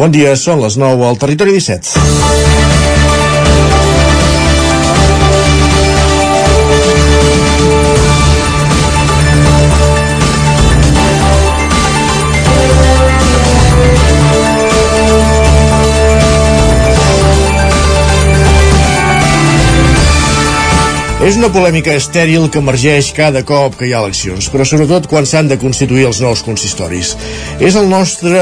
Bon dia, són les 9 al Territori 17. És una polèmica estèril que emergeix cada cop que hi ha eleccions, però sobretot quan s'han de constituir els nous consistoris. És el nostre,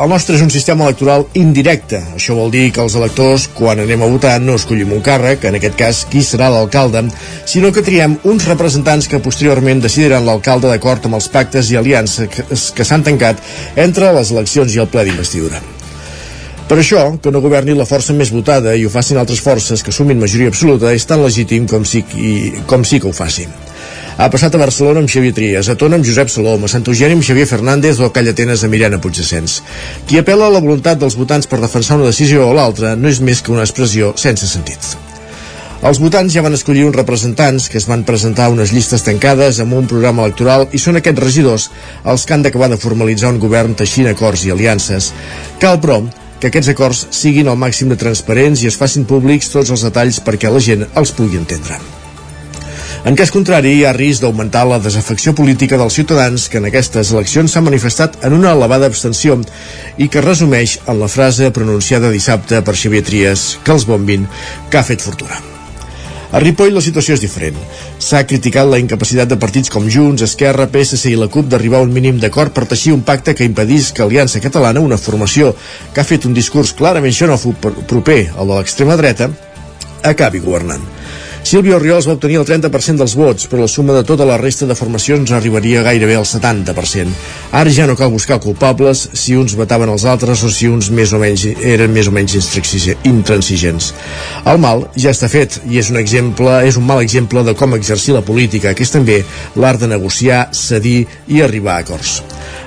el nostre és un sistema electoral indirecte. Això vol dir que els electors, quan anem a votar, no escollim un càrrec, en aquest cas qui serà l'alcalde, sinó que triem uns representants que posteriorment decidiran l'alcalde d'acord amb els pactes i aliances que, s'han tancat entre les eleccions i el ple d'investidura. Per això, que no governi la força més votada i ho facin altres forces que sumin majoria absoluta és tan legítim com sí, i, com sí que ho facin. Ha passat a Barcelona amb Xavier Trias, a Tona amb Josep Salom, a Sant Eugeni amb Xavier Fernández o a Callatenes amb Mirena Puigdescens. Qui apela a la voluntat dels votants per defensar una decisió o l'altra no és més que una expressió sense sentit. Els votants ja van escollir uns representants que es van presentar a unes llistes tancades amb un programa electoral i són aquests regidors els que han d'acabar de formalitzar un govern teixint acords i aliances. Cal, però, que aquests acords siguin al màxim de transparents i es facin públics tots els detalls perquè la gent els pugui entendre. En cas contrari, hi ha risc d'augmentar la desafecció política dels ciutadans que en aquestes eleccions s'ha manifestat en una elevada abstenció i que resumeix en la frase pronunciada dissabte per Xavier Trias que els bombin que ha fet fortuna. A Ripoll la situació és diferent. S'ha criticat la incapacitat de partits com Junts, Esquerra, PSC i la CUP d'arribar a un mínim d'acord per teixir un pacte que impedís que Aliança Catalana, una formació que ha fet un discurs clarament xenòfob proper al de l'extrema dreta, acabi governant. Sílvia Oriols va obtenir el 30% dels vots, però la suma de tota la resta de formacions arribaria gairebé al 70%. Ara ja no cal buscar culpables si uns votaven els altres o si uns més o menys eren més o menys intransigents. El mal ja està fet i és un exemple, és un mal exemple de com exercir la política, que és també l'art de negociar, cedir i arribar a acords.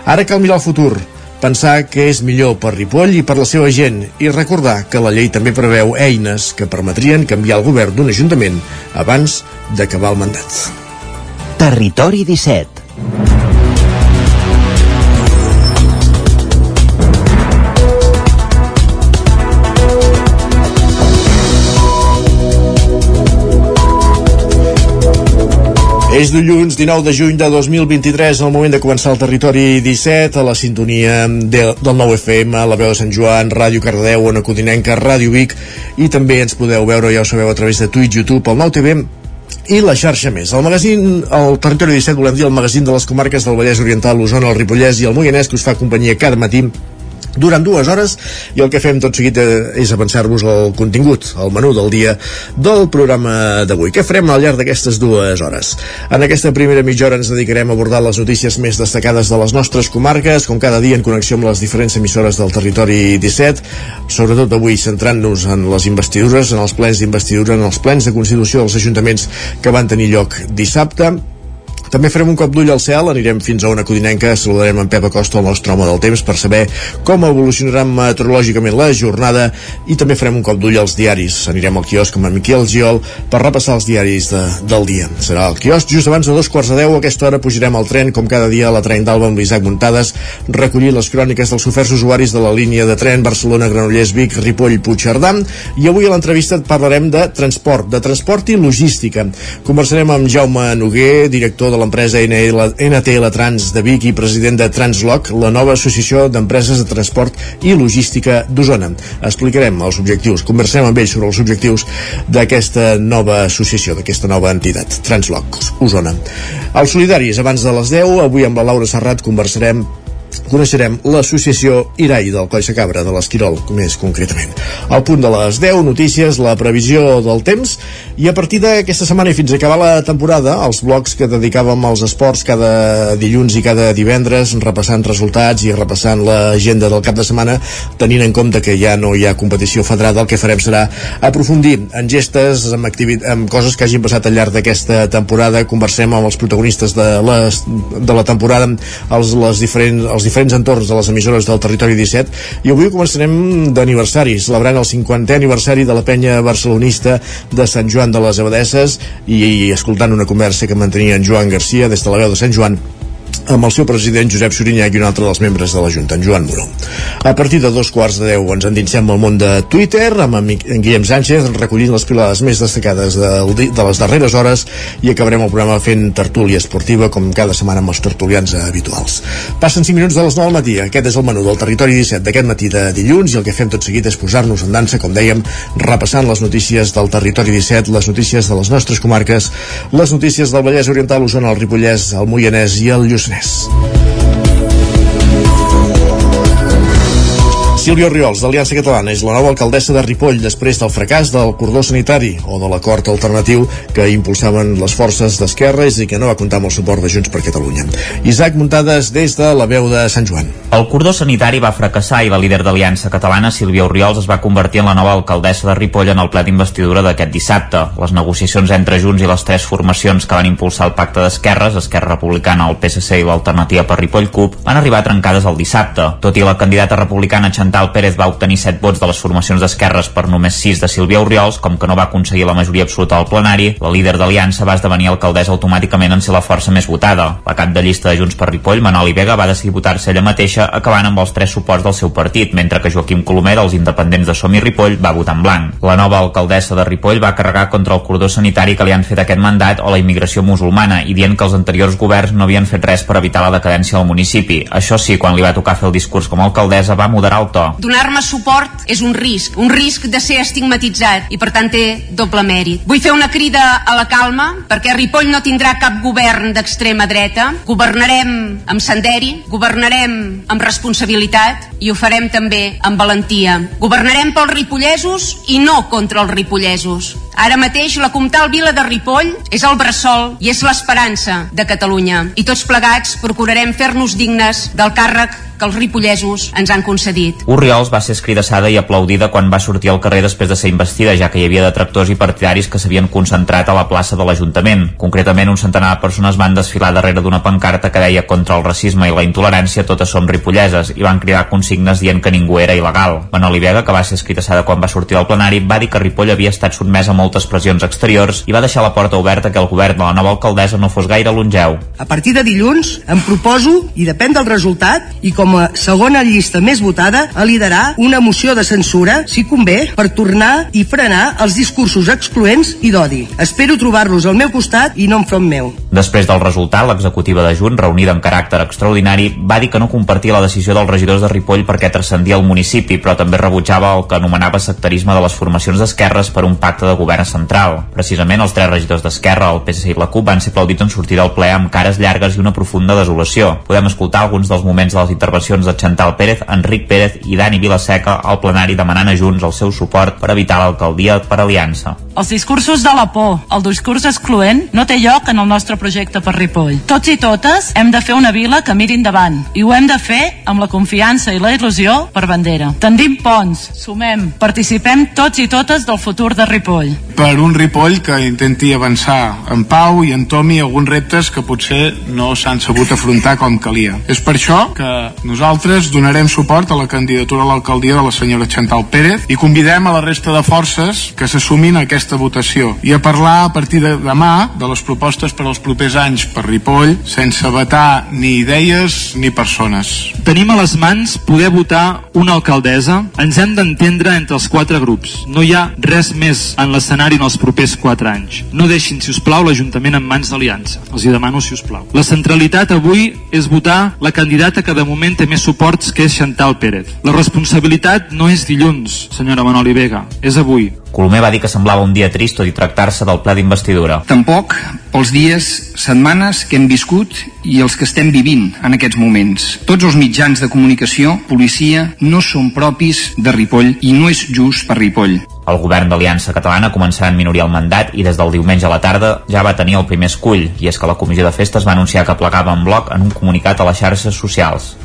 Ara cal mirar el futur, pensar que és millor per Ripoll i per la seva gent i recordar que la llei també preveu eines que permetrien canviar el govern d'un ajuntament abans d'acabar el mandat. Territori 17 És dilluns 19 de juny de 2023, el moment de començar el territori 17, a la sintonia de, del 9 FM, a la veu de Sant Joan, Ràdio Cardedeu, Ona Codinenca, Ràdio Vic, i també ens podeu veure, ja ho sabeu, a través de Twitch, YouTube, el 9 TV, i la xarxa més. El magazín, el Territori 17, volem dir el magazín de les comarques del Vallès Oriental, l'Osona, el Ripollès i el Moianès, que us fa companyia cada matí durant dues hores i el que fem tot seguit eh, és avançar-vos el contingut, el menú del dia del programa d'avui. Què farem al llarg d'aquestes dues hores? En aquesta primera mitja hora ens dedicarem a abordar les notícies més destacades de les nostres comarques, com cada dia en connexió amb les diferents emissores del territori 17, sobretot avui centrant-nos en les investidures, en els plens d'investidura, en els plens de constitució dels ajuntaments que van tenir lloc dissabte, també farem un cop d'ull al cel, anirem fins a una codinenca, saludarem en Pep Acosta, el nostre home del temps, per saber com evolucionarà meteorològicament la jornada i també farem un cop d'ull als diaris. Anirem al quiosc amb en Miquel Giol per repassar els diaris de, del dia. Serà el quiosc just abans de dos quarts de deu. A aquesta hora pujarem al tren, com cada dia, a la tren d'Alba amb l'Isaac Muntades, recollir les cròniques dels oferts usuaris de la línia de tren Barcelona-Granollers-Vic, Ripoll-Puigcerdà. I avui a l'entrevista parlarem de transport, de transport i logística. Conversarem amb Jaume Noguer, director de l'empresa NTL Trans de Vic i president de Transloc, la nova associació d'empreses de transport i logística d'Osona. Explicarem els objectius, conversem amb ells sobre els objectius d'aquesta nova associació, d'aquesta nova entitat, Transloc, Osona. Els solidaris, abans de les 10, avui amb la Laura Serrat conversarem coneixerem l'associació Irai del Coll Cabra de l'Esquirol, més concretament. Al punt de les 10, notícies, la previsió del temps, i a partir d'aquesta setmana i fins a acabar la temporada, els blocs que dedicàvem als esports cada dilluns i cada divendres, repassant resultats i repassant l'agenda del cap de setmana, tenint en compte que ja no hi ha competició federada, el que farem serà aprofundir en gestes, en, en coses que hagin passat al llarg d'aquesta temporada, conversem amb els protagonistes de, les, de la temporada, els, les diferents, els diferents entorns de les emissores del territori 17 i avui començarem d'aniversari celebrant el 50è aniversari de la penya barcelonista de Sant Joan de les Abadesses i, i escoltant una conversa que mantenia en Joan Garcia des de la veu de Sant Joan amb el seu president Josep Sorinyac i un altre dels membres de la Junta, en Joan Moró. A partir de dos quarts de deu ens endinsem al món de Twitter amb en Guillem Sánchez recollint les pilades més destacades de, de les darreres hores i acabarem el programa fent tertúlia esportiva com cada setmana amb els tertulians habituals. Passen 5 minuts de les 9 al matí. Aquest és el menú del Territori 17 d'aquest matí de dilluns i el que fem tot seguit és posar-nos en dansa, com dèiem, repassant les notícies del Territori 17, les notícies de les nostres comarques, les notícies del Vallès Oriental, Osona, el Ripollès, el Moianès i el Lluçanès. business. Sílvia Oriols, d'Aliança Catalana, és la nova alcaldessa de Ripoll després del fracàs del cordó sanitari o de l'acord alternatiu que impulsaven les forces d'Esquerra i que no va comptar amb el suport de Junts per Catalunya. Isaac Muntades des de la veu de Sant Joan. El cordó sanitari va fracassar i la líder d'Aliança Catalana, Sílvia Oriols, es va convertir en la nova alcaldessa de Ripoll en el ple d'investidura d'aquest dissabte. Les negociacions entre Junts i les tres formacions que van impulsar el pacte d'esquerres, Esquerra Republicana, el PSC i l'Alternativa per Ripoll CUP, van arribar trencades el dissabte. Tot i la candidata republicana Chantal Chantal Pérez va obtenir 7 vots de les formacions d'esquerres per només 6 de Sílvia Oriols, com que no va aconseguir la majoria absoluta al plenari, la líder d'Aliança va esdevenir alcaldessa automàticament en ser la força més votada. La cap de llista de Junts per Ripoll, Manoli Vega, va decidir votar-se ella mateixa, acabant amb els tres suports del seu partit, mentre que Joaquim Colomer, dels independents de Som i Ripoll, va votar en blanc. La nova alcaldessa de Ripoll va carregar contra el cordó sanitari que li han fet aquest mandat o la immigració musulmana i dient que els anteriors governs no havien fet res per evitar la decadència del municipi. Això sí, quan li va tocar fer el discurs com a alcaldessa va moderar el to Donar-me suport és un risc, un risc de ser estigmatitzat i per tant té doble mèrit. Vull fer una crida a la calma perquè Ripoll no tindrà cap govern d'extrema dreta. Governarem amb senderi, governarem amb responsabilitat i ho farem també amb valentia. Governarem pels ripollesos i no contra els ripollesos. Ara mateix la Comtal Vila de Ripoll és el bressol i és l'esperança de Catalunya. I tots plegats procurarem fer-nos dignes del càrrec que els ripollesos ens han concedit. Urriols va ser escridassada i aplaudida quan va sortir al carrer després de ser investida, ja que hi havia detractors i partidaris que s'havien concentrat a la plaça de l'Ajuntament. Concretament, un centenar de persones van desfilar darrere d'una pancarta que deia contra el racisme i la intolerància totes som ripolleses i van cridar consignes dient que ningú era il·legal. Manoli Vega, que va ser escridassada quan va sortir al plenari, va dir que Ripoll havia estat sotmès a moltes pressions exteriors i va deixar la porta oberta que el govern de la nova alcaldessa no fos gaire longeu. A partir de dilluns em proposo, i depèn del resultat, i com a segona llista més votada, a liderar una moció de censura, si convé, per tornar i frenar els discursos excloents i d'odi. Espero trobar-los al meu costat i no enfront meu. Després del resultat, l'executiva de Junt, reunida amb caràcter extraordinari, va dir que no compartia la decisió dels regidors de Ripoll perquè transcendia el municipi, però també rebutjava el que anomenava sectarisme de les formacions d'esquerres per un pacte de govern central. Precisament els tres regidors d'Esquerra, el PSC i la CUP van ser aplaudits en sortir del ple amb cares llargues i una profunda desolació. Podem escoltar alguns dels moments de les intervencions de Chantal Pérez, Enric Pérez i Dani Vilaseca al plenari demanant a Junts el seu suport per evitar l'alcaldia per aliança. Els discursos de la por, el discurs excloent, no té lloc en el nostre projecte per Ripoll. Tots i totes hem de fer una vila que miri endavant i ho hem de fer amb la confiança i la il·lusió per bandera. Tendim ponts, sumem, participem tots i totes del futur de Ripoll. Per un Ripoll que intenti avançar en pau i entomi alguns reptes que potser no s'han sabut afrontar com calia. És per això que nosaltres donarem suport a la candidatura a l'alcaldia de la senyora Chantal Pérez i convidem a la resta de forces que s'assumin a aquesta aquesta votació i a parlar a partir de demà de les propostes per als propers anys per Ripoll sense vetar ni idees ni persones. Tenim a les mans poder votar una alcaldessa. Ens hem d'entendre entre els quatre grups. No hi ha res més en l'escenari en els propers quatre anys. No deixin, si us plau, l'Ajuntament en mans d'Aliança. Els hi demano, si us plau. La centralitat avui és votar la candidata que de moment té més suports, que és Chantal Pérez. La responsabilitat no és dilluns, senyora Manoli Vega, és avui. Colomer va dir que semblava un dia trist tot i tractar-se del ple d'investidura. Tampoc pels dies, setmanes que hem viscut i els que estem vivint en aquests moments. Tots els mitjans de comunicació, policia, no són propis de Ripoll i no és just per Ripoll. El govern d'Aliança Catalana començarà en minoria el mandat i des del diumenge a la tarda ja va tenir el primer escull, i és que la comissió de festes va anunciar que plegava en bloc en un comunicat a les xarxes socials.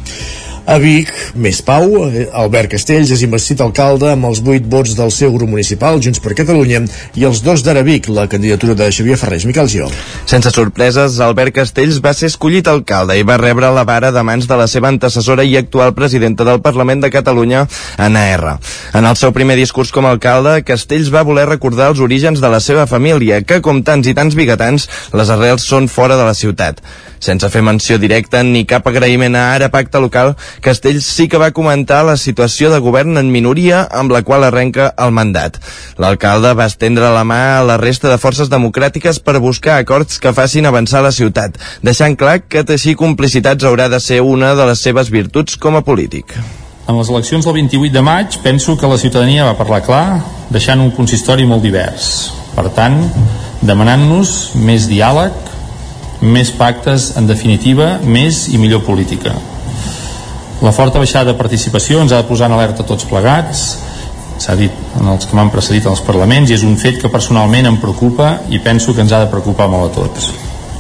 A Vic, més pau, Albert Castells és investit alcalde amb els 8 vots del seu grup municipal, Junts per Catalunya, i els dos d'Ara Vic, la candidatura de Xavier Ferrés. Miquel Gil. Sense sorpreses, Albert Castells va ser escollit alcalde i va rebre la vara de mans de la seva antecessora i actual presidenta del Parlament de Catalunya, Anna R. En el seu primer discurs com a alcalde, Castells va voler recordar els orígens de la seva família, que, com tants i tants bigatans, les arrels són fora de la ciutat. Sense fer menció directa ni cap agraïment a Ara Pacte Local, Castells sí que va comentar la situació de govern en minoria amb la qual arrenca el mandat. L'alcalde va estendre la mà a la resta de forces democràtiques per buscar acords que facin avançar la ciutat, deixant clar que teixir complicitats haurà de ser una de les seves virtuts com a polític. En les eleccions del 28 de maig penso que la ciutadania va parlar clar, deixant un consistori molt divers. Per tant, demanant-nos més diàleg, més pactes, en definitiva, més i millor política. La forta baixada de participació ens ha de posar en alerta tots plegats, s'ha dit en els que m'han precedit els parlaments, i és un fet que personalment em preocupa i penso que ens ha de preocupar molt a tots.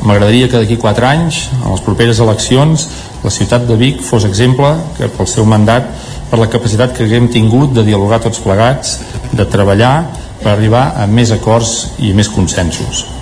M'agradaria que d'aquí 4 anys, en les properes eleccions, la ciutat de Vic fos exemple que pel seu mandat, per la capacitat que haguem tingut de dialogar tots plegats, de treballar per arribar a més acords i més consensos.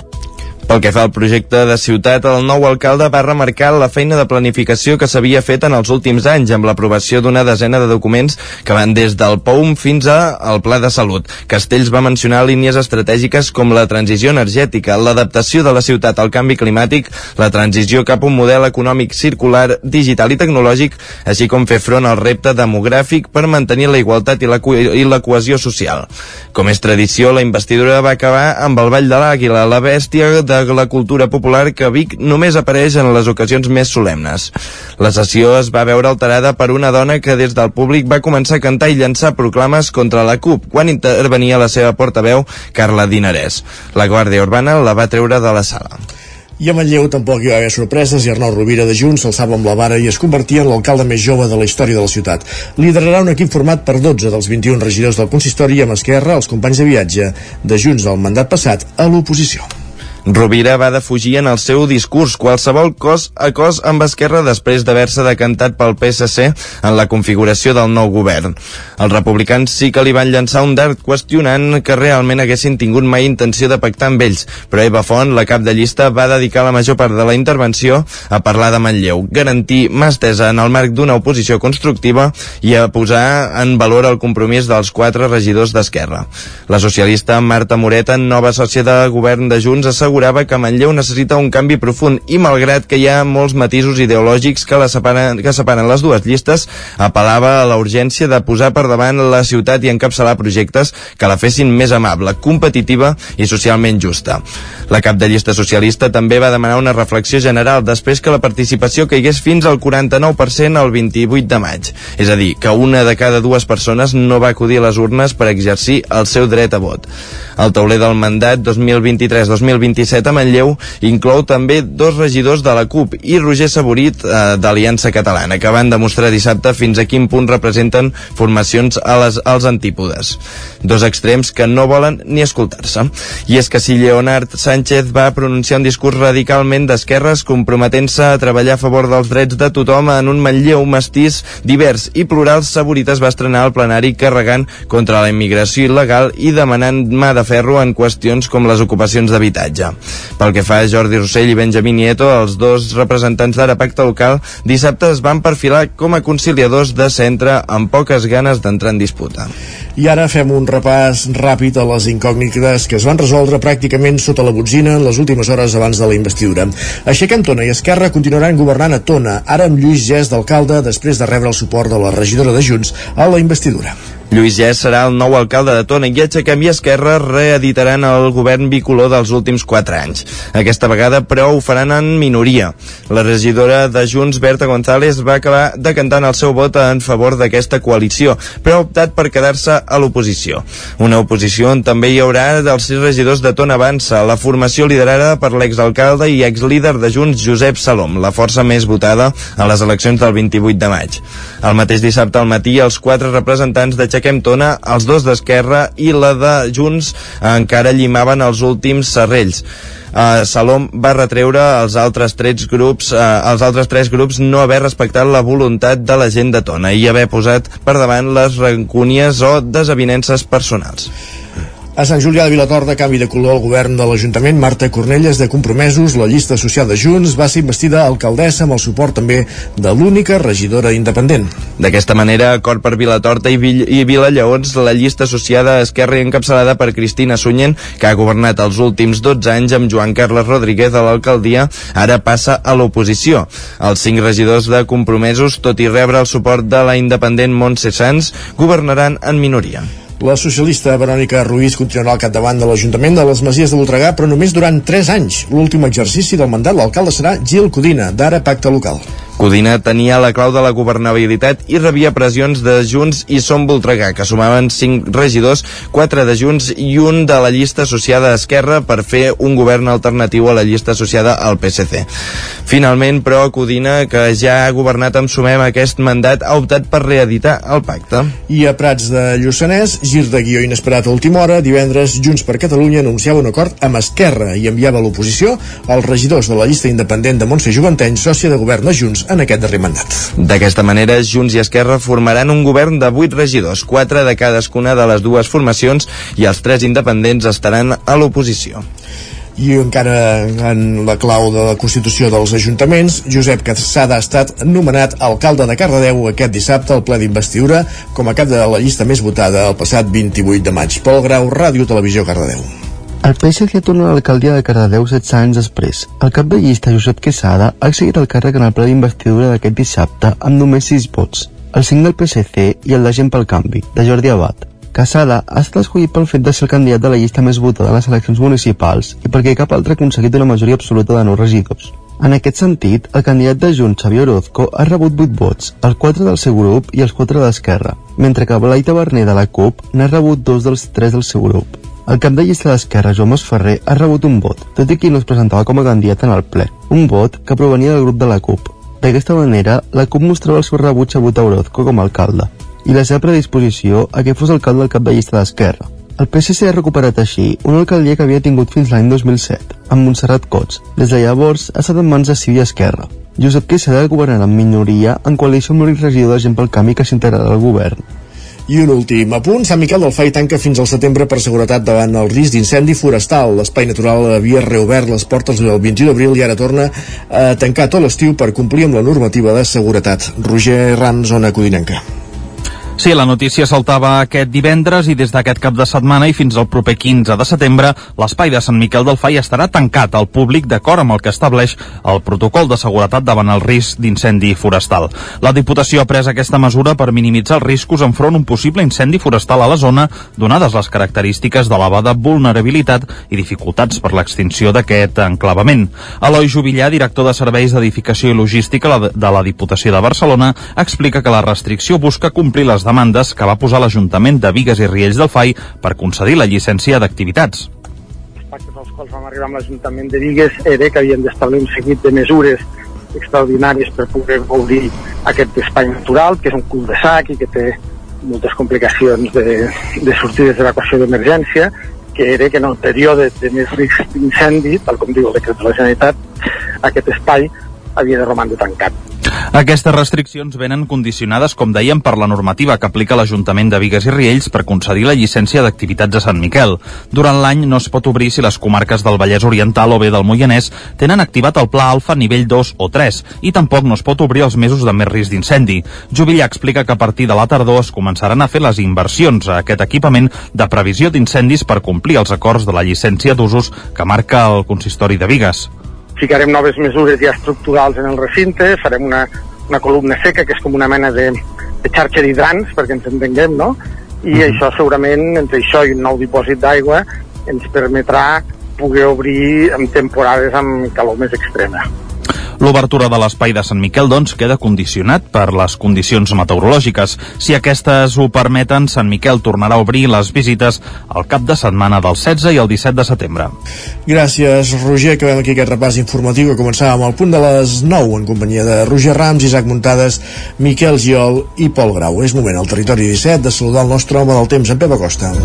Pel que fa al projecte de ciutat, el nou alcalde va remarcar la feina de planificació que s'havia fet en els últims anys amb l'aprovació d'una desena de documents que van des del POUM fins al Pla de Salut. Castells va mencionar línies estratègiques com la transició energètica, l'adaptació de la ciutat al canvi climàtic, la transició cap a un model econòmic circular, digital i tecnològic, així com fer front al repte demogràfic per mantenir la igualtat i la, cohesió social. Com és tradició, la investidura va acabar amb el Ball de l'Àguila, la bèstia de de la cultura popular que Vic només apareix en les ocasions més solemnes. La sessió es va veure alterada per una dona que des del públic va començar a cantar i llançar proclames contra la CUP quan intervenia la seva portaveu, Carla Dinarès. La Guàrdia Urbana la va treure de la sala. I a Manlleu tampoc hi va haver sorpreses i Arnau Rovira de Junts s'alçava amb la vara i es convertia en l'alcalde més jove de la història de la ciutat. Liderarà un equip format per 12 dels 21 regidors del consistori i amb Esquerra, els companys de viatge de Junts del mandat passat, a l'oposició. Rovira va defugir en el seu discurs qualsevol cos a cos amb Esquerra després d'haver-se decantat pel PSC en la configuració del nou govern. Els republicans sí que li van llançar un dart qüestionant que realment haguessin tingut mai intenció de pactar amb ells, però Eva Font, la cap de llista, va dedicar la major part de la intervenció a parlar de Manlleu, garantir mà estesa en el marc d'una oposició constructiva i a posar en valor el compromís dels quatre regidors d'Esquerra. La socialista Marta Moreta, nova sòcia de govern de Junts, assegura assegurava que Manlleu necessita un canvi profund i malgrat que hi ha molts matisos ideològics que, la separen, que separen les dues llistes, apel·lava a la urgència de posar per davant la ciutat i encapçalar projectes que la fessin més amable, competitiva i socialment justa. La cap de llista socialista també va demanar una reflexió general després que la participació caigués fins al 49% el 28 de maig. És a dir, que una de cada dues persones no va acudir a les urnes per exercir el seu dret a vot. El tauler del mandat 2023-2027 a Manlleu inclou també dos regidors de la CUP i Roger Saborit eh, d'Aliança Catalana, que van demostrar dissabte fins a quin punt representen formacions a les, als antípodes. Dos extrems que no volen ni escoltar-se. I és que si Leonard Sánchez va pronunciar un discurs radicalment d'esquerres comprometent-se a treballar a favor dels drets de tothom en un Manlleu mestís, divers i plural, Saborit es va estrenar al plenari carregant contra la immigració il·legal i demanant mà de ferro en qüestions com les ocupacions d'habitatge. Pel que fa a Jordi Rossell i Benjamín Nieto, els dos representants d'Ara Pacte Local dissabte es van perfilar com a conciliadors de centre amb poques ganes d'entrar en disputa. I ara fem un repàs ràpid a les incògnites que es van resoldre pràcticament sota la botzina en les últimes hores abans de la investidura. Aixeca Tona i Esquerra continuaran governant a Tona, ara amb Lluís Gès d'alcalde després de rebre el suport de la regidora de Junts a la investidura. Lluís Gès serà el nou alcalde de Tona i Aixequem i Esquerra reeditaran el govern bicolor dels últims 4 anys. Aquesta vegada, però, ho faran en minoria. La regidora de Junts, Berta González, va acabar decantant el seu vot en favor d'aquesta coalició, però ha optat per quedar-se a l'oposició. Una oposició on també hi haurà dels sis regidors de Tona Avança, la formació liderada per l'exalcalde i exlíder de Junts, Josep Salom, la força més votada a les eleccions del 28 de maig. El mateix dissabte al matí, els quatre representants de Aixequem Tona, els dos d'Esquerra i la de Junts encara llimaven els últims serrells. Uh, Salom va retreure als altres tres grups uh, als altres tres grups no haver respectat la voluntat de la gent de Tona i haver posat per davant les rancúnies o desavinences personals. A Sant Julià de Vilatorta, canvi de color al govern de l'Ajuntament, Marta Cornelles de Compromesos, la llista associada Junts, va ser investida alcaldessa amb el suport també de l'única regidora independent. D'aquesta manera, acord per Vilatorta i, Vill i Vilalleons, la llista associada a Esquerra encapçalada per Cristina Sunyen, que ha governat els últims 12 anys amb Joan Carles Rodríguez a l'alcaldia, ara passa a l'oposició. Els cinc regidors de Compromesos, tot i rebre el suport de la independent Montse Sans, governaran en minoria. La socialista Verònica Ruiz continuarà al capdavant de l'Ajuntament de les Masies de Voltregà, però només durant 3 anys. L'últim exercici del mandat l'alcalde serà Gil Codina, d'Ara Pacte Local. Codina tenia la clau de la governabilitat i rebia pressions de Junts i Som Voltregà, que sumaven 5 regidors, 4 de Junts i un de la llista associada a Esquerra per fer un govern alternatiu a la llista associada al PSC. Finalment, però, Codina, que ja ha governat amb Sumem aquest mandat, ha optat per reeditar el pacte. I a Prats de Lluçanès, gir de guió inesperat a última hora, divendres Junts per Catalunya anunciava un acord amb Esquerra i enviava l'oposició els regidors de la llista independent de Montse Joventeny, sòcia de govern de Junts en aquest darrer mandat. D'aquesta manera, Junts i Esquerra formaran un govern de 8 regidors, 4 de cadascuna de les dues formacions i els tres independents estaran a l'oposició i encara en la clau de la Constitució dels Ajuntaments, Josep Casada ha estat nomenat alcalde de Cardedeu aquest dissabte al ple d'investidura com a cap de la llista més votada el passat 28 de maig. Pol Grau, Ràdio Televisió Cardedeu. El PSC torna a l'alcaldia de Cardedeu 16 anys després. El cap de llista, Josep Quesada, ha seguit el càrrec en el ple d'investidura d'aquest dissabte amb només 6 vots, el 5 del PSC i el de Gent pel Canvi, de Jordi Abad. Casada ha estat escollit pel fet de ser el candidat de la llista més votada en les eleccions municipals i perquè cap altre ha aconseguit una majoria absoluta de nou regidors. En aquest sentit, el candidat de Junts, Xavier Orozco, ha rebut 8 vots, els 4 del seu grup i els 4 d'Esquerra, mentre que Blai Taverner de la CUP n'ha rebut 2 dels 3 del seu grup. El cap de llista d'Esquerra, Joan Masferrer, ha rebut un vot, tot i que no es presentava com a candidat en el ple, un vot que provenia del grup de la CUP. D'aquesta manera, la CUP mostrava el seu rebuig a votar Orozco com a alcalde, i la seva predisposició a que fos alcalde del cap de llista d'Esquerra. El PSC ha recuperat així una alcaldia que havia tingut fins l'any 2007, amb Montserrat Cots. Des de llavors ha estat en mans de Civi Esquerra. Josep Quesada governarà en minoria en coalició amb l'únic regidor de gent pel canvi que s'integrarà al govern. I un últim apunt, Sant Miquel del Fai tanca fins al setembre per seguretat davant el risc d'incendi forestal. L'espai natural havia reobert les portes el 21 d'abril i ara torna a tancar tot l'estiu per complir amb la normativa de seguretat. Roger Rams, zona Codinenca. Sí, la notícia saltava aquest divendres i des d'aquest cap de setmana i fins al proper 15 de setembre l'espai de Sant Miquel del Fai estarà tancat al públic d'acord amb el que estableix el protocol de seguretat davant el risc d'incendi forestal. La Diputació ha pres aquesta mesura per minimitzar els riscos enfront un possible incendi forestal a la zona donades les característiques d'elevada vulnerabilitat i dificultats per l'extinció d'aquest enclavament. Eloi Jubillà, director de Serveis d'Edificació i Logística de la Diputació de Barcelona, explica que la restricció busca complir les demandes que va posar l'Ajuntament de Vigues i Riells del FAI per concedir la llicència d'activitats. Els pactes als quals vam arribar amb l'Ajuntament de Vigues era que havien d'establir un seguit de mesures extraordinàries per poder gaudir aquest espai natural, que és un cul de sac i que té moltes complicacions de, de sortides d'evacuació d'emergència, que era que en el període de més risc d'incendi, tal com diu el decret de la Generalitat, aquest espai havia de romandre tancat. Aquestes restriccions venen condicionades, com dèiem, per la normativa que aplica l'Ajuntament de Vigues i Riells per concedir la llicència d'activitats a Sant Miquel. Durant l'any no es pot obrir si les comarques del Vallès Oriental o bé del Moianès tenen activat el Pla Alfa nivell 2 o 3 i tampoc no es pot obrir els mesos de més risc d'incendi. Jubillà explica que a partir de la tardor es començaran a fer les inversions a aquest equipament de previsió d'incendis per complir els acords de la llicència d'usos que marca el consistori de Vigues ficarem noves mesures ja estructurals en el recinte, farem una, una columna seca, que és com una mena de, de xarxa d'hidrants, perquè ens entenguem, no? I mm -hmm. això segurament, entre això i un nou dipòsit d'aigua, ens permetrà poder obrir en temporades amb calor més extrema. L'obertura de l'espai de Sant Miquel, doncs, queda condicionat per les condicions meteorològiques. Si aquestes ho permeten, Sant Miquel tornarà a obrir les visites al cap de setmana del 16 i el 17 de setembre. Gràcies, Roger. Acabem aquí aquest repàs informatiu que començàvem al punt de les 9 en companyia de Roger Rams, Isaac Muntades, Miquel Giol i Pol Grau. És moment al territori 17 de saludar el nostre home del temps, en Pep Acosta.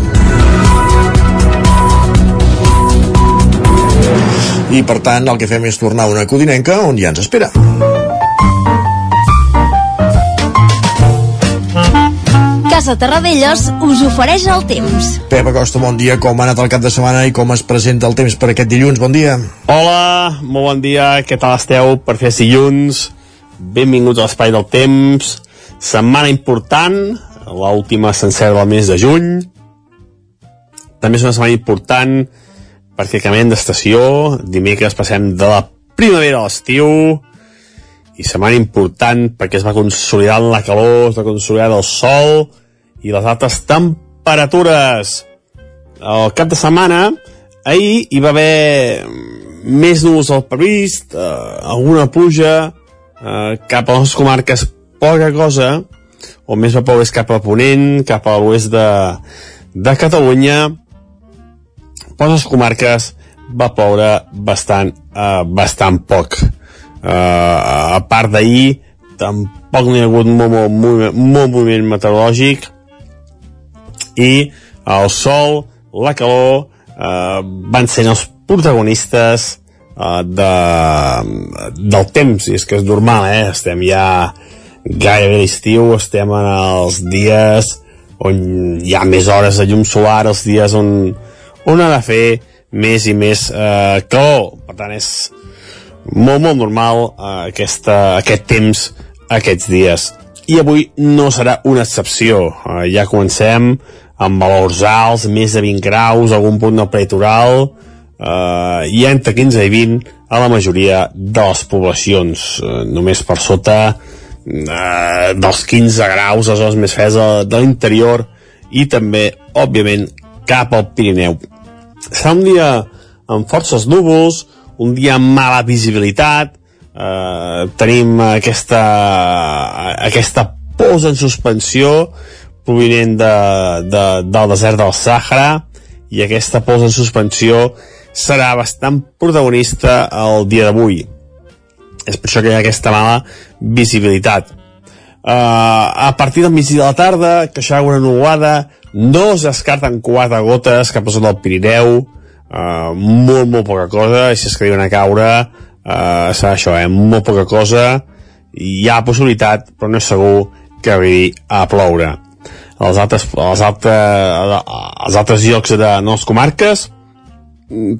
I per tant el que fem és tornar a una codinenca on ja ens espera. Casa Terradellos us ofereix el temps. Pep Acosta, bon dia. Com ha anat el cap de setmana i com es presenta el temps per aquest dilluns? Bon dia. Hola, molt bon dia. Què tal esteu per fer dilluns? Benvinguts a l'espai del temps. Setmana important, l'última sencera del mes de juny. També és una setmana important perquè canviem d'estació. Dimecres passem de la primavera a l'estiu i setmana important perquè es va consolidar la calor, es va consolidar el sol i les altes temperatures. El cap de setmana, ahir hi va haver més núvols del previst, eh, alguna pluja, eh, cap a les comarques poca cosa, o més va ploure cap a Ponent, cap a l'oest de, de Catalunya, per les comarques va ploure bastant, eh, bastant poc. Eh, a part d'ahir, tampoc n'hi ha hagut molt, molt, molt, molt moviment meteorològic, i el sol, la calor eh, van ser els protagonistes eh, de, del temps i és que és normal, eh? estem ja gairebé l'estiu estem en els dies on hi ha més hores de llum solar els dies on, on ha de fer més i més eh, calor. Per tant és molt molt normal eh, aquesta, aquest temps aquests dies. I avui no serà una excepció. Eh, ja comencem amb valors alts, més de 20 graus, algun punt del peritoral, eh, i entre 15 i 20 a la majoria de les poblacions, eh, només per sota eh, dels 15 graus a zones més fredes de, de l'interior i també, òbviament, cap al Pirineu. Serà un dia amb forces núvols, un dia amb mala visibilitat, eh, tenim aquesta, aquesta posa en suspensió, provinent de, de, del desert del Sàhara i aquesta pols en suspensió serà bastant protagonista el dia d'avui. És per això que hi ha aquesta mala visibilitat. Uh, a partir del migdia de la tarda, que això una nuvolada, no es descarten quatre gotes cap a zona del Pirineu, uh, molt, molt poca cosa, i si es que diuen a caure, uh, serà això, eh? molt poca cosa, hi ha possibilitat, però no és segur que arribi a ploure. Als altres, als altres, als altres llocs de les comarques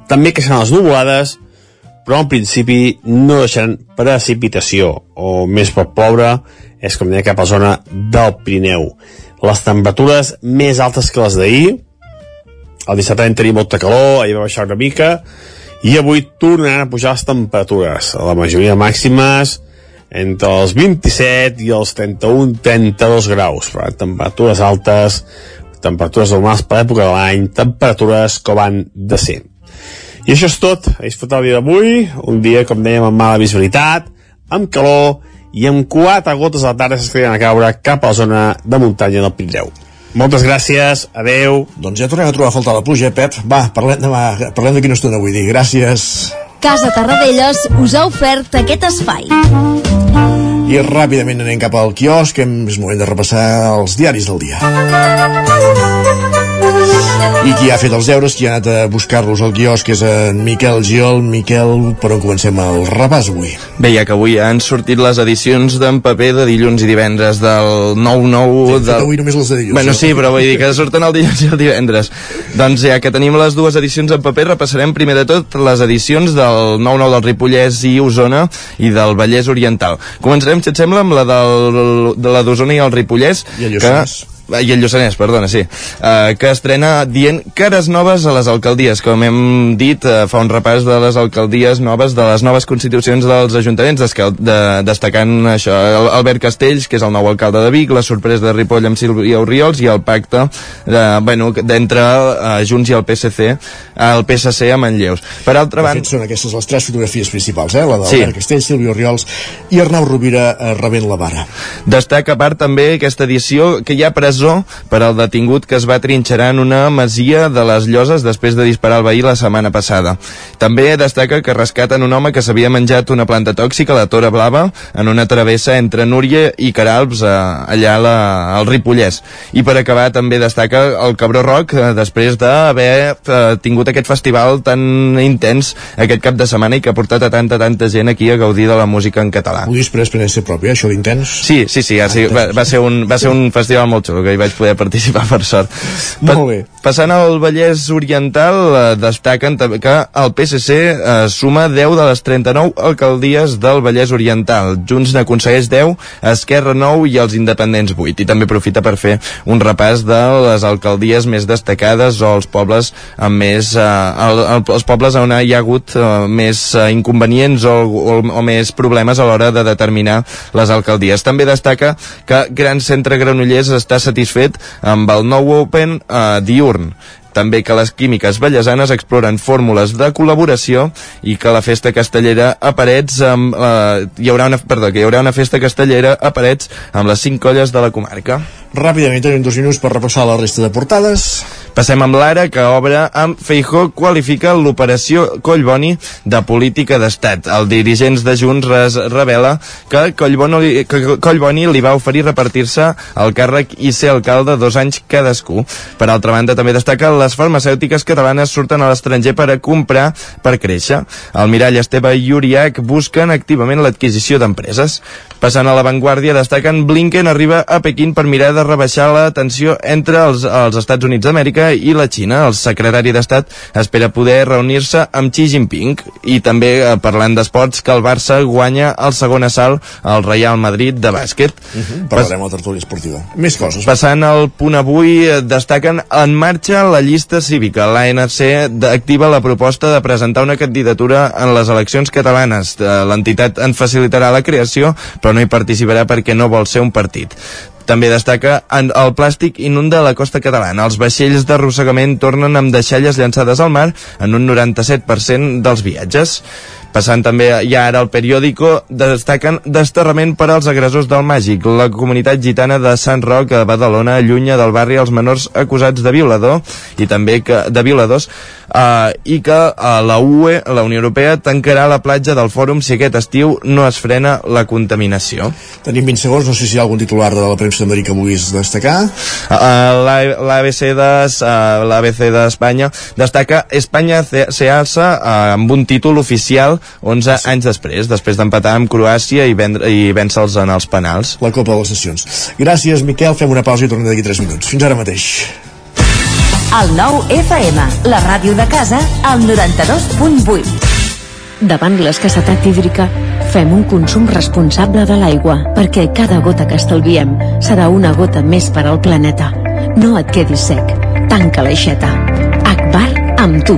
també que seran les nuvolades però en principi no deixaran precipitació. O més pot ploure és com deia cap a la zona del Pirineu les temperatures més altes que les d'ahir. El dissabte vam tenir molta calor ahir va baixar una mica i avui tornaran a pujar les temperatures. La majoria màximes entre els 27 i els 31-32 graus, per temperatures altes, temperatures normals per l'època de l'any, temperatures com han de ser. I això és tot, a disfrutar el dia d'avui, un dia, com dèiem, amb mala visibilitat, amb calor i amb quatre gotes a la tarda que a caure cap a la zona de muntanya del Pirineu. Moltes gràcies, adeu. Doncs ja tornem a trobar a faltar la pluja, eh, Pep? Va, parlem de, parlem de quina estona avui dir. Gràcies. Casa Tarradellas us ha ofert aquest espai. I ràpidament anem cap al quiosc, és moment de repassar els diaris del dia. I qui ha fet els deures, qui ha anat a buscar-los al quiosc és en Miquel Giol. Miquel, per on comencem el repàs avui? Bé, ja que avui han sortit les edicions d'en paper de dilluns i divendres del 9-9... Sí, del... avui només les de dilluns. Bueno, sí, però vull dir que surten el dilluns i el divendres. doncs ja que tenim les dues edicions en paper, repassarem primer de tot les edicions del 9-9 del Ripollès i Osona i del Vallès Oriental. Començarem, si et sembla, amb la del, de la d'Osona i el Ripollès, I el que i el Lluçanès, perdona, sí, uh, que estrena dient cares noves a les alcaldies, com hem dit, uh, fa un repàs de les alcaldies noves, de les noves constitucions dels ajuntaments, de, destacant això, Albert Castells, que és el nou alcalde de Vic, la sorpresa de Ripoll amb Sílvia Oriols i el pacte de, bueno, d'entre uh, Junts i el PSC, el PSC a Manlleus. Per altra banda... Són aquestes les tres fotografies principals, eh? la d'Albert sí. Castells, Sílvia Oriols i Arnau Rovira uh, rebent la vara. Destaca a part també aquesta edició que hi ha presó per al detingut que es va trinxerar en una masia de les Lloses després de disparar al veí la setmana passada. També destaca que rescaten un home que s'havia menjat una planta tòxica, la Tora Blava, en una travessa entre Núria i Caralps, eh, allà la, al Ripollès. I per acabar també destaca el Cabró Rock, eh, després d'haver eh, tingut aquest festival tan intens aquest cap de setmana i que ha portat a tanta, tanta gent aquí a gaudir de la música en català. Ho dius per experiència pròpia, això d'intens? Sí, sí, sí, ja, sí va, va, ser un, va ser un festival molt xulo que hi vaig poder participar per sort. Molt bé. Passant al Vallès Oriental, eh, destaquen que el PSC eh, suma 10 de les 39 alcaldies del Vallès Oriental. Junts n'aconsegueix 10, Esquerra 9 i els independents 8. I també aprofita per fer un repàs de les alcaldies més destacades o els pobles amb més... Eh, el, el, els pobles on hi ha hagut eh, més eh, inconvenients o, o, o més problemes a l'hora de determinar les alcaldies. També destaca que Gran Centre Granollers està satisfet amb el nou Open eh, diurn també que les químiques ballesanes exploren fórmules de col·laboració i que la festa castellera a Parets amb, eh, hi haurà una, perdó, que hi haurà una festa castellera a Parets amb les cinc colles de la comarca. Ràpidament tenim dos minuts per repassar la resta de portades. Passem amb l'ara, que obre amb Feijó qualifica l'operació Collboni de política d'estat. El dirigents de Junts res revela que Collboni, que Collboni li va oferir repartir-se el càrrec i ser alcalde dos anys cadascú. Per altra banda, també destaca les farmacèutiques catalanes surten a l'estranger per a comprar per créixer. El Mirall Esteve i Uriac busquen activament l'adquisició d'empreses. Passant a l'avantguàrdia, destaquen Blinken arriba a Pequín per mirar de rebaixar la tensió entre els, els Estats Units d'Amèrica i la Xina. El secretari d'Estat espera poder reunir-se amb Xi Jinping i també eh, parlant d'esports que el Barça guanya el segon assalt al Real Madrid de bàsquet. Uh mhm, -huh. Parlarem a la tertúlia esportiva. Més coses. Passant al punt avui, eh, destaquen en marxa la llista cívica. L'ANC activa la proposta de presentar una candidatura en les eleccions catalanes. Eh, l'entitat en facilitarà la creació, però no hi participarà perquè no vol ser un partit. També destaca en el plàstic inunda la costa catalana. Els vaixells d'arrossegament tornen amb deixalles llançades al mar en un 97% dels viatges. Passant també ja ara al periòdico, destaquen desterrament per als agressors del Màgic. La comunitat gitana de Sant Roc a Badalona allunya del barri els menors acusats de violador i també que, de violadors uh, i que uh, la UE, la Unió Europea, tancarà la platja del fòrum si aquest estiu no es frena la contaminació. Tenim 20 segons, no sé si hi ha algun titular de la premsa d'Amèrica vulguis destacar. Uh, L'ABC uh, d'Espanya destaca Espanya se alça uh, amb un títol oficial 11 sí. anys després, després d'empatar amb Croàcia i, vendre, i vèncer-los en els penals. La Copa de les Nacions. Gràcies, Miquel. Fem una pausa i tornem d'aquí 3 minuts. Fins ara mateix. El nou FM, la ràdio de casa, al 92.8. Davant l'escassetat hídrica, fem un consum responsable de l'aigua, perquè cada gota que estalviem serà una gota més per al planeta. No et quedis sec. Tanca l'aixeta. Akbar amb tu.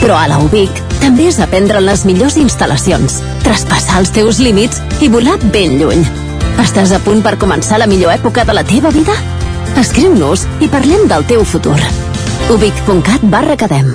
Però a la UBIC també és aprendre les millors instal·lacions, traspassar els teus límits i volar ben lluny. Estàs a punt per començar la millor època de la teva vida? Escriu-nos i parlem del teu futur. ubic.cat barra cadem.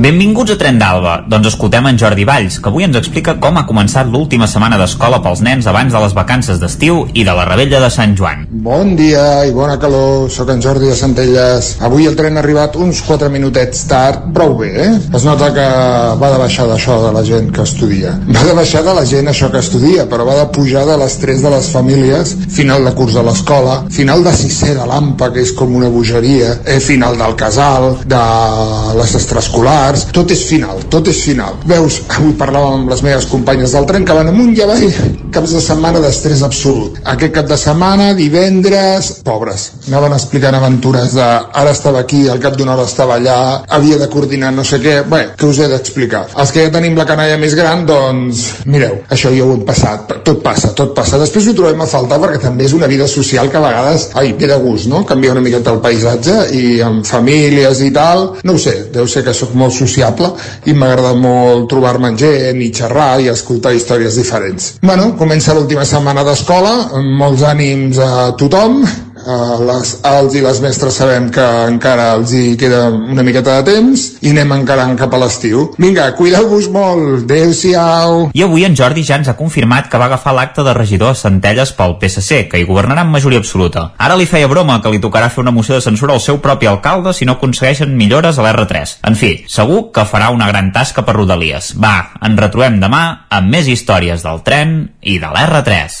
Benvinguts a Tren d'Alba. Doncs escoltem en Jordi Valls, que avui ens explica com ha començat l'última setmana d'escola pels nens abans de les vacances d'estiu i de la rebella de Sant Joan. Bon dia i bona calor, sóc en Jordi de Centelles. Avui el tren ha arribat uns 4 minutets tard, prou bé, eh? Es nota que va de baixar d'això de la gent que estudia. Va de baixar de la gent això que estudia, però va de pujar de l'estrès de les famílies, final de curs de l'escola, final de sisè de l'AMPA, que és com una bogeria, eh, final del casal, de les extraescolars, tot és final, tot és final. Veus, avui parlàvem amb les meves companyes del tren que van amunt i avall, caps de setmana d'estrès absolut. Aquest cap de setmana, divendres, pobres, anaven explicant aventures de ara estava aquí, al cap d'una hora estava allà, havia de coordinar no sé què, bé, què us he d'explicar? Els que ja tenim la canalla més gran, doncs, mireu, això ja ho hem passat, tot passa, tot passa. Després ho trobem a faltar perquè també és una vida social que a vegades, ai, ve de gust, no? Canviar una miqueta el paisatge i amb famílies i tal, no ho sé, deu ser que sóc molt sociable i m'agrada molt trobar-me amb gent i xerrar i escoltar històries diferents. Bueno, comença l'última setmana d'escola, molts ànims a tothom, Uh, les, els i les mestres sabem que encara els hi queda una miqueta de temps i anem encarant cap a l'estiu. Vinga, cuideu-vos molt, adeu-siau. I avui en Jordi ja ens ha confirmat que va agafar l'acte de regidor a Centelles pel PSC, que hi governarà amb majoria absoluta. Ara li feia broma que li tocarà fer una moció de censura al seu propi alcalde si no aconsegueixen millores a l'R3. En fi, segur que farà una gran tasca per Rodalies. Va, ens retrobem demà amb més històries del tren i de l'R3.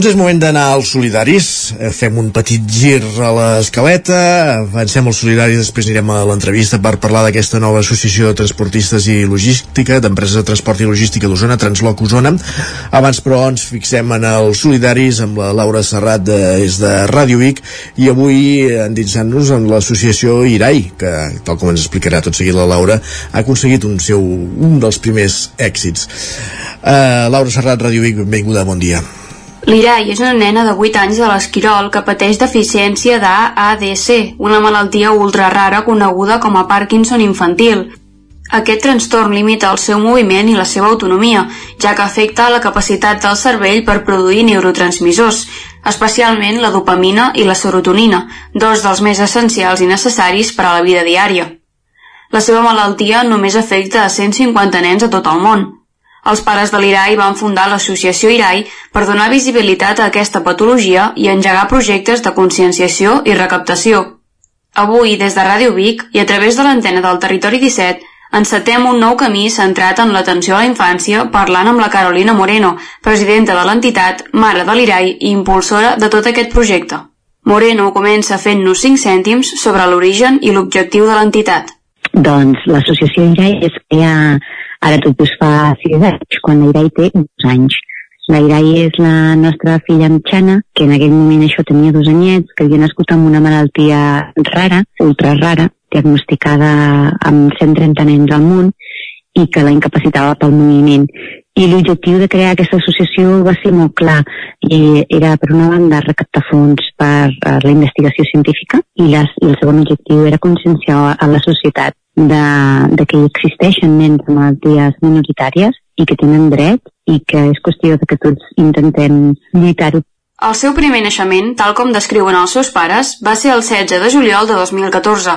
Doncs és moment d'anar als solidaris. Eh, Fem un petit gir a l'escaleta, avancem als solidaris, després anirem a l'entrevista per parlar d'aquesta nova associació de transportistes i logística, d'empreses de transport i logística d'Osona, Transloc Osona. Abans, però, ens fixem en els solidaris amb la Laura Serrat de, és de Ràdio Vic i avui endinsant-nos en l'associació IRAI, que, tal com ens explicarà tot seguit la Laura, ha aconseguit un, seu, un dels primers èxits. Uh, Laura Serrat, Ràdio Vic, benvinguda, bon dia. L'Irai és una nena de 8 anys de l'Esquirol que pateix deficiència d'ADC, una malaltia ultra rara coneguda com a Parkinson infantil. Aquest trastorn limita el seu moviment i la seva autonomia, ja que afecta la capacitat del cervell per produir neurotransmissors, especialment la dopamina i la serotonina, dos dels més essencials i necessaris per a la vida diària. La seva malaltia només afecta a 150 nens a tot el món. Els pares de l'IRAI van fundar l'associació IRAI per donar visibilitat a aquesta patologia i engegar projectes de conscienciació i recaptació. Avui, des de Ràdio Vic i a través de l'antena del Territori 17, encetem un nou camí centrat en l'atenció a la infància parlant amb la Carolina Moreno, presidenta de l'entitat, mare de l'IRAI i impulsora de tot aquest projecte. Moreno comença fent-nos 5 cèntims sobre l'origen i l'objectiu de l'entitat. Doncs l'associació IRAI es crea ara tot just fa 6 anys, quan la IRAI té uns anys. La Irai és la nostra filla mitjana, que en aquell moment això tenia dos anyets, que havia nascut amb una malaltia rara, ultra rara, diagnosticada amb 130 nens al món i que la incapacitava pel moviment. I l'objectiu de crear aquesta associació va ser molt clar. I era, per una banda, recaptar fons per a la investigació científica i, les, i el segon objectiu era conscienciar a la societat de, de que existeixen nens amb malalties minoritàries i que tenen dret i que és qüestió de que tots intentem lluitar-ho. El seu primer naixement, tal com descriuen els seus pares, va ser el 16 de juliol de 2014,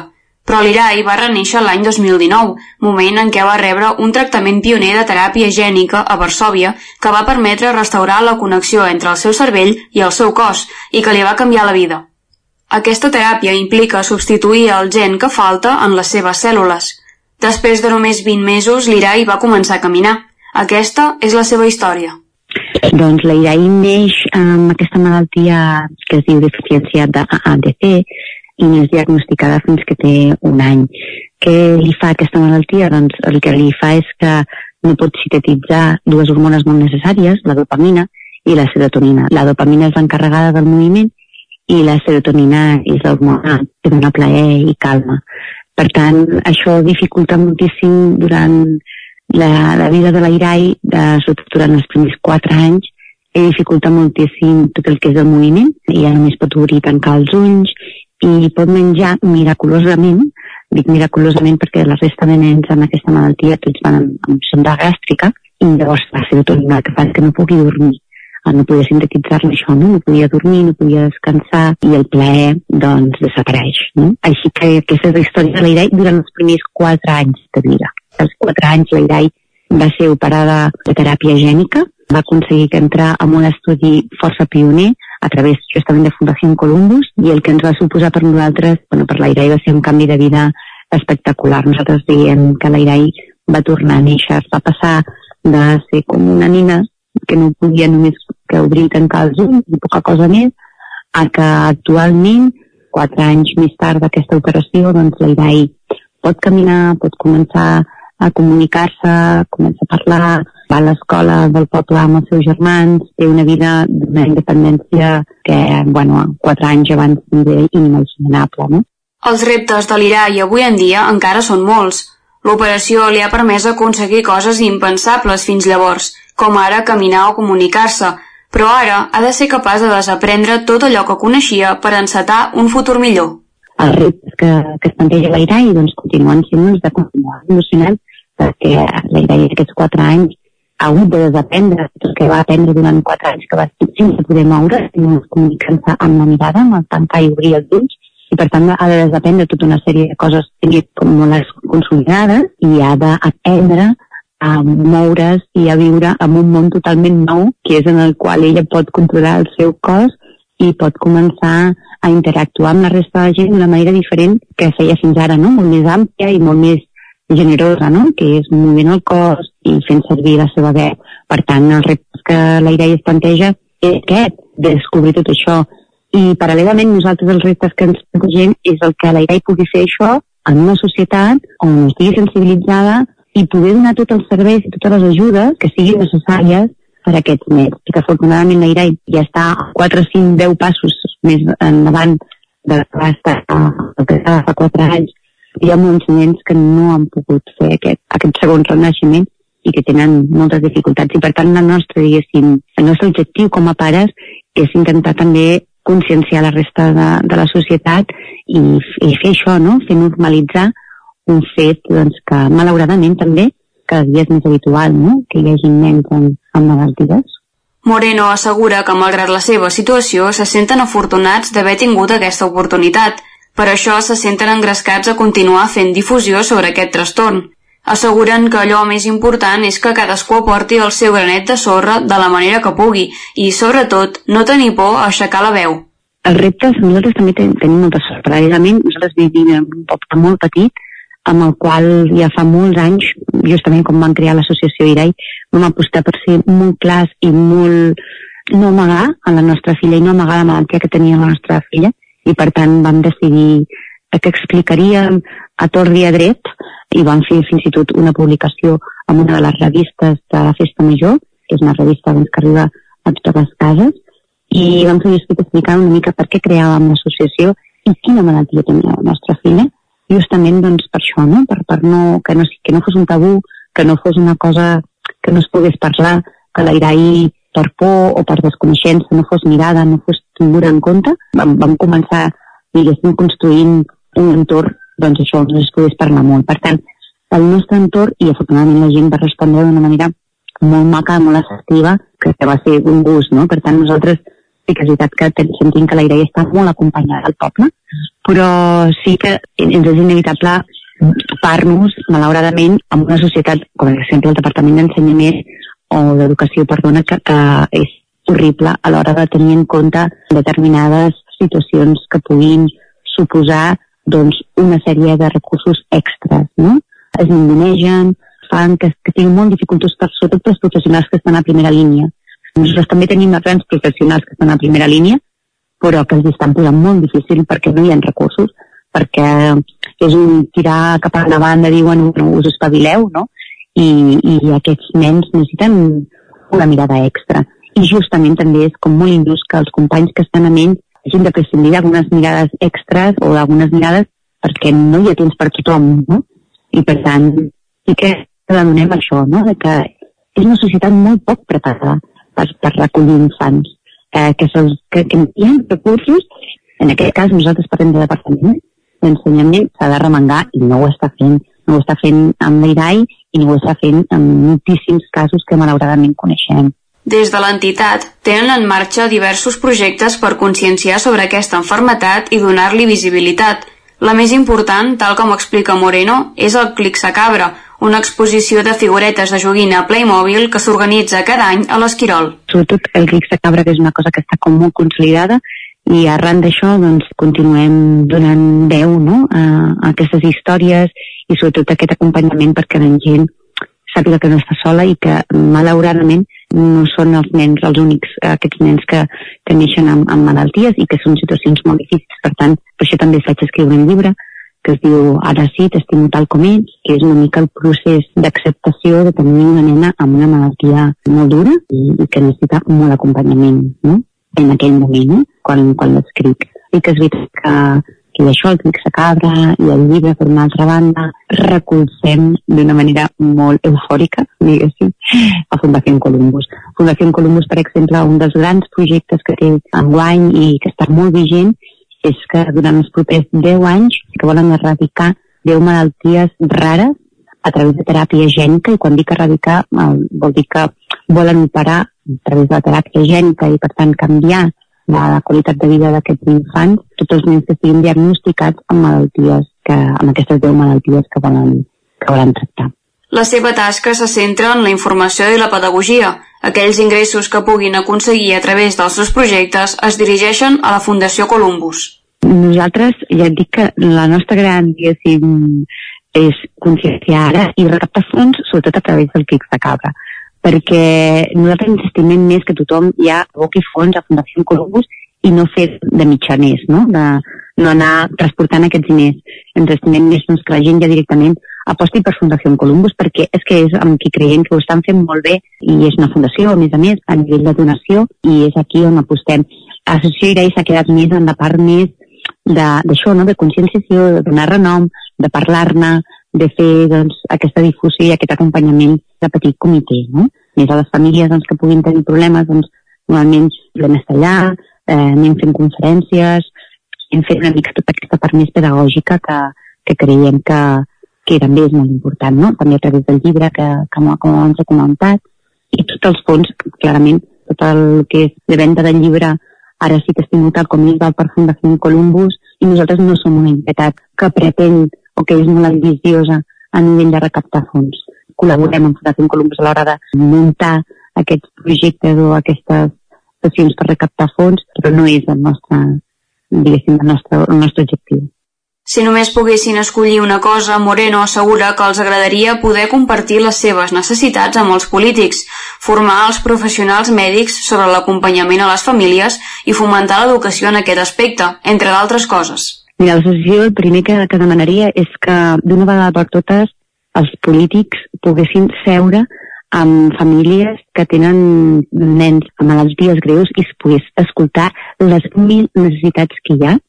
però l'Irai va reneixer l'any 2019, moment en què va rebre un tractament pioner de teràpia gènica a Varsòvia que va permetre restaurar la connexió entre el seu cervell i el seu cos i que li va canviar la vida. Aquesta teràpia implica substituir el gen que falta en les seves cèl·lules. Després de només 20 mesos, l'Irai va començar a caminar. Aquesta és la seva història. Doncs la IAI neix amb aquesta malaltia que es diu deficiència d'ADC i no és diagnosticada fins que té un any. Què li fa aquesta malaltia? Doncs el que li fa és que no pot sintetitzar dues hormones molt necessàries, la dopamina i la serotonina. La dopamina és l'encarregada del moviment i la serotonina és l'hormona que dona plaer i calma. Per tant, això dificulta moltíssim durant la, la vida de l'Airai, sobretot durant els primers quatre anys, he dificulta moltíssim tot el que és el moviment, i ja només pot obrir i tancar els ulls, i pot menjar miraculosament, dic miraculosament perquè la resta de nens amb aquesta malaltia tots van amb, amb sonda gàstrica, i llavors la serotonina que fa que no pugui dormir no podia sintetitzar-ne això, no? no podia dormir, no podia descansar i el plaer doncs desapareix. No? Així que aquesta és la història de l'Irai durant els primers quatre anys de vida als 4 anys la Irai va ser operada de teràpia gènica, va aconseguir que entrar en un estudi força pioner a través justament de Fundació Columbus i el que ens va suposar per nosaltres, bueno, per l'Irai va ser un canvi de vida espectacular. Nosaltres diem que l'Irai va tornar a néixer, va passar de ser com una nina que no podia només que obrir i tancar els ulls i poca cosa més, a que actualment, quatre anys més tard d'aquesta operació, doncs l'Irai pot caminar, pot començar a comunicar-se, comença a parlar, va a l'escola del poble amb els seus germans, té una vida d'una independència que, bueno, quatre anys abans era inimaginable, no? Els reptes de l'IRAI avui en dia encara són molts. L'operació li ha permès aconseguir coses impensables fins llavors, com ara caminar o comunicar-se, però ara ha de ser capaç de desaprendre tot allò que coneixia per encetar un futur millor. Els reptes que, que es planteja l'IRAI doncs, continuen sent uns de continuar emocionant perquè l'Irai aquests quatre anys ha hagut de desaprendre tot el que va aprendre durant quatre anys que va sense poder moure, sense comunicant-se amb la mirada, amb el tancar i obrir els ulls, i per tant ha de desaprendre tota una sèrie de coses com molt les consolidades i ha d'aprendre a moure's i a viure en un món totalment nou, que és en el qual ella pot controlar el seu cos i pot començar a interactuar amb la resta de gent d'una manera diferent que feia fins ara, no? molt més àmplia i molt més generosa, no? que és movent el cos i fent servir la seva veu. Per tant, el repte que la idea es planteja és aquest, de descobrir tot això. I paral·lelament nosaltres els reptes que ens plantegem és el que la idea pugui fer això en una societat on estigui sensibilitzada i poder donar tots els serveis i totes les ajudes que siguin necessàries per a aquests nens. I que afortunadament la IRAI ja està a 4, 5, 10 passos més endavant de la que fa 4 anys hi ha molts nens que no han pogut fer aquest, aquest segon renaixement i que tenen moltes dificultats. I per tant, el nostre, diguéssim, el nostre objectiu com a pares és intentar també conscienciar la resta de, de la societat i, i fer això, no? fer normalitzar un fet doncs, que malauradament també cada dia és més habitual no? que hi hagi nens amb, amb malalties. Moreno assegura que, malgrat la seva situació, se senten afortunats d'haver tingut aquesta oportunitat – per això se senten engrescats a continuar fent difusió sobre aquest trastorn. Asseguren que allò més important és que cadascú aporti el seu granet de sorra de la manera que pugui i, sobretot, no tenir por a aixecar la veu. Els reptes, nosaltres també ten tenim molta sort. Paral·lelament, nosaltres vivim en un poble molt petit, amb el qual ja fa molts anys, justament com van crear l'associació IRAI, vam apostar per ser molt clars i molt no amagar a la nostra filla i no amagar la malaltia que tenia la nostra filla. I per tant vam decidir que explicaríem a tort i a dret i vam fer fins i tot una publicació en una de les revistes de la Festa Major, que és una revista doncs, que arriba a totes les cases, i vam fer explicant una mica per què creàvem l'associació i quina malaltia tenia la nostra filla, justament doncs, per això, no? Per, per no, que, no, que no fos un tabú, que no fos una cosa que no es pogués parlar, que l'airai per por o per desconeixença no fos mirada, no fos tinguda en compte. Vam, vam començar, diguéssim, construint un entorn doncs això no es pogués parlar molt. Per tant, el nostre entorn, i afortunadament la gent va respondre d'una manera molt maca, molt assertiva, que va ser un gust, no? Per tant, nosaltres sí que és veritat que sentim que la idea està molt acompanyada del poble, però sí que ens és inevitable par-nos, malauradament, amb una societat, com per exemple el Departament d'Ensenyament o d'Educació, perdona, que, que és horrible a l'hora de tenir en compte determinades situacions que puguin suposar doncs, una sèrie de recursos extras, no? Es ningunegen, fan que, que tinguin molt dificultats per, sobretot pels professionals que estan a primera línia. Nosaltres també tenim grans professionals que estan a primera línia, però que els estan posant molt difícil perquè no hi ha recursos, perquè és un tirar cap a una banda, diuen, no, us espavileu, no? I, i aquests nens necessiten una mirada extra. I justament també és com molt injust que els companys que estan amb ells hagin de prescindir d'algunes mirades extras o d'algunes mirades perquè no hi ha temps per tothom, no? I per tant, sí que donem això, no? De que és una societat molt poc preparada per, per recollir infants, eh, que, se'ls, que, que hi ha recursos, en aquest cas nosaltres parlem de departament d'ensenyament, s'ha de remengar i no ho està fent. No ho està fent amb l'IRAI i no ho està fent en moltíssims casos que malauradament coneixem. Des de l'entitat tenen en marxa diversos projectes per conscienciar sobre aquesta enfermetat i donar-li visibilitat. La més important, tal com explica Moreno, és el Clixacabra, una exposició de figuretes de joguina Playmobil que s'organitza cada any a l'Esquirol. Sobretot el Clixacabra, que és una cosa que està com molt consolidada, i arran d'això doncs, continuem donant veu no? a, a aquestes històries i sobretot aquest acompanyament perquè la gent sàpiga que no està sola i que malauradament no són els nens els únics, aquests nens que, que neixen amb, amb malalties i que són situacions molt difícils. Per tant, per això també faig escriure un llibre que es diu Ara sí, t'estimo tal com ets, que és una mica el procés d'acceptació de tenir una nena amb una malaltia molt dura i, i que necessita molt acompanyament no? en aquell moment, quan, quan l'escric. I que és veritat que, i això, el Clic Cabra i el llibre, per una altra banda, recolzem d'una manera molt eufòrica, diguéssim, a Fundació Columbus. Fundació Columbus, per exemple, un dels grans projectes que té enguany i que està molt vigent és que durant els propers 10 anys que volen erradicar 10 malalties rares a través de teràpia gènica i quan dic erradicar vol dir que volen operar a través de la teràpia gènica i per tant canviar la, la qualitat de vida d'aquests infants, tots els nens que estiguin diagnosticats amb malalties, que, amb aquestes 10 malalties que volen, que volen tractar. La seva tasca se centra en la informació i la pedagogia. Aquells ingressos que puguin aconseguir a través dels seus projectes es dirigeixen a la Fundació Columbus. Nosaltres, ja et dic que la nostra gran, diguéssim, és conscienciar ara i recaptar fons, sobretot a través del Quics de Cabra perquè nosaltres ens estimem més que tothom ja aboqui fons a Fundació Columbus i no fer de mitjaners, no? de no anar transportant aquests diners. Ens estimem més doncs, que la gent ja directament aposti per Fundació Columbus perquè és que és amb qui creiem que ho estan fent molt bé i és una fundació, a més a més, a nivell de donació i és aquí on apostem. L'associació IRAI s'ha quedat més en la part més d'això, no? de conscienciació, de donar renom, de parlar-ne, de fer doncs, aquesta difusió i aquest acompanyament de petit comitè. No? Més a les famílies doncs, que puguin tenir problemes, doncs, normalment volem estar allà, eh, anem fent conferències, anem fent una mica tota aquesta part més pedagògica que, que creiem que, que també és molt important, no? també a través del llibre que, que com abans he comentat, i tots els fons, clarament, tot el que és de venda del llibre ara sí que estic notat com és del per Fundació Columbus i nosaltres no som una entitat que pretén o que és molt ambiciosa a nivell de recaptar fons. Col·laborem amb Fundació Columbus a l'hora de muntar aquests projectes o aquestes sessions per recaptar fons, però no és el nostre, diguéssim, el nostre, el nostre objectiu. Si només poguessin escollir una cosa, Moreno assegura que els agradaria poder compartir les seves necessitats amb els polítics, formar els professionals mèdics sobre l'acompanyament a les famílies i fomentar l'educació en aquest aspecte, entre d'altres coses. Mira, l'associació el primer que, que demanaria és que d'una vegada per totes els polítics poguessin seure amb famílies que tenen nens amb malalties greus i es pogués escoltar les mil necessitats que hi ha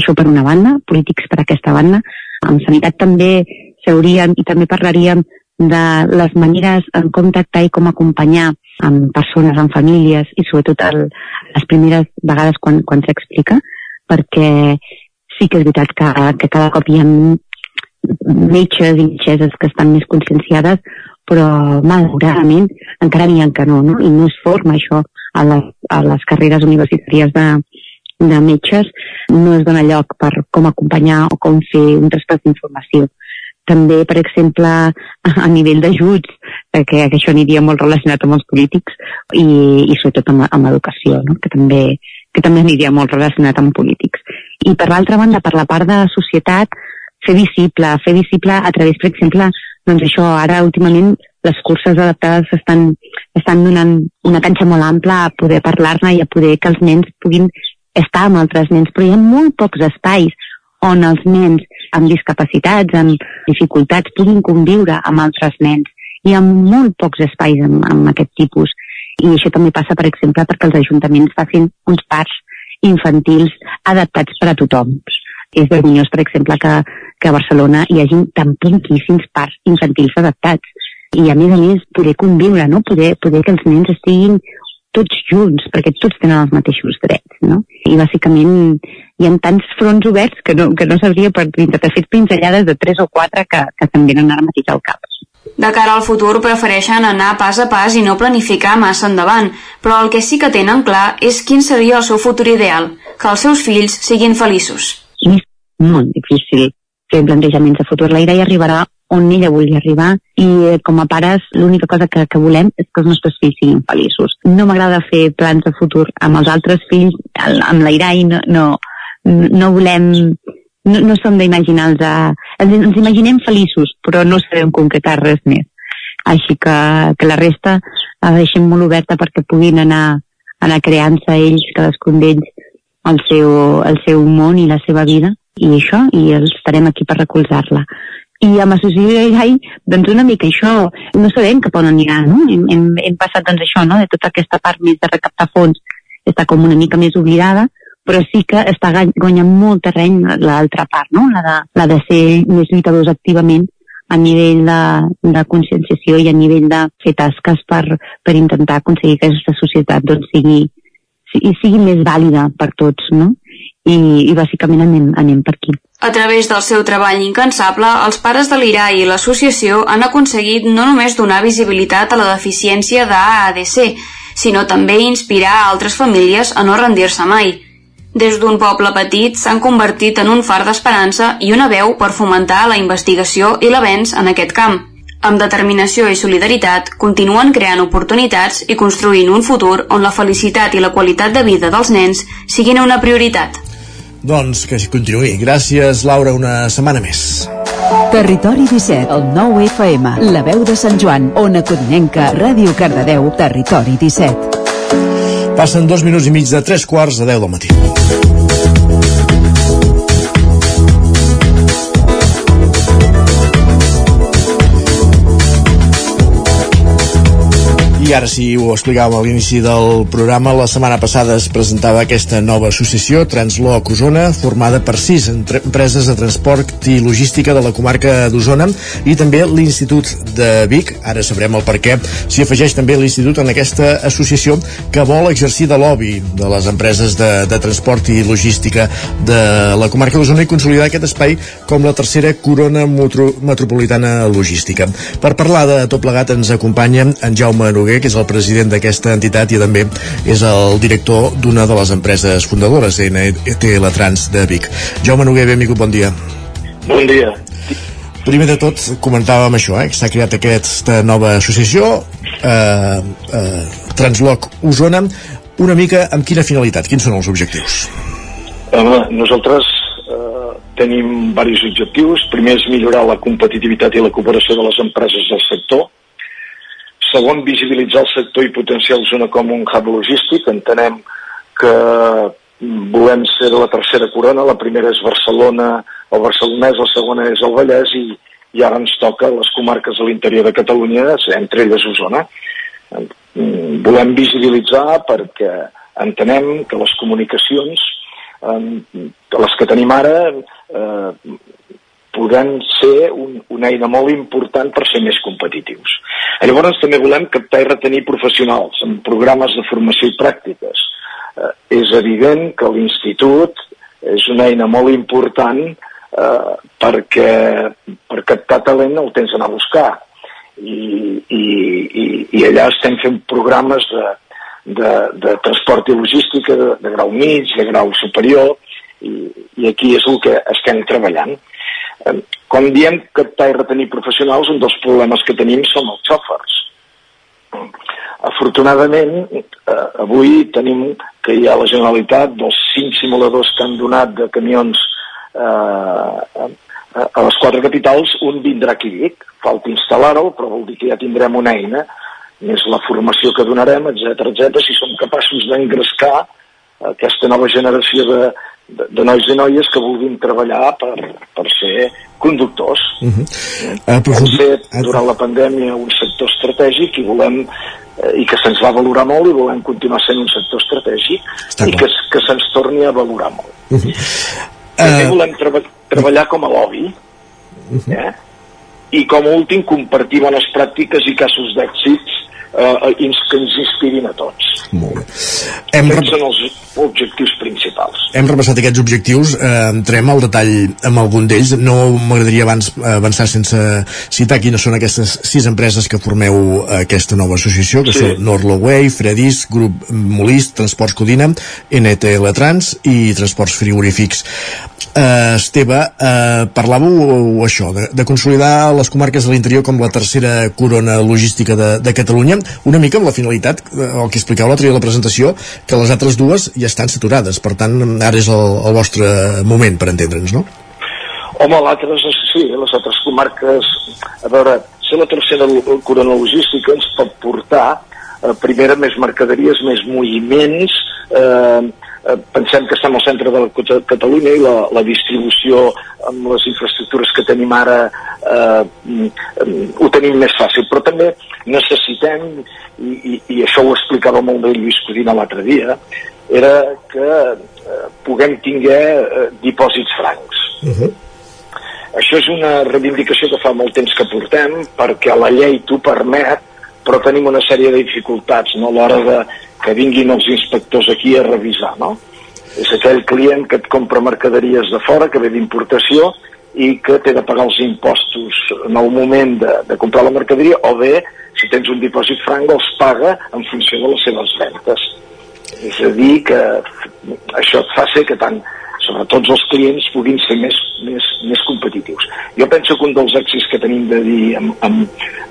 això per una banda, polítics per aquesta banda. En sanitat també s'haurien i també parlaríem de les maneres en com tractar i com acompanyar amb persones, amb famílies i sobretot el, les primeres vegades quan, quan s'explica, perquè sí que és veritat que, que cada cop hi ha metges i metgeses que estan més conscienciades, però malauradament encara n'hi ha que no, no? I no es forma això a les, a les carreres universitàries de, de metges no es dona lloc per com acompanyar o com fer un traspàs d'informació. També, per exemple, a nivell d'ajuts, que, això aniria molt relacionat amb els polítics i, i sobretot amb, amb educació, no? que, també, que també aniria molt relacionat amb polítics. I per l'altra banda, per la part de la societat, fer visible, fer visible a través, per exemple, doncs això, ara últimament les curses adaptades estan, estan donant una canxa molt ampla a poder parlar-ne i a poder que els nens puguin estar amb altres nens, però hi ha molt pocs espais on els nens amb discapacitats, amb dificultats, puguin conviure amb altres nens. Hi ha molt pocs espais amb, amb aquest tipus. I això també passa, per exemple, perquè els ajuntaments facin uns parcs infantils adaptats per a tothom. És vergonyós, per exemple, que, que a Barcelona hi hagi tan poquíssims parcs infantils adaptats. I a més a més, poder conviure, no? poder, poder que els nens estiguin tots junts, perquè tots tenen els mateixos drets, no? I bàsicament hi ha tants fronts oberts que no, que no sabria per intentar fer pinzellades de tres o quatre que, que se'n venen ara mateix al cap. De cara al futur prefereixen anar pas a pas i no planificar massa endavant, però el que sí que tenen clar és quin seria el seu futur ideal, que els seus fills siguin feliços. És molt difícil fer plantejaments de futur. La hi arribarà on ella vulgui arribar i eh, com a pares l'única cosa que, que volem és que els nostres fills siguin feliços. No m'agrada fer plans de futur amb els altres fills, amb l'Irai no, no, no volem no, no som d'imaginar-los ens, ens imaginem feliços però no sabem concretar res més. Així que, que la resta la deixem molt oberta perquè puguin anar, anar creant-se ells, cadascun d'ells el seu, el seu món i la seva vida. I això, i estarem aquí per recolzar-la i amb Associació AI, doncs una mica això, no sabem cap on anirà, no? Hem, hem, hem passat doncs això, no?, de tota aquesta part més de recaptar fons, està com una mica més oblidada, però sí que està guanyant molt terreny l'altra part, no? La de, la de ser més lluitadors activament a nivell de, de conscienciació i a nivell de fer tasques per, per intentar aconseguir que aquesta societat doncs, sigui, sigui més vàlida per tots, no? I, i bàsicament anem, anem per aquí. A través del seu treball incansable, els pares de l'IRAI i l'associació han aconseguit no només donar visibilitat a la deficiència d'AADC, sinó també inspirar a altres famílies a no rendir-se mai. Des d'un poble petit s'han convertit en un far d'esperança i una veu per fomentar la investigació i l'avenç en aquest camp. Amb determinació i solidaritat, continuen creant oportunitats i construint un futur on la felicitat i la qualitat de vida dels nens siguin una prioritat. Doncs que continuï. Gràcies, Laura, una setmana més. Territori 17, el 9 FM, la veu de Sant Joan, Ona Codinenca, Ràdio Cardedeu, Territori 17. Passen dos minuts i mig de tres quarts de deu del matí. I ara sí, ho explicàvem a l'inici del programa, la setmana passada es presentava aquesta nova associació, Transloc Osona, formada per sis empreses de transport i logística de la comarca d'Osona i també l'Institut de Vic, ara sabrem el per què, s'hi afegeix també l'Institut en aquesta associació que vol exercir de lobby de les empreses de, de transport i logística de la comarca d'Osona i consolidar aquest espai com la tercera corona metropolitana logística. Per parlar de tot plegat ens acompanya en Jaume Noguer, que és el president d'aquesta entitat i també és el director d'una de les empreses fundadores, NT La Trans de Vic. Jaume Noguer, benvingut, bon dia. Bon dia. primer de tot comentàvem això, eh, que s'ha creat aquesta nova associació, eh, eh, Transloc Osona, una mica amb quina finalitat, quins són els objectius? Home, nosaltres eh, tenim diversos objectius. Primer és millorar la competitivitat i la cooperació de les empreses del sector. Segon, visibilitzar el sector i potenciar el zona com un hub logístic. Entenem que volem ser la tercera corona. La primera és Barcelona o Barcelonès, la segona és el Vallès i, i ara ens toca les comarques de l'interior de Catalunya, entre elles Osona. Mm, volem visibilitzar perquè entenem que les comunicacions, eh, les que tenim ara, eh, podran ser un, una eina molt important per ser més competitius. Llavors també volem captar i retenir professionals en programes de formació i pràctiques. Eh, és evident que l'institut és una eina molt important eh, perquè per captar talent el tens d'anar a buscar i, i, i, i allà estem fent programes de, de, de transport i logística de, de grau mig, de grau superior i, i aquí és el que estem treballant. Quan diem captar i retenir professionals, un dels problemes que tenim són els xòfers. Afortunadament, eh, avui tenim que hi ha la Generalitat dels cinc simuladors que han donat de camions eh, a les quatre capitals, un vindrà aquí Vic, falta instal·lar-ho, però vol dir que ja tindrem una eina, més la formació que donarem, etc etc. si som capaços d'engrescar aquesta nova generació de, de, de nois i noies que vulguin treballar per, per ser conductors. Uh -huh. uh, Hem fet durant la pandèmia un sector estratègic i volem eh, i que se'ns va valorar molt i volem continuar sent un sector estratègic Està i clar. que, que se'ns torni a valorar molt. Uh -huh. També uh... volem treba treballar com a lobby uh -huh. eh? i com a últim compartir bones pràctiques i casos d'èxits eh, que ens inspirin a tots. Molt bé. Hem Aquests són els objectius principals. Hem repassat aquests objectius, eh, entrem al detall amb algun d'ells. No m'agradaria abans avançar sense citar quines són aquestes sis empreses que formeu aquesta nova associació, que sí. són Norloway, Fredis, Grup Molist, Transports Codina, NTL Trans i Transports Frigorífics. Eh, Esteve, eh, parlàveu això, de, de consolidar les comarques de l'interior com la tercera corona logística de, de Catalunya, una mica amb la finalitat, eh, el que explicava l'altre dia a la presentació, que les altres dues ja estan saturades, per tant, ara és el, el vostre moment per entendre'ns, no? Home, l'altre, sí, les altres comarques, a veure, ser la tercera corona logística ens pot portar, eh, primera, més mercaderies, més moviments, eh, Eh, pensem que estem al centre de la Catalunya i la, la distribució amb les infraestructures que tenim ara eh, mm, ho tenim més fàcil, però també necessitem, i, i, i això ho explicava molt bé Lluís Codina l'altre dia, era que eh, puguem tinguer eh, dipòsits francs. Uh -huh. Això és una reivindicació que fa molt temps que portem perquè la llei t'ho permet però tenim una sèrie de dificultats no? a l'hora de que vinguin els inspectors aquí a revisar, no? És aquell client que et compra mercaderies de fora, que ve d'importació, i que té de pagar els impostos en el moment de, de comprar la mercaderia, o bé, si tens un dipòsit franc, els paga en funció de les seves ventes. És a dir, que això et fa ser que tant sobretot els clients puguin ser més, més, més competitius. Jo penso que un dels èxits que tenim de dir en, en,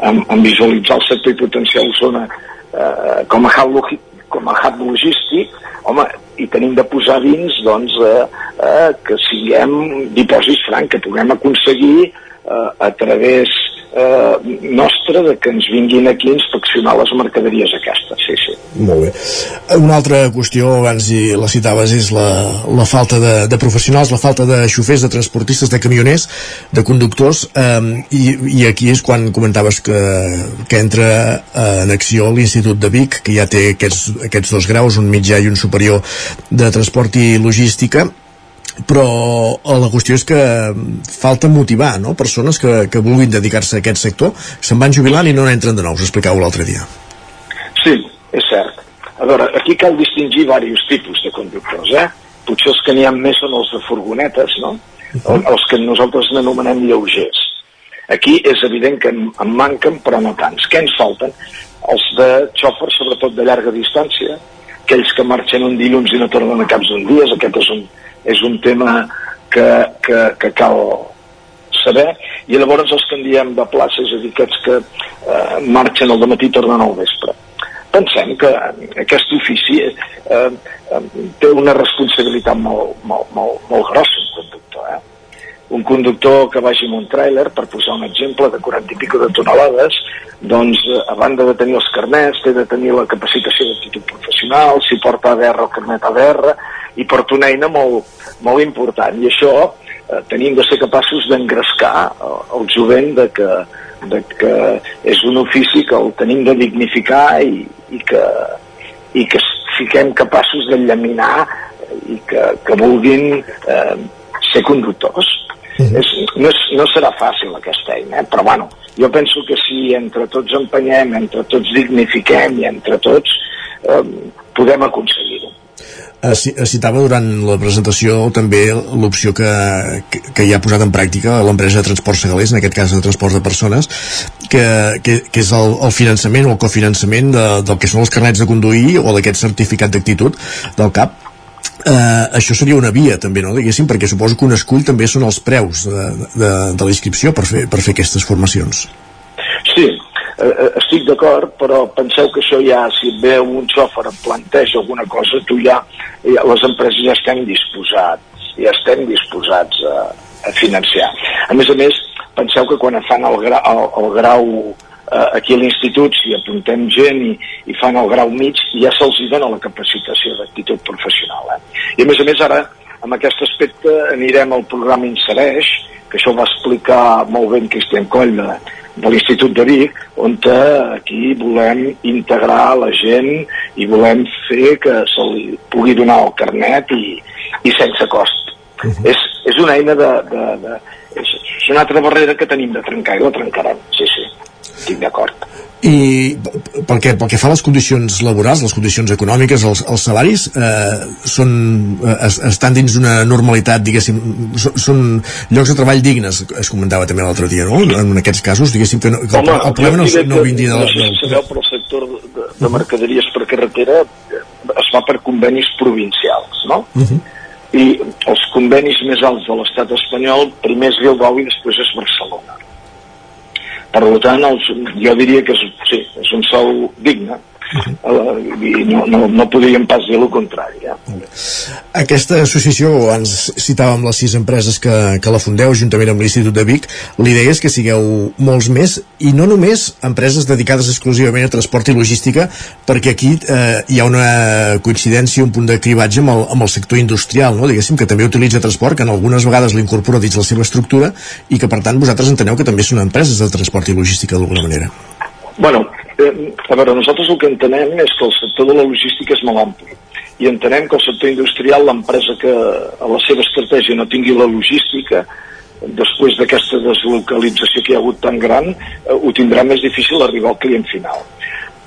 en, en visualitzar el sector i potenciar la zona eh, com a hub com a hub logístic, home, i tenim de posar dins doncs, eh, eh, que siguem dipòsits franc, que puguem aconseguir eh, a través eh, nostra de que ens vinguin aquí a inspeccionar les mercaderies aquestes, sí, sí. Molt bé. Una altra qüestió, abans hi la citaves, és la, la falta de, de professionals, la falta de xofers, de transportistes, de camioners, de conductors, eh, i, i aquí és quan comentaves que, que entra eh, en acció l'Institut de Vic, que ja té aquests, aquests dos graus, un mitjà i un superior de transport i logística, però eh, la qüestió és que falta motivar no? persones que, que vulguin dedicar-se a aquest sector se'n van jubilant i no n'entren de nous, explicau l'altre dia Sí, és cert a veure, aquí cal distingir diversos tipus de conductors eh? potser els que n'hi ha més són els de furgonetes no? -huh. els que nosaltres n'anomenem lleugers aquí és evident que en manquen però no tants, què ens falten? els de xòfers sobretot de llarga distància aquells que marxen un dilluns i no tornen a caps d'un dies, aquest és un, és un tema que, que, que cal saber, i llavors els que en diem de plaça, és a dir, aquests que eh, marxen al matí i tornen al vespre. Pensem que aquest ofici eh, eh, té una responsabilitat molt, molt, molt, molt grossa, un conductor, eh? Un conductor que vagi amb un tràiler, per posar un exemple, de 40 i pico de tonelades, doncs, eh, a banda de tenir els carnets, té de tenir la capacitació d'actitud professional, si porta ADR el carnet ADR, i porta una eina molt, molt important. I això eh, tenim de ser capaços d'engrescar eh, el jovent de que, de que és un ofici que el tenim de dignificar i, i, que, i que fiquem capaços de llaminar i que, que vulguin eh, ser conductors és, no, és, no serà fàcil aquesta eina, eh? però bueno, jo penso que si entre tots empenyem, entre tots dignifiquem i entre tots eh, podem aconseguir-ho. Citava durant la presentació també l'opció que, que, que hi ha posat en pràctica l'empresa de transport segalers, en aquest cas de transport de persones, que, que, que és el, el finançament o el cofinançament de, del que són els carnets de conduir o d'aquest certificat d'actitud del CAP eh, això seria una via també, no? diguéssim, perquè suposo que un escull també són els preus de, de, de la inscripció per fer, per fer aquestes formacions. Sí, eh, eh, estic d'acord, però penseu que això ja, si ve un xòfer em planteja alguna cosa, tu ja, ja les empreses ja estem disposats, ja estem disposats a, a financiar. A més a més, penseu que quan fan el, gra, el, el grau eh, aquí a l'institut, si apuntem gent i, i fan el grau mig, ja se'ls dona la capacitació d'actitud professional. Eh? I a més a més ara, amb aquest aspecte, anirem al programa Insereix, que això va explicar molt ben Cristian Coll de, de l'Institut de Vic, on aquí volem integrar la gent i volem fer que se li pugui donar el carnet i, i sense cost. Uh -huh. és, és una eina de, de, de, és, és una altra barrera que tenim de trencar i la trencarem, sí, sí estic d'acord. I pel que, pel que fa a les condicions laborals, les condicions econòmiques, els, els salaris, eh, són, eh, estan dins d'una normalitat, diguéssim, són, són llocs de treball dignes, es comentava també l'altre dia, no? En aquests casos, diguéssim que, no, que Home, el, problema no, no vindria de... No sé si sabeu, però el sector de, de mercaderies per carretera es fa per convenis provincials, no? Uh -huh. I els convenis més alts de l'estat espanyol, primer és Bilbao i després és Barcelona per tant, els, jo diria que és, sí, és un sou digne i no, no, no podríem pas dir el contrari eh? Aquesta associació ens citàvem les sis empreses que, que la fundeu juntament amb l'Institut de Vic l'idea és que sigueu molts més i no només empreses dedicades exclusivament a transport i logística perquè aquí eh, hi ha una coincidència un punt de cribatge amb el, amb el sector industrial no? diguéssim que també utilitza transport que en algunes vegades l'incorpora dins la seva estructura i que per tant vosaltres enteneu que també són empreses de transport i logística d'alguna manera Bueno, eh, a veure, nosaltres el que entenem és que el sector de la logística és molt ampli i entenem que el sector industrial, l'empresa que a la seva estratègia no tingui la logística, després d'aquesta deslocalització que hi ha hagut tan gran, eh, ho tindrà més difícil arribar al client final.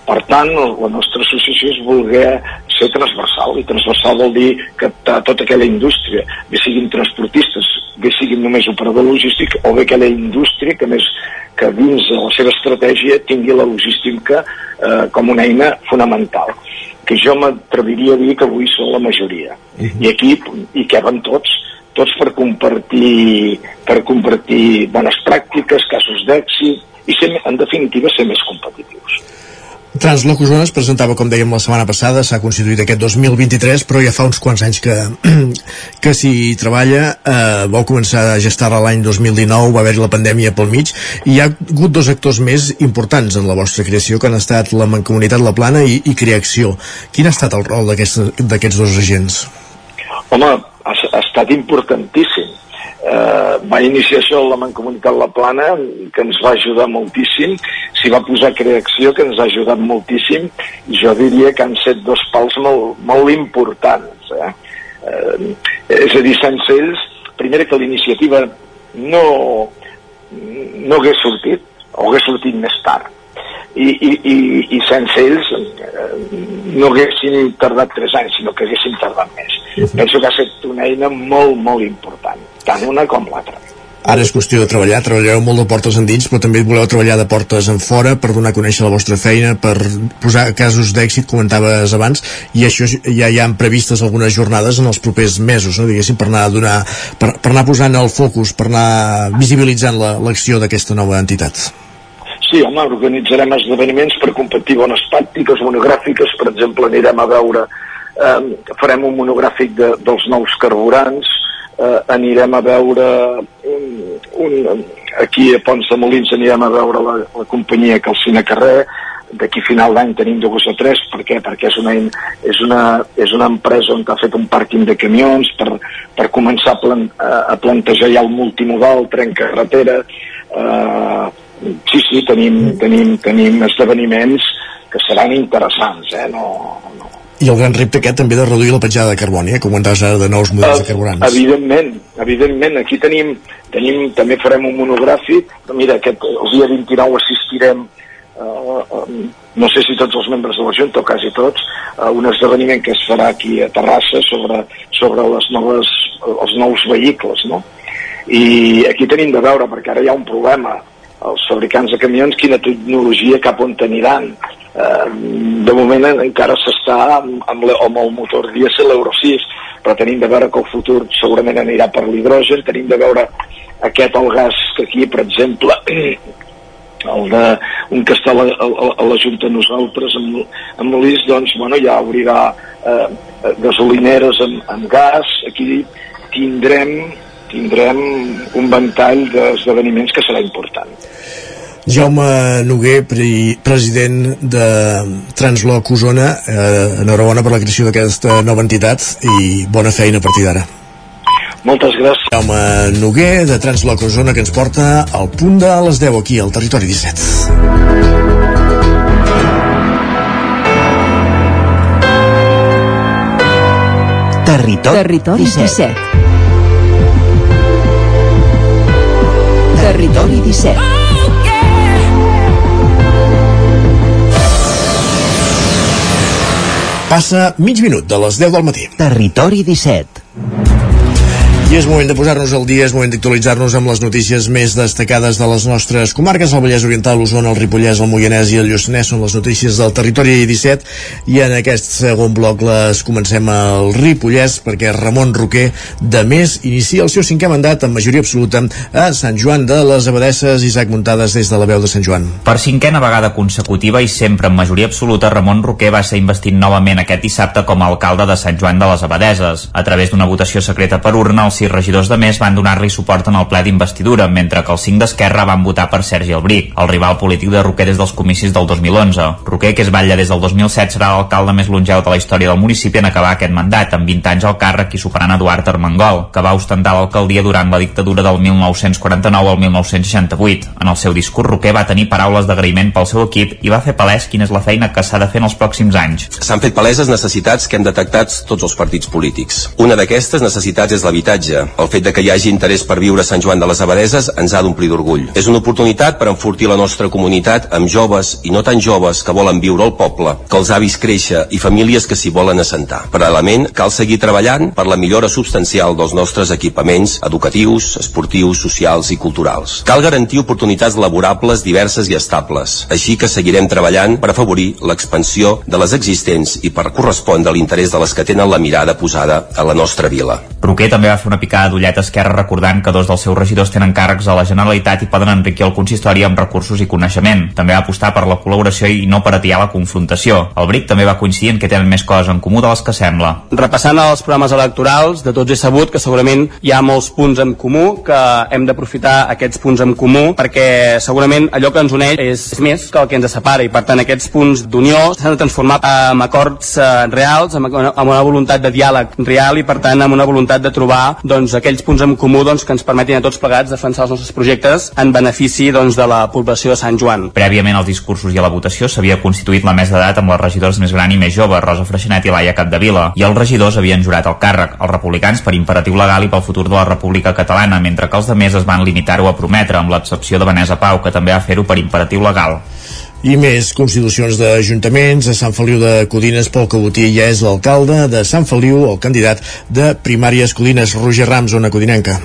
Per tant, la nostra associació és voler ser transversal, i transversal vol dir que tota aquella indústria, bé siguin transportistes, bé siguin només operador logístic, o bé aquella indústria que més que dins de la seva estratègia tingui la logística eh, com una eina fonamental que jo m'atreviria a dir que avui són la majoria uh -huh. i aquí hi queben tots tots per compartir per compartir bones pràctiques, casos d'èxit i ser, en definitiva ser més competitius Translocusona es presentava, com dèiem la setmana passada, s'ha constituït aquest 2023, però ja fa uns quants anys que, que s'hi treballa. Eh, vau començar a gestar-la l'any 2019, va haver-hi la pandèmia pel mig, i hi ha hagut dos actors més importants en la vostra creació, que han estat la Mancomunitat La Plana i, i Creacció. Quin ha estat el rol d'aquests dos agents? Home, ha, ha estat importantíssim eh, va iniciar això la Mancomunitat La Plana, que ens va ajudar moltíssim, s'hi va posar Creació, que ens ha ajudat moltíssim, i jo diria que han set dos pals molt, molt importants. Eh? Eh, és a dir, sense ells, primer que l'iniciativa no, no hagués sortit, o hagués sortit més tard, i, i, i, i sense ells eh, no haguéssim tardat 3 anys, sinó que haguéssim tardat més. Uh -huh. Penso que ha estat una eina molt, molt important, tant una com l'altra. Ara és qüestió de treballar, treballareu molt de portes endins, però també voleu treballar de portes en fora per donar a conèixer la vostra feina, per posar casos d'èxit, comentaves abans, i això ja hi han previstes algunes jornades en els propers mesos, no? diguéssim, per anar, a donar, per, per anar posant el focus, per anar visibilitzant l'acció la, d'aquesta nova entitat. Sí, home, organitzarem esdeveniments per competir bones pràctiques monogràfiques, per exemple, anirem a veure, eh, farem un monogràfic de, dels nous carburants, eh, anirem a veure un, un, aquí a Pons de Molins anirem a veure la, la companyia Calcina Carrer d'aquí final d'any tenim dos o tres per què? perquè és una, és, una, és una empresa on ha fet un pàrquing de camions per, per començar a, plan, a, plantejar ja el multimodal, tren carretera eh, sí, sí, tenim, tenim, tenim esdeveniments que seran interessants eh? no, no, i el gran repte aquest també de reduir la petjada de carboni, eh? com comentaves ara de nous models uh, de carburants. Evidentment, evidentment. Aquí tenim, tenim, també farem un monogràfic. Mira, aquest, el dia 29 assistirem Uh, no sé si tots els membres de la Junta o quasi tots, uh, un esdeveniment que es farà aquí a Terrassa sobre, sobre les noves, els nous vehicles, no? I aquí tenim de veure, perquè ara hi ha un problema, els fabricants de camions, quina tecnologia cap on teniran eh, de moment encara s'està amb, amb, amb el motor dièsel l'Euro 6 però tenim de veure que el futur segurament anirà per l'hidrogen. Tenim de veure aquest el gas que aquí per exemple el de un que està a la, a, a la Junta nosaltres amb, amb l'IS doncs bueno, ja obrirà eh, gasolineres amb, amb gas aquí tindrem tindrem un ventall d'esdeveniments que serà important Jaume Noguer, pre president de Transloc Osona, eh, enhorabona per la creació d'aquesta nova entitat i bona feina a partir d'ara. Moltes gràcies. Jaume Noguer, de Transloc Osona, que ens porta al punt de les 10 aquí, al Territori 17. Territori, Territori 17. 17. Territori 17. Passa mig minut de les 10 del matí. Territori 17. I és moment de posar-nos al dia, és moment d'actualitzar-nos amb les notícies més destacades de les nostres comarques, el Vallès Oriental, l'Osona, el Ripollès, el Moianès i el Lluçanès són les notícies del territori 17 i en aquest segon bloc les comencem al Ripollès perquè Ramon Roquer de més inicia el seu cinquè mandat amb majoria absoluta a Sant Joan de les Abadesses, Isaac Muntades des de la veu de Sant Joan. Per cinquena vegada consecutiva i sempre amb majoria absoluta, Ramon Roquer va ser investit novament aquest dissabte com a alcalde de Sant Joan de les Abadeses. A través d'una votació secreta per urna, el sis regidors de més van donar-li suport en el ple d'investidura, mentre que els cinc d'Esquerra van votar per Sergi Albric, el rival polític de Roquer des dels comicis del 2011. Roquer, que es batlla des del 2007, serà l'alcalde més longeu de la història del municipi en acabar aquest mandat, amb 20 anys al càrrec i superant Eduard Armengol, que va ostentar l'alcaldia durant la dictadura del 1949 al 1968. En el seu discurs, Roquer va tenir paraules d'agraïment pel seu equip i va fer palès quina és la feina que s'ha de fer en els pròxims anys. S'han fet paleses necessitats que hem detectat tots els partits polítics. Una d'aquestes necessitats és l'habitatge viatge. El fet de que hi hagi interès per viure a Sant Joan de les Abadeses ens ha d'omplir d'orgull. És una oportunitat per enfortir la nostra comunitat amb joves i no tan joves que volen viure al poble, que els avis créixer i famílies que s'hi volen assentar. Paral·lelament, cal seguir treballant per la millora substancial dels nostres equipaments educatius, esportius, socials i culturals. Cal garantir oportunitats laborables diverses i estables, així que seguirem treballant per afavorir l'expansió de les existents i per correspondre a l'interès de les que tenen la mirada posada a la nostra vila. Roquer també va fer una picada d'ullet Esquerra recordant que dos dels seus regidors tenen càrrecs a la Generalitat i poden enriquir el consistori amb recursos i coneixement. També va apostar per la col·laboració i no per atiar la confrontació. El BRIC també va coincidir en que tenen més coses en comú de les que sembla. Repassant els programes electorals, de tots he sabut que segurament hi ha molts punts en comú, que hem d'aprofitar aquests punts en comú, perquè segurament allò que ens uneix és més que el que ens separa, i per tant aquests punts d'unió s'han de transformar en acords eh, reals, amb una voluntat de diàleg real i per tant amb una voluntat de trobar doncs, aquells punts en comú doncs, que ens permetin a tots plegats defensar els nostres projectes en benefici doncs, de la població de Sant Joan. Prèviament als discursos i a la votació s'havia constituït la mesa d'edat amb les regidors més gran i més jove, Rosa Freixenet i Laia Capdevila, i els regidors havien jurat el càrrec, els republicans per imperatiu legal i pel futur de la República Catalana, mentre que els de més es van limitar-ho a prometre, amb l'excepció de Vanessa Pau, que també va fer-ho per imperatiu legal. I més constitucions d'ajuntaments. A Sant Feliu de Codines, Pol Cabotí ja és l'alcalde de Sant Feliu, el candidat de Primàries Codines, Roger Rams, zona codinenca.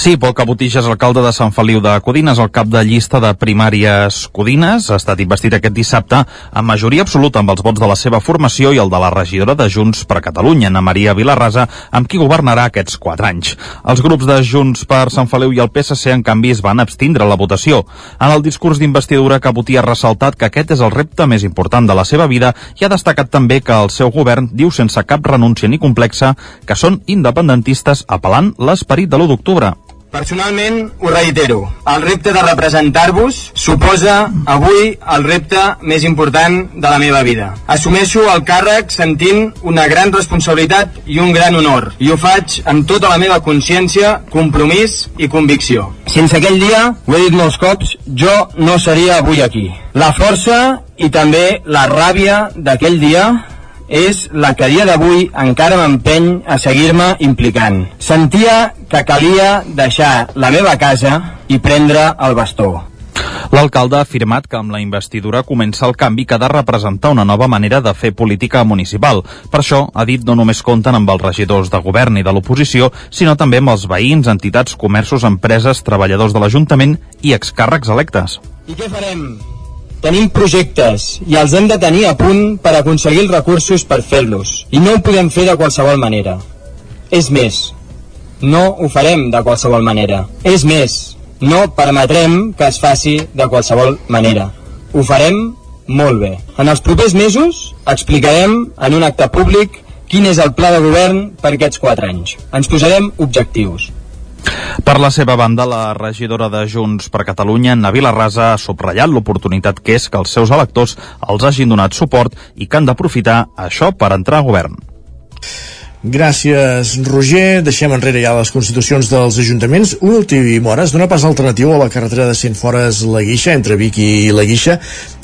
Sí, Pol Cabotix és alcalde de Sant Feliu de Codines, el cap de llista de primàries Codines. Ha estat investit aquest dissabte amb majoria absoluta amb els vots de la seva formació i el de la regidora de Junts per Catalunya, Ana Maria Vilarrasa, amb qui governarà aquests quatre anys. Els grups de Junts per Sant Feliu i el PSC, en canvi, es van abstindre a la votació. En el discurs d'investidura, Cabotí ha ressaltat que aquest és el repte més important de la seva vida i ha destacat també que el seu govern diu sense cap renúncia ni complexa que són independentistes apel·lant l'esperit de l'1 d'octubre. Personalment, ho reitero, el repte de representar-vos suposa avui el repte més important de la meva vida. Assumeixo el càrrec sentint una gran responsabilitat i un gran honor, i ho faig amb tota la meva consciència, compromís i convicció. Sense aquell dia, ho he dit molts cops, jo no seria avui aquí. La força i també la ràbia d'aquell dia és la que a dia d'avui encara m'empeny a seguir-me implicant. Sentia que calia deixar la meva casa i prendre el bastó. L'alcalde ha afirmat que amb la investidura comença el canvi que ha de representar una nova manera de fer política municipal. Per això, ha dit, no només compten amb els regidors de govern i de l'oposició, sinó també amb els veïns, entitats, comerços, empreses, treballadors de l'Ajuntament i excàrrecs electes. I què farem? Tenim projectes i els hem de tenir a punt per aconseguir els recursos per fer-los. I no ho podem fer de qualsevol manera. És més, no ho farem de qualsevol manera. És més, no permetrem que es faci de qualsevol manera. Ho farem molt bé. En els propers mesos explicarem en un acte públic quin és el pla de govern per aquests quatre anys. Ens posarem objectius. Per la seva banda, la regidora de Junts per Catalunya, Navila Rasa, ha subratllat l'oportunitat que és que els seus electors els hagin donat suport i que han d'aprofitar això per entrar a govern. Gràcies, Roger. Deixem enrere ja les constitucions dels ajuntaments. Una última hora es dona pas alternatiu a la carretera de Centfores La Guixa, entre Vic i La Guixa,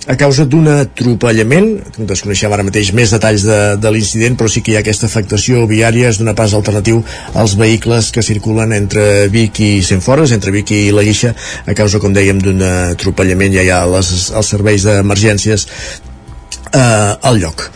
a causa d'un atropellament. Desconeixem ara mateix més detalls de, de l'incident, però sí que hi ha aquesta afectació viària. Es dona pas alternatiu als vehicles que circulen entre Vic i Centfores, entre Vic i La Guixa, a causa, com dèiem, d'un atropellament. Ja hi ha les, els serveis d'emergències eh, al lloc.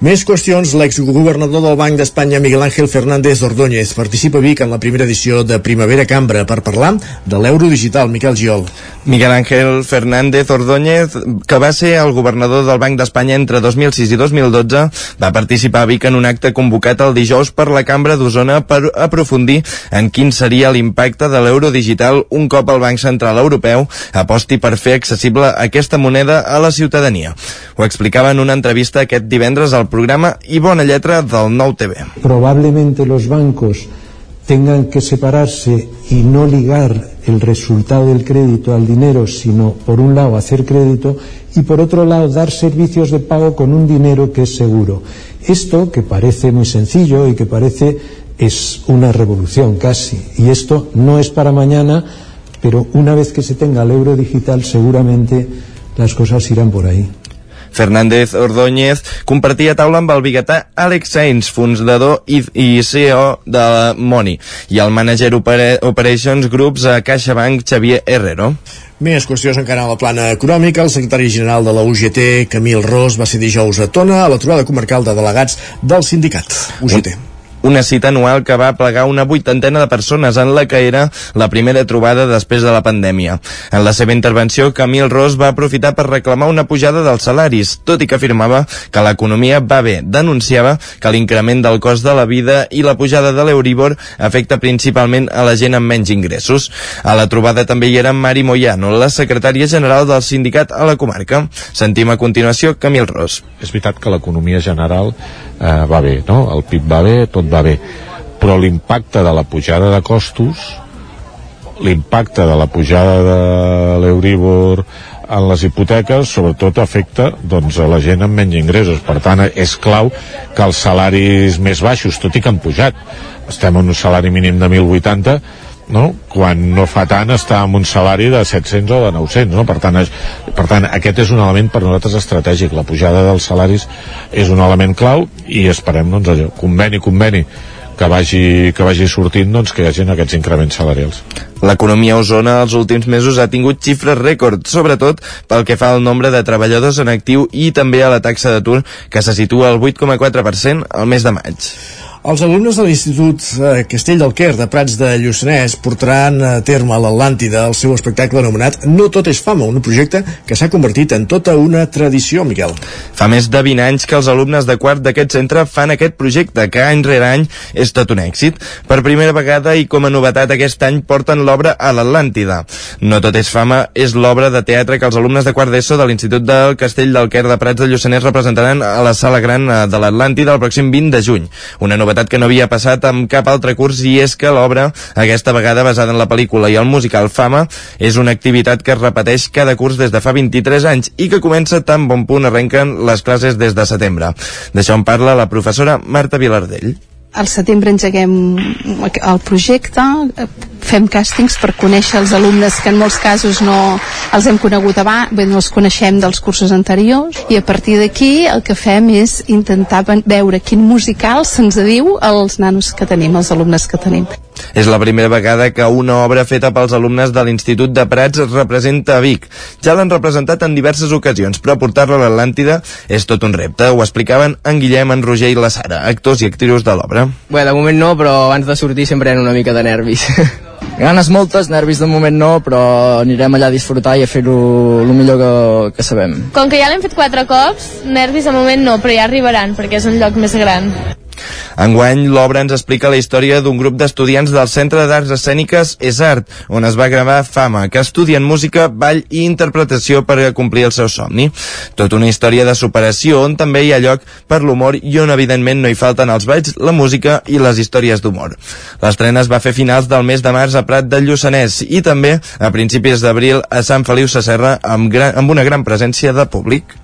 Més qüestions. L'exgovernador del Banc d'Espanya, Miguel Ángel Fernández Ordóñez, participa a Vic en la primera edició de Primavera Cambra per parlar de l'euro digital. Miquel Giol. Miguel Ángel Fernández Ordóñez, que va ser el governador del Banc d'Espanya entre 2006 i 2012, va participar a Vic en un acte convocat el dijous per la Cambra d'Osona per aprofundir en quin seria l'impacte de l'euro digital un cop el Banc Central Europeu aposti per fer accessible aquesta moneda a la ciutadania. Ho explicava en una entrevista aquest divendres al programa i bona lletra del Nou TV. Probablemente los bancos tengan que separarse y no ligar el resultado del crédito al dinero, sino por un lado hacer crédito y por otro lado dar servicios de pago con un dinero que es seguro. Esto que parece muy sencillo y que parece es una revolución casi y esto no es para mañana, pero una vez que se tenga el euro digital seguramente las cosas irán por ahí. Fernández Ordóñez compartia taula amb el biguetà Alex Sainz, fundador i, i CEO de la Moni, i el manager Opera Operations Groups a CaixaBank Xavier Herrero. Més qüestions encara a la plana econòmica. El secretari general de la UGT, Camil Ros, va ser dijous a Tona a la trobada comarcal de delegats del sindicat UGT. Un una cita anual que va plegar una vuitantena de persones en la que era la primera trobada després de la pandèmia. En la seva intervenció, Camil Ros va aprofitar per reclamar una pujada dels salaris, tot i que afirmava que l'economia va bé. Denunciava que l'increment del cost de la vida i la pujada de l'Euribor afecta principalment a la gent amb menys ingressos. A la trobada també hi era Mari Moyano, la secretària general del sindicat a la comarca. Sentim a continuació Camil Ros. És veritat que l'economia general eh, va bé, no? El PIB va bé, tot va bé però l'impacte de la pujada de costos l'impacte de la pujada de l'Euribor en les hipoteques sobretot afecta doncs, a la gent amb menys ingressos per tant és clau que els salaris més baixos tot i que han pujat estem en un salari mínim de 1.080 no? quan no fa tant està amb un salari de 700 o de 900 no? per, tant, per tant aquest és un element per nosaltres estratègic la pujada dels salaris és un element clau i esperem doncs, allò, conveni, conveni que vagi, que vagi sortint doncs, que hi hagi aquests increments salarials. L'economia Osona els últims mesos ha tingut xifres rècord, sobretot pel que fa al nombre de treballadors en actiu i també a la taxa d'atur, que se situa al 8,4% al mes de maig. Els alumnes de l'Institut eh, Castell del Quer de Prats de Lluçanès portaran a terme a l'Atlàntida el seu espectacle anomenat No tot és fama, un projecte que s'ha convertit en tota una tradició, Miquel. Fa més de 20 anys que els alumnes de quart d'aquest centre fan aquest projecte, que any rere any és tot un èxit. Per primera vegada i com a novetat aquest any porten l'obra a l'Atlàntida. No tot és fama és l'obra de teatre que els alumnes de quart d'ESO de l'Institut del Castell del Quer de Prats de Lluçanès representaran a la Sala Gran eh, de l'Atlàntida el pròxim 20 de juny. Una que no havia passat amb cap altre curs i és que l'obra, aquesta vegada basada en la pel·lícula i el musical Fama, és una activitat que es repeteix cada curs des de fa 23 anys i que comença tan bon punt arrenquen les classes des de setembre. D'això en parla la professora Marta Vilardell. Al setembre engeguem el projecte, fem càstings per conèixer els alumnes que en molts casos no els hem conegut abans, bé, no els coneixem dels cursos anteriors i a partir d'aquí el que fem és intentar veure quin musical se'ns diu als nanos que tenim, als alumnes que tenim. És la primera vegada que una obra feta pels alumnes de l'Institut de Prats es representa a Vic. Ja l'han representat en diverses ocasions, però portar-la a l'Atlàntida és tot un repte. Ho explicaven en Guillem, en Roger i la Sara, actors i actrius de l'obra. Bé, de moment no, però abans de sortir sempre hi ha una mica de nervis. Ganes moltes, nervis de moment no, però anirem allà a disfrutar i a fer-ho el millor que, que sabem. Com que ja l'hem fet quatre cops, nervis de moment no, però ja arribaran, perquè és un lloc més gran. Enguany, l'obra ens explica la història d'un grup d'estudiants del Centre d'Arts Escèniques És Art, on es va gravar Fama, que estudien música, ball i interpretació per complir el seu somni. Tot una història de superació on també hi ha lloc per l'humor i on evidentment no hi falten els balls, la música i les històries d'humor. L'estrena es va fer finals del mes de març a Prat del Lluçanès i també a principis d'abril a Sant Feliu Sasserra amb, gran, amb una gran presència de públic.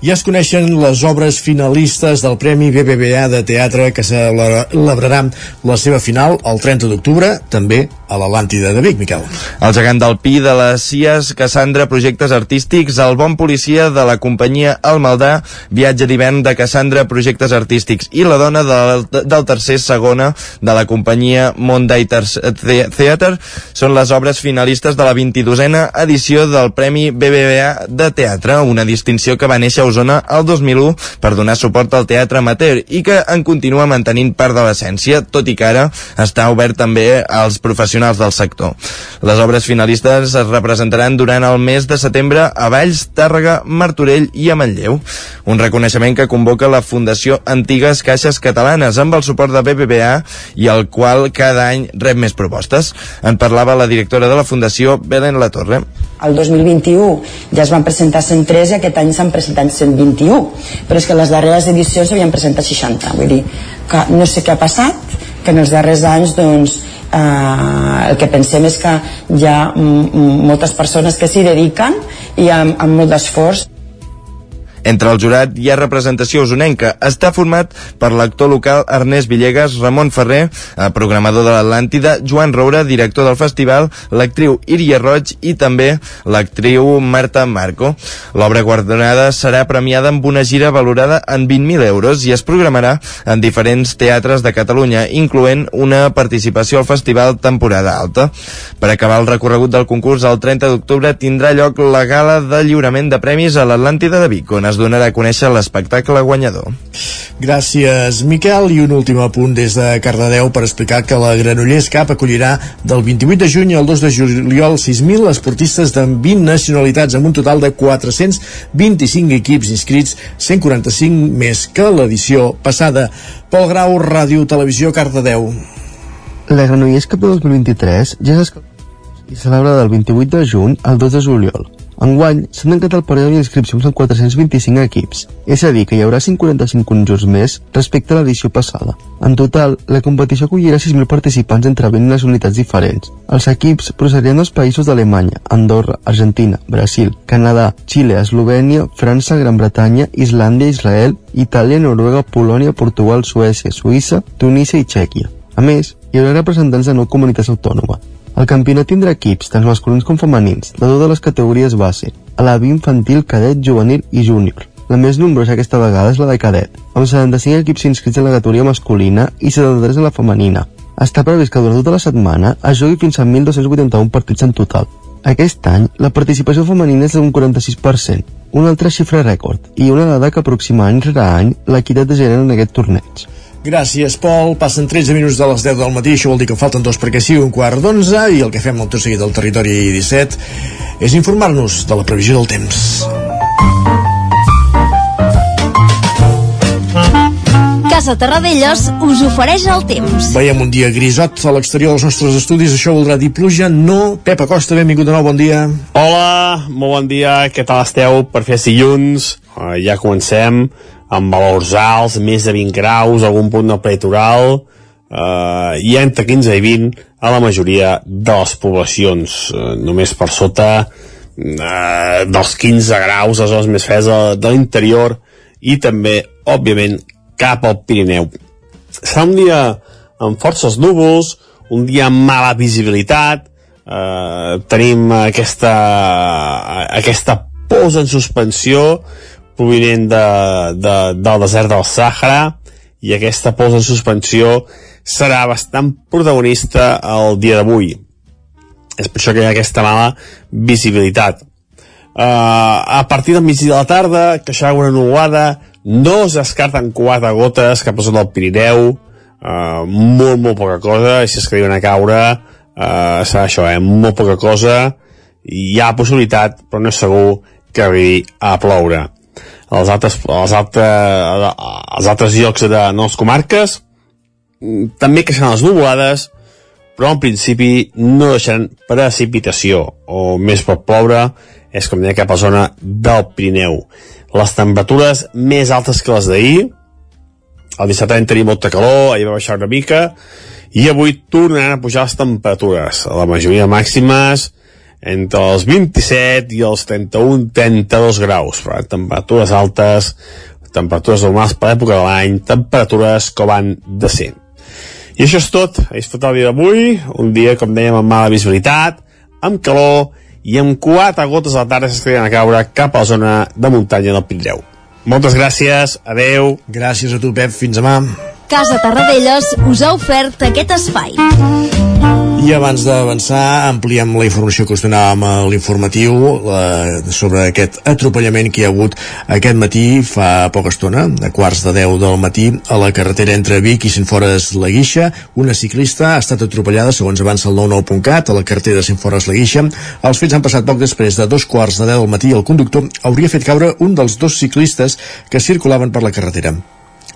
Ja es coneixen les obres finalistes del Premi BBVA de Teatre que celebrarà la seva final el 30 d'octubre, també a l'Atlàntida de Vic, Miquel. El gegant del Pi de les Cies, Cassandra, projectes artístics, el bon policia de la companyia El Maldà, viatge d'hivern de Cassandra, projectes artístics, i la dona del, del tercer segona de la companyia Monday Theater són les obres finalistes de la 22a edició del Premi BBVA de Teatre, una distinció que va néixer Osona el 2001 per donar suport al teatre amateur i que en continua mantenint part de l'essència, tot i que ara està obert també als professionals del sector. Les obres finalistes es representaran durant el mes de setembre a Valls, Tàrrega, Martorell i a Manlleu. Un reconeixement que convoca la Fundació Antigues Caixes Catalanes amb el suport de BBVA i el qual cada any rep més propostes. En parlava la directora de la Fundació, Belén Latorre. El 2021 ja es van presentar 103 i aquest any s'han presentat 121, però és que les darreres edicions s'havien presentat 60, vull dir que no sé què ha passat, que en els darrers anys doncs, eh, el que pensem és que hi ha moltes persones que s'hi dediquen i amb, amb molt d'esforç entre el jurat hi ha representació usonenca. Està format per l'actor local Ernest Villegas, Ramon Ferrer, eh, programador de l'Atlàntida, Joan Roura, director del festival, l'actriu Iria Roig i també l'actriu Marta Marco. L'obra guardonada serà premiada amb una gira valorada en 20.000 euros i es programarà en diferents teatres de Catalunya, incloent una participació al festival temporada alta. Per acabar el recorregut del concurs, el 30 d'octubre tindrà lloc la gala de lliurament de premis a l'Atlàntida de Vic, on es donarà a conèixer l'espectacle guanyador. Gràcies, Miquel. I un últim apunt des de Cardedeu per explicar que la Granollers Cup acollirà del 28 de juny al 2 de juliol 6.000 esportistes de 20 nacionalitats amb un total de 425 equips inscrits, 145 més que l'edició passada. Pol Grau, Ràdio Televisió, Cardedeu. La Granollers Cup de 2023 ja s'ha i celebra del 28 de juny al 2 de juliol. Enguany, s'ha tancat el període d'inscripcions amb 425 equips, és a dir, que hi haurà 145 conjunts més respecte a l'edició passada. En total, la competició acollirà 6.000 participants entre 20 nacionalitats diferents. Els equips procedien dels països d'Alemanya, Andorra, Argentina, Brasil, Canadà, Xile, Eslovènia, França, Gran Bretanya, Islàndia, Israel, Itàlia, Noruega, Polònia, Portugal, Suècia, Suïssa, Tunísia i Txèquia. A més, hi haurà representants de nou comunitats autònomes. El campionat tindrà equips, tant masculins com femenins, de totes les categories base, a la B infantil, cadet, juvenil i júnior. La més nombrosa aquesta vegada és la de cadet, amb 75 equips inscrits en la categoria masculina i 73 en la femenina. Està previst que durant tota la setmana es jugui fins a 1.281 partits en total. Aquest any, la participació femenina és d'un 46%, una altra xifra rècord, i una dada que aproxima any rere any l'equitat de gènere en aquest torneig. Gràcies, Pol. Passen 13 minuts de les 10 del matí, això vol dir que falten dos perquè sigui un quart d'onze i el que fem al tot seguit del territori 17 és informar-nos de la previsió del temps. Casa Terradellos us ofereix el temps. Veiem un dia grisot a l'exterior dels nostres estudis, això voldrà dir pluja, no. Pep Acosta, benvingut de nou, bon dia. Hola, molt bon dia, què tal esteu per fer dilluns? Uh, ja comencem amb valors alts, més de 20 graus, algun punt del prelitoral, uh, i entre 15 i 20 a la majoria de les poblacions, uh, només per sota uh, dels 15 graus a zones més fredes de, de l'interior i també, òbviament, cap al Pirineu. Serà un dia amb forces núvols, un dia amb mala visibilitat, eh, tenim aquesta, aquesta posa en suspensió provinent de, de, del desert del Sàhara i aquesta posa en suspensió serà bastant protagonista el dia d'avui. És per això que hi ha aquesta mala visibilitat. Uh, a partir del migdia de la tarda, que hi una nuvolada, no es descarten quatre gotes cap a zona del Pirineu, uh, molt, molt poca cosa, i si es que a caure, uh, serà això, eh, molt poca cosa, hi ha possibilitat, però no és segur que arribi a ploure. Els altres, els altres, els altres llocs de les comarques mm, també creixen les nuvolades, però en principi no deixaran precipitació, o més pot ploure, és com deia cap a zona del Pirineu. Les temperatures més altes que les d'ahir el dissabte vam tenir molta calor ahir va baixar una mica i avui tornaran a pujar les temperatures la majoria màximes entre els 27 i els 31-32 graus per temperatures altes temperatures normals per època de l'any temperatures com han de ser i això és tot, és tot el dia d'avui un dia com dèiem amb mala visibilitat amb calor i amb quatre gotes a la tarda s'estarien a caure cap a la zona de muntanya del Pirineu. Moltes gràcies, adeu. Gràcies a tu, Pep, fins demà. Casa Tarradellas us ha ofert aquest espai. I abans d'avançar, ampliem la informació que us donàvem a l'informatiu sobre aquest atropellament que hi ha hagut aquest matí, fa poca estona, a quarts de 10 del matí, a la carretera entre Vic i Cienfores La Guixa. Una ciclista ha estat atropellada, segons avança el 99.cat, a la carretera de Cienfores La Guixa. Els fets han passat poc després de dos quarts de 10 del matí el conductor hauria fet caure un dels dos ciclistes que circulaven per la carretera.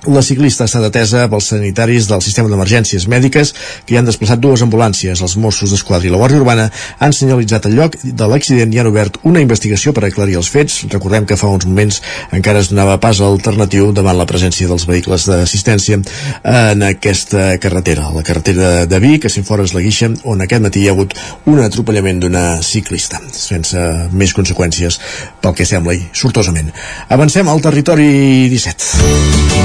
La ciclista ha estat atesa pels sanitaris del sistema d'emergències mèdiques que hi han desplaçat dues ambulàncies. Els Mossos d'Esquadra i la Guàrdia Urbana han senyalitzat el lloc de l'accident i han obert una investigació per aclarir els fets. Recordem que fa uns moments encara es donava pas alternatiu davant la presència dels vehicles d'assistència en aquesta carretera, la carretera de Vic, a Cienfores la Guixa, on aquest matí hi ha hagut un atropellament d'una ciclista, sense més conseqüències pel que sembla i sortosament. Avancem al territori 17.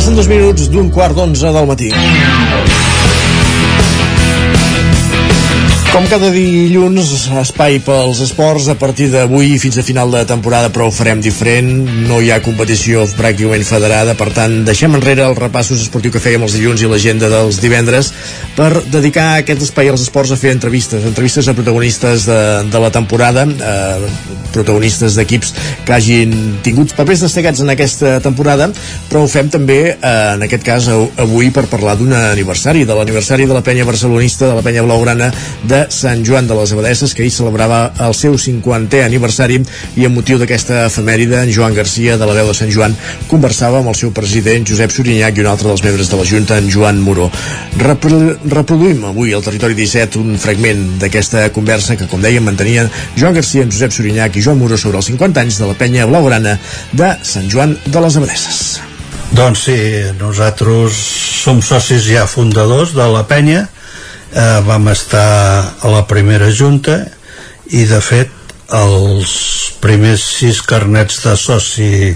Passen dos minuts d'un quart d'onze del matí. Com cada dilluns, espai pels esports a partir d'avui fins a final de temporada, però ho farem diferent. No hi ha competició pràcticament federada, per tant, deixem enrere els repassos esportius que fèiem els dilluns i l'agenda dels divendres per dedicar aquest espai als esports a fer entrevistes, entrevistes a protagonistes de, de la temporada, eh, protagonistes d'equips que hagin tingut papers destacats en aquesta temporada, però ho fem també, eh, en aquest cas, avui per parlar d'un aniversari, de l'aniversari de la penya barcelonista, de la penya blaugrana de Sant Joan de les Abadesses, que ahir celebrava el seu 50è aniversari i amb motiu d'aquesta efemèride, en Joan Garcia, de la veu de Sant Joan, conversava amb el seu president, Josep Sorinyac, i un altre dels membres de la Junta, en Joan Moró. Repro reproduïm avui al Territori 17 un fragment d'aquesta conversa que, com dèiem, mantenien Joan Garcia, en Josep Sorinyac i Joan Moró sobre els 50 anys de la penya blaugrana de Sant Joan de les Abadesses. Doncs sí, nosaltres som socis ja fundadors de la penya, eh, vam estar a la primera junta i de fet els primers sis carnets de soci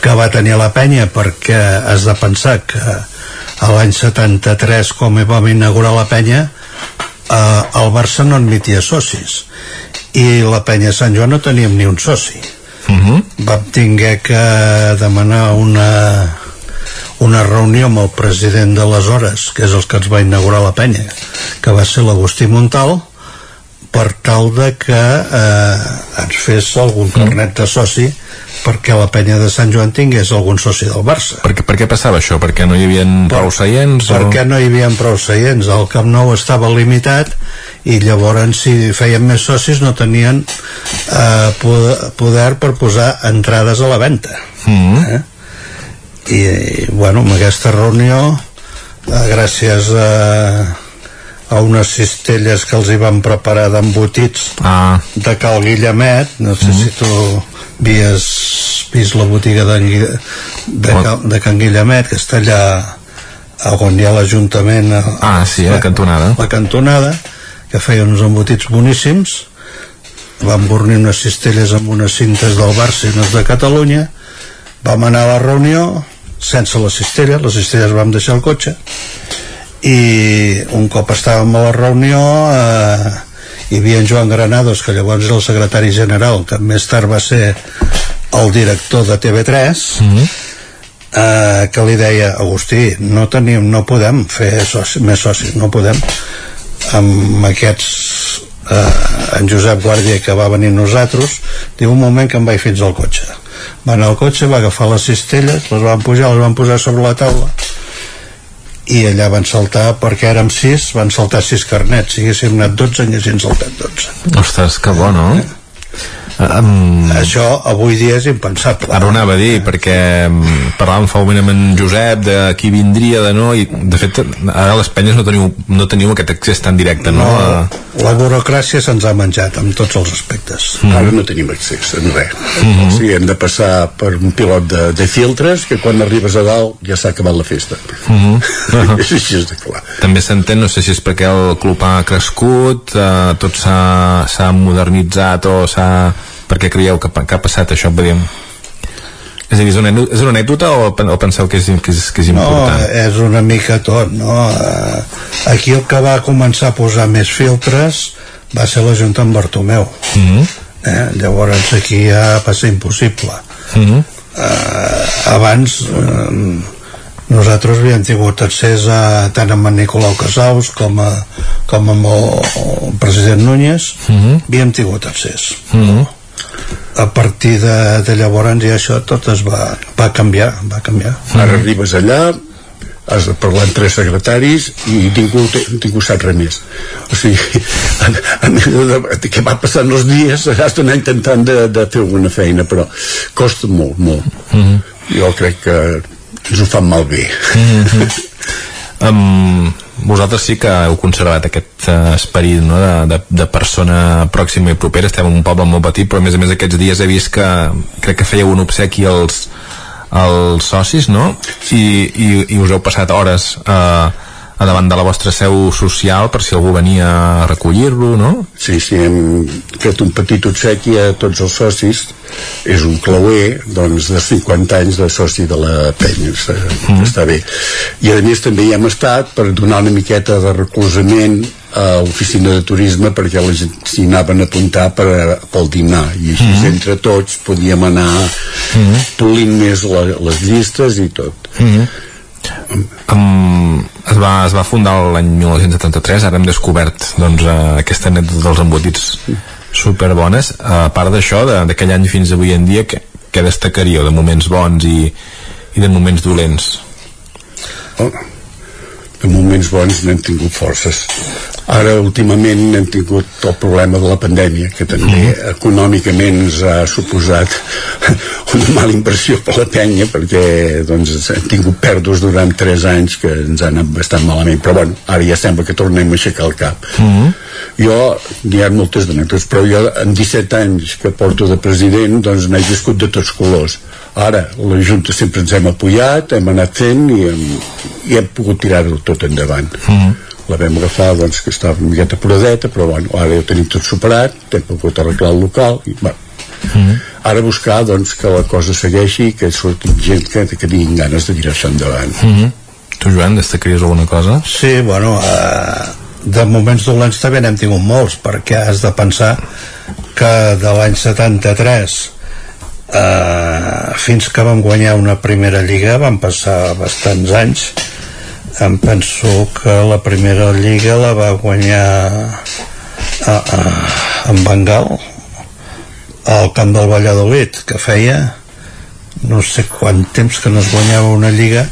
que va tenir la penya perquè has de pensar que a l'any 73 quan vam inaugurar la penya eh, el Barça no admetia socis i la penya Sant Joan no teníem ni un soci Uh -huh. vam tinguer que demanar una una reunió amb el president d'aleshores que és el que ens va inaugurar la penya que va ser l'Agustí Montal per tal de que eh, ens fes algun carnet de soci perquè la penya de Sant Joan tingués algun soci del Barça per, per què passava això? Perquè no hi havia prou seients? perquè no hi havia prou seients el Camp Nou estava limitat i llavors si feien més socis no tenien eh, poder, per posar entrades a la venda Mm. eh? I, i bueno, amb aquesta reunió eh, gràcies a, a unes cistelles que els hi van preparar d'embotits ah. de Cal Guillemet no sé si tu havies vist la botiga de, de, Cal, de Can Guillemet que està allà a on hi ha l'Ajuntament ah, sí, a la cantonada. la cantonada que feia uns embotits boníssims. Van bornir unes cistelles amb unes cintes del Barça i unes de Catalunya. Vam anar a la reunió sense la cistella, les cistelles vam deixar el cotxe i un cop estàvem a la reunió eh, hi havia en Joan Granados que llavors era el secretari general que més tard va ser el director de TV3 Mm. eh, que li deia Agustí, no tenim, no podem fer soci, més socis, no podem amb aquests eh, en Josep Guàrdia que va venir nosaltres diu un moment que em vaig fins al cotxe va anar al cotxe, va agafar les cistelles les van pujar, les van posar sobre la taula. I allà van saltar perquè érem sis, van saltar sis carnets. Si haguéssim anat 12 en haguessin saltat 12 Ostres, que bo, no? Um, això avui dia és impensable ara ho anava a dir perquè um, parlàvem fa un moment amb en Josep de qui vindria de no i de fet ara a les penyes no teniu, no teniu aquest accés tan directe no? no, la burocràcia se'ns ha menjat amb tots els aspectes Mm. Ara no tenim accés en res. Mhm. O sigui, hem de passar per un pilot de, de filtres que quan arribes a dalt ja s'ha acabat la festa. Uh -huh. és així és de clar. també s'entén, no sé si és perquè el club ha crescut eh, tot s'ha s'ha modernitzat o s'ha... per què creieu que, que ha passat això veiem? és a dir, és una, és una anècdota o, o penseu que és, que és, que és no, important? és una mica tot no? Eh, aquí el que va començar a posar més filtres va ser la Junta en Bartomeu Mm -hmm. eh? llavors aquí ja va ser impossible Mm -hmm. eh, abans eh, nosaltres havíem tingut accés a, tant amb en Nicolau Casals com, a, com amb el, el president Núñez Mm -hmm. havíem tingut accés Mm -hmm. A partir de, de llavors ja això tot es va, va canviar va canviar Ara arribes allà, has de parlar amb tres secretaris i ningú, ningú sap res més. O sigui, a, a mesura de, que va passant els dies has d'anar intentant de, de fer alguna feina, però costa molt, molt. Mm -hmm. Jo crec que ens ho fan malbé. Mm -hmm. um, vosaltres sí que heu conservat aquest uh, esperit no? de, de, de persona pròxima i propera estem en un poble molt petit però a més a més aquests dies he vist que crec que fèieu un obsequi als, als socis no? I, i, i us heu passat hores uh, a davant de la vostra seu social per si algú venia a recollir-lo no? Sí, sí, hem fet un petit obsequi a tots els socis és un clauer doncs, de 50 anys de soci de la penya està, mm. està bé i a més també hi hem estat per donar una miqueta de recolzament a l'oficina de turisme perquè la gent s'hi anaven a apuntar per, pel dinar i així Mhm. entre tots podíem anar Mhm. polint més la, les llistes i tot Mm -hmm. Um, es, va, es va fundar l'any 1973 ara hem descobert doncs, uh, aquesta anècdota dels embotits superbones. A part d'això, d'aquell any fins avui en dia què, què destacaríeu de moments bons i, i de moments dolents? Oh, de moments bons n'hem tingut forces. Ara últimament hem tingut el problema de la pandèmia que també econòmicament ens ha suposat una mala impressió per la penya perquè doncs, hem tingut pèrdues durant 3 anys que ens han anat bastant malament. Però bueno, ara ja sembla que tornem a aixecar el cap. Mm -hmm. Jo, n'hi ha moltes anècdotes però jo en 17 anys que porto de president doncs n'he viscut de tots colors ara la Junta sempre ens hem apoyat hem anat fent i hem, i hem pogut tirar-ho tot endavant Mm -hmm. la vam agafar doncs, que estava una miqueta puradeta però bueno, ara ja ho tenim tot superat hem pogut arreglar el local i, bueno, Mm -hmm. ara buscar doncs, que la cosa segueixi que surtin gent que, que tinguin ganes de tirar això endavant mm -hmm. Tu, Joan, destacaries alguna cosa? Sí, bueno, eh, de moments dolents també n'hem tingut molts, perquè has de pensar que de l'any 73 eh, fins que vam guanyar una primera lliga van passar bastants anys. Em penso que la primera lliga la va guanyar a, a, en Bengal al camp del Valladolid que feia no sé quant temps que no es guanyava una lliga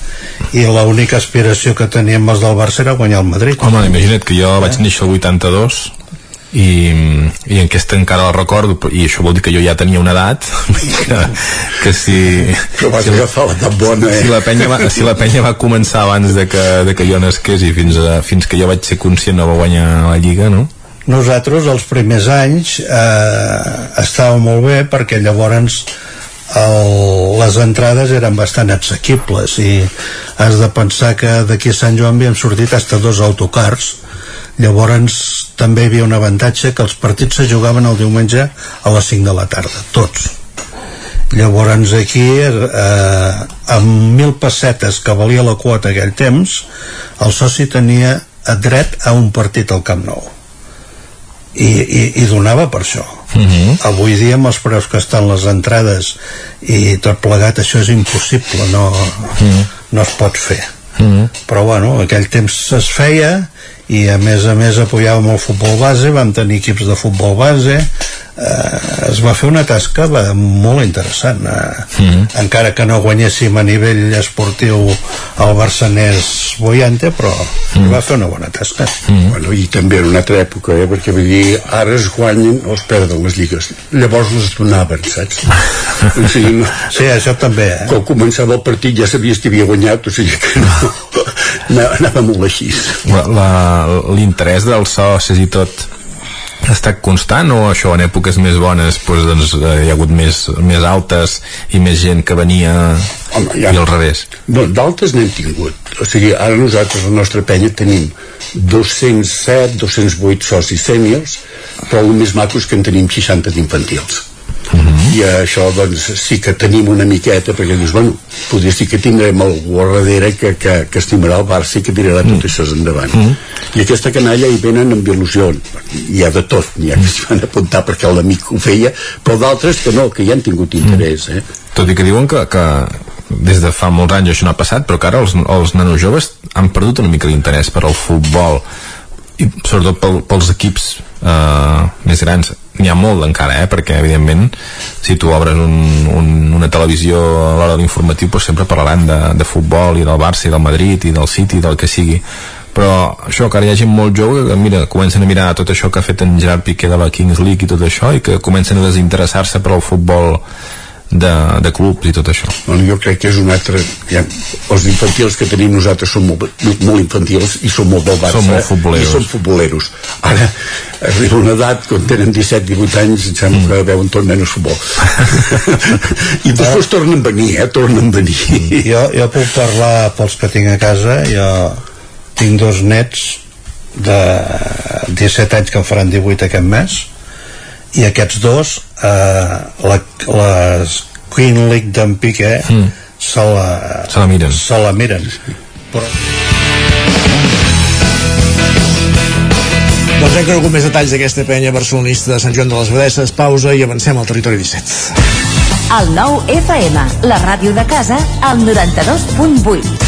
i l'única aspiració que teníem els del Barça era guanyar el Madrid Home, imagina't que jo vaig néixer el 82 i, i aquesta encara la recordo i això vol dir que jo ja tenia una edat que, que si però vas si, agafar la tan bona eh? si, la penya va, si la penya va començar abans de que, de que jo nasqués i fins, a, fins que jo vaig ser conscient no va guanyar la Lliga no? nosaltres els primers anys eh, estava molt bé perquè llavors el, les entrades eren bastant assequibles i has de pensar que d'aquí a Sant Joan havíem sortit fins dos autocars. Llavors també hi havia un avantatge que els partits se jugaven el diumenge a les 5 de la tarda, tots. Llavors aquí eh, amb mil pessetes que valia la quota aquell temps el soci tenia dret a un partit al Camp Nou. I, i, i donava per això uh -huh. avui dia amb els preus que estan les entrades i tot plegat això és impossible no, uh -huh. no es pot fer uh -huh. però bueno, aquell temps es feia i a més a més apoyàvem el futbol base vam tenir equips de futbol base eh, es va fer una tasca va, molt interessant eh, mm. encara que no guanyéssim a nivell esportiu el Barçanès Boiante però mm. va fer una bona tasca mm. bueno, i també en una altra època eh? perquè vull dir, ara es guanyen o es perden les lligues llavors les donaven, saps? o sigui, no, sí, això també eh? quan començava el partit ja sabies que havia guanyat o sigui que no anava, molt així l'interès dels socis i tot ha estat constant o això en èpoques més bones doncs, doncs, eh, hi ha hagut més, més altes i més gent que venia Home, i al revés d'altes n'hem tingut. O sigui, ara nosaltres, la nostra penya, tenim 207, 208 socis sèniors, però el més maco és que en tenim 60 d'infantils. Uh -huh. i això doncs sí que tenim una miqueta perquè dius, bueno, podria dir que tindrem algú a darrere que, que, que estimarà el Barça i que tirarà tot això endavant Mm. i aquesta canalla hi venen amb il·lusió hi ha de tot, n'hi ha que s'hi van apuntar perquè l'amic ho feia, però d'altres que no, que ja han tingut interès eh? tot i que diuen que, que des de fa molts anys això no ha passat però que ara els, els nanos joves han perdut una mica l'interès per al futbol i sobretot pel, pels equips eh, més grans n'hi ha molt encara, eh? perquè evidentment si tu obres un, un, una televisió a l'hora de l'informatiu doncs sempre parlaran de, de futbol i del Barça i del Madrid i del City, del que sigui però això, que ara hi ha gent molt jove que mira, comencen a mirar tot això que ha fet en Gerard Piqué de la Kings League i tot això i que comencen a desinteressar-se per al futbol de, de clubs i tot això bueno, jo crec que és un altre ja, els infantils que tenim nosaltres són molt, molt infantils i són molt del Barça Són molt futboleros. i són futboleros ara arriba una edat quan tenen 17-18 anys em sembla Mm. que veuen tot menys futbol i després tornen a venir eh? tornen a venir jo, jo puc parlar pels que tinc a casa jo tinc dos nets de 17 anys que en faran 18 aquest mes i aquests dos eh, la, les Queen League d'en Piqué mm. se, la, se la miren se la miren però Doncs hem conegut més detalls d'aquesta penya barcelonista de Sant Joan de les Abadesses. Pausa i avancem al territori 17. El nou FM, la ràdio de casa, al 92.8.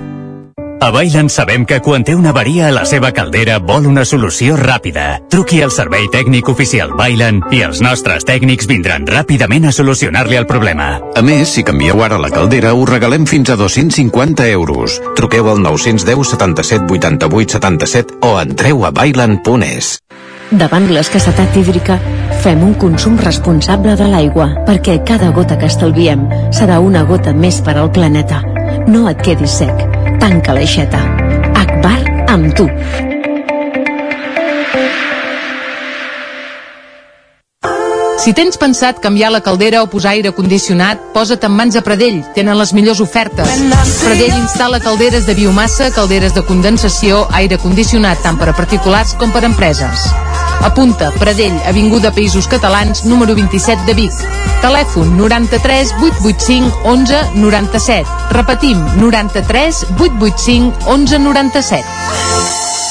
A Bailen sabem que quan té una avaria a la seva caldera vol una solució ràpida. Truqui al servei tècnic oficial Bailen i els nostres tècnics vindran ràpidament a solucionar-li el problema. A més, si canvieu ara la caldera, us regalem fins a 250 euros. Truqueu al 910 77 88 77 o entreu a bailan.es. Davant l'escassetat hídrica, fem un consum responsable de l'aigua, perquè cada gota que estalviem serà una gota més per al planeta. No et quedis sec. Tanca l'aixeta. Akbar amb tu. Si tens pensat canviar la caldera o posar aire condicionat, posa't en mans a Pradell. Tenen les millors ofertes. Pradell instal·la calderes de biomassa, calderes de condensació, aire condicionat tant per a particulars com per a empreses. Apunta, Pradell, Avinguda Països Catalans, número 27 de Vic. Telèfon 93 885 11 97. Repetim, 93 885 11 97.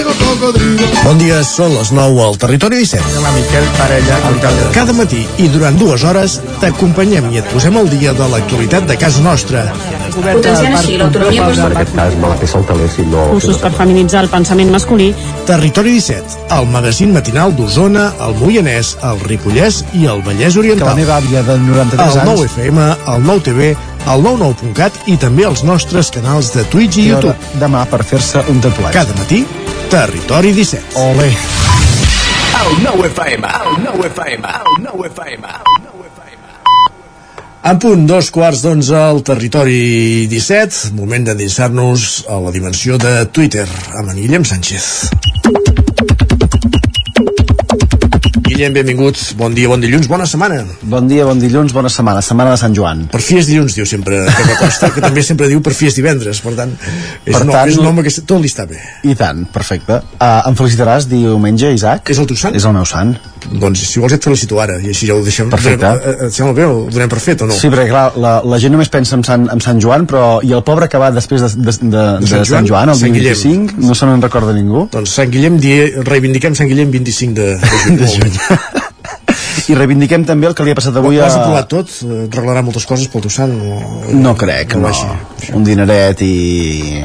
Bon dia, són les 9 al Territori 17. La Miquel Parella, Cada matí i durant dues hores t'acompanyem i et posem al dia de l'actualitat de casa nostra. Potenciant així l'autonomia En aquest cas me la fer saltaler si no... Cursos per feminitzar el pensament masculí. Territori 17, el magazín matinal d'Osona, el Moianès, el Ripollès i el Vallès Oriental. Que la meva àvia de 93 el anys... 9 FM, el 9 TV, el 99.cat i també els nostres canals de Twitch i I YouTube. demà per fer-se un tatuatge. Cada matí, Territori 17. Ole. El 9 FM, el 9 FM, el 9 FM. En punt, dos quarts d'onze al territori 17, moment d'endinsar-nos a la dimensió de Twitter amb en Guillem Sánchez. Guillem, benvinguts, bon dia, bon dilluns, bona setmana. Bon dia, bon dilluns, bona setmana, setmana de Sant Joan. Per fi és dilluns, diu sempre que m'acosta, que també sempre diu per fi és divendres, per tant, és, Per un, tant- és un home que tot li està bé. I tant, perfecte. Uh, em felicitaràs diumenge, Isaac? És el teu sant? És el meu sant. Doncs si vols et felicito ara, i així ja ho deixem... Perfecte. Eh, eh, Et sembla bé, ho donem per fet o no? Sí, perquè clar, la, la gent només pensa en Sant, en Sant Joan, però i el pobre que va després de, de, de, de, Sant Sant Joan, el Sant dia Guillem. 25, no se n'en recorda ningú. Doncs Sant Guillem, die, reivindiquem Sant Guillem 25 de, de juny. I reivindiquem també el que li ha passat avui Ho a... has aprovat tot? Eh, Et reglarà moltes coses pel teu sant? O... No crec, no. vagi. Un dineret i,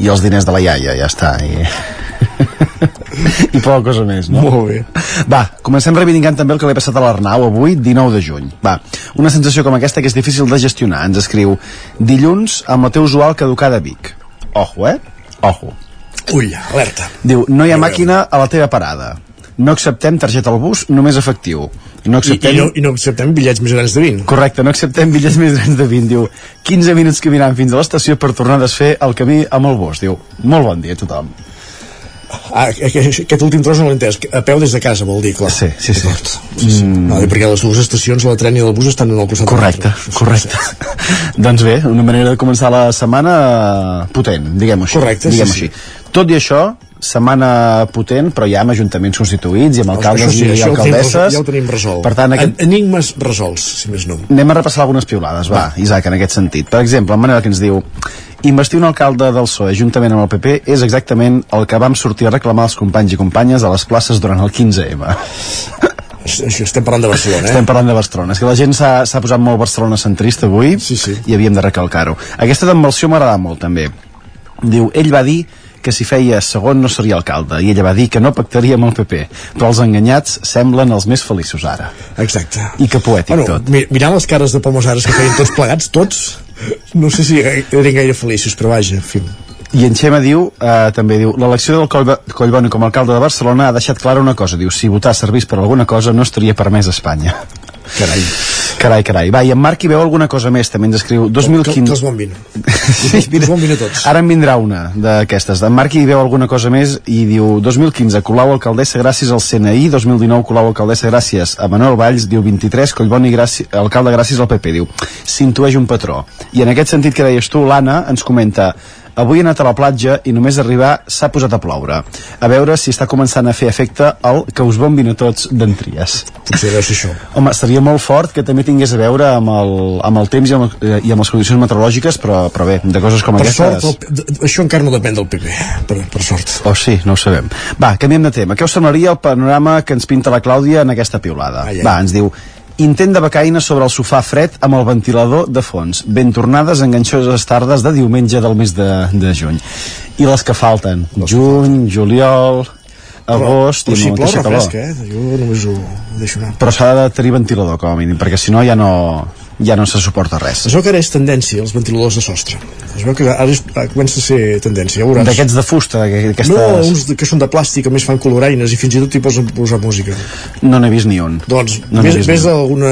i els diners de la iaia, ja està. I, I poca cosa més, no? Molt bé. Va, comencem reivindicant també el que li ha passat a l'Arnau avui, 19 de juny. Va, una sensació com aquesta que és difícil de gestionar. Ens escriu, dilluns amb la teu usual caducada a Vic. Ojo, eh? Ojo. Ull, alerta. Diu, no hi ha màquina a la teva parada. No acceptem targeta al bus, només efectiu. No I, acceptem... i, no, I no acceptem bitllets més grans de 20. Correcte, no acceptem bitllets més grans de 20. Diu, 15 minuts caminant fins a l'estació per tornar a desfer el camí amb el bus. Diu, molt bon dia a tothom. Ah, aquest, aquest últim tros no l'he entès. A peu des de casa, vol dir, clar. Sí, sí, sí. Mm. Vale, perquè les dues estacions, la de tren i del bus, estan en el costat de Correcte, l'altre. correcte. doncs bé, una manera de començar la setmana eh, potent, diguem-ho així. Correcte, diguem sí, així. Tot i això, setmana potent, però ja amb ajuntaments constituïts i amb alcaldes sí, i alcaldesses. ja ho tenim resolt. Per tant, aquest... En, enigmes resolts, si més no. Anem a repassar algunes piulades, va, Isaac, en aquest sentit. Per exemple, la manera que ens diu investir un alcalde del PSOE juntament amb el PP és exactament el que vam sortir a reclamar els companys i companyes a les places durant el 15M. Això estem parlant de Barcelona, eh? Estem parlant de Barcelona. És que la gent s'ha posat molt Barcelona centrista avui sí, sí. i havíem de recalcar-ho. Aquesta d'embalsió m'agrada molt, també. Diu, ell va dir que si feia segon no seria alcalde i ella va dir que no pactaria amb el PP però els enganyats semblen els més feliços ara Exacte. i que poètic Bueno, tot mi- mirant les cares de Pomosares que feien tots plegats, tots, no sé si eren gaire feliços, però vaja, en fi. I en Xema diu, eh, també diu, l'elecció del Collb Collboni com a alcalde de Barcelona ha deixat clara una cosa, diu, si votar servís per alguna cosa no estaria permès a Espanya. Carai. Carai, carai. Va, i en Marc hi veu alguna cosa més, també ens escriu 2015... Que, que els bombin. Sí, mira, bombin a tots. Ara en vindrà una d'aquestes. En Marc hi veu alguna cosa més i diu 2015, Colau alcaldessa gràcies al CNI, 2019 Colau alcaldessa gràcies a Manuel Valls, diu 23, Collboni gràcies, alcalde gràcies al PP, diu s'intueix un patró. I en aquest sentit que deies tu, l'Anna ens comenta Avui he anat a la platja i només arribar s'ha posat a ploure. A veure si està començant a fer efecte el que us bombin a tots d'entries. Potser deu ser això. Home, estaria molt fort que també tingués a veure amb el, amb el temps i amb, eh, i amb les condicions meteorològiques, però, però bé, de coses com Per aquestes... sort, el, això encara no depèn del PP, per, per sort. Oh, sí, no ho sabem. Va, canviem de tema. Què us semblaria el panorama que ens pinta la Clàudia en aquesta piulada? Ai, ai. Va, ens diu intent de becaina sobre el sofà fred amb el ventilador de fons. Ben tornades enganxoses tardes de diumenge del mes de, de juny. I les que falten. Juny, juliol, agost... Però i si plou refresca, eh? Jo només ho deixo anar. Però s'ha de tenir ventilador, com a mínim, perquè si no ja no, ja no se suporta res. Es veu que ara és tendència, els ventiladors de sostre. Es veu que ara és, comença a ser tendència, ja veuràs. D'aquests de fusta, d'aquestes... No, uns que són de plàstic, a més fan coloraines i fins i tot hi posen posar música. No n'he vist ni un. Doncs No ni a alguna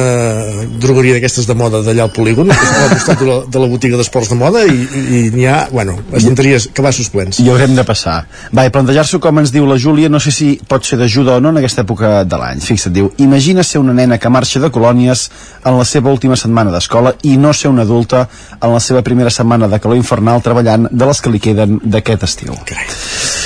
drogueria d'aquestes de moda d'allà al polígon, al costat de la, de la botiga d'esports de moda i, i n'hi ha, bueno, estanteries, cabassos plens. I haurem de passar. Va, i plantejar-s'ho com ens diu la Júlia, no sé si pot ser d'ajuda o no en aquesta època de l'any. Fixa't, diu, imagina ser una nena que marxa de colònies en la seva última setmana d'escola i no ser una adulta en la seva primera setmana de calor infernal treballant de les que li queden d'aquest estiu. Carai.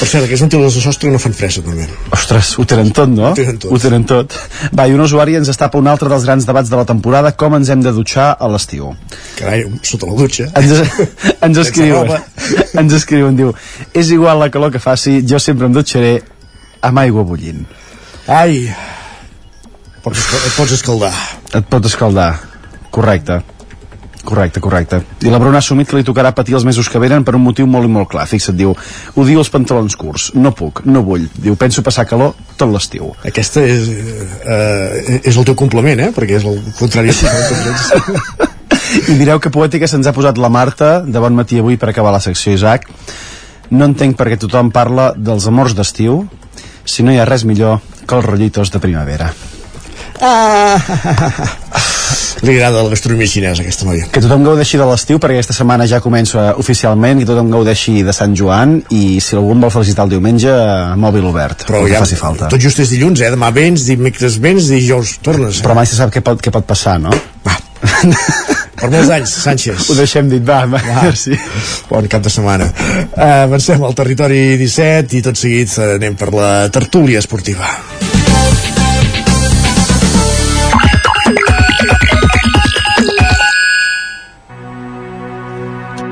Per cert, aquests ventiladors de sostre no fan fresa, també. Ostres, ho tenen tot, no? Ho tenen tot. Ho tenen tot. Va, i un usuari ens estapa un altre dels grans debats de la temporada, com ens hem de dutxar a l'estiu. Carai, sota la dutxa. Ens, ens escriuen, ens escriuen, diu, és igual la calor que faci, jo sempre em dutxaré amb aigua bullint. Ai, pots, et pots escaldar. Et pots escaldar. Correcte. Correcte, correcte. I la Bruna ha assumit que li tocarà patir els mesos que venen per un motiu molt i molt clar. Fixa't, diu, odio els pantalons curts, no puc, no vull. Diu, penso passar calor tot l'estiu. Aquesta és, eh, és el teu complement, eh? Perquè és el contrari. I direu que poètica se'ns ha posat la Marta de bon matí avui per acabar la secció Isaac. No entenc perquè tothom parla dels amors d'estiu si no hi ha res millor que els rotllitos de primavera. Ah, li agrada la gastronomia xinesa, aquesta noia. Que tothom gaudeixi de l'estiu perquè aquesta setmana ja comença oficialment i tothom gaudeixi de Sant Joan i si algú vol felicitar el diumenge, mòbil obert, Però que ja, faci falta. tot just és dilluns, eh? Demà vens, dimecres vens, dijous tornes. Eh? Però mai se sap què pot, què pot passar, no? Va. per molts anys, Sánchez. Ho deixem dit, va, va, merci. Bon cap de setmana. Uh, avancem al territori 17 i tot seguit eh, anem per la tertúlia esportiva.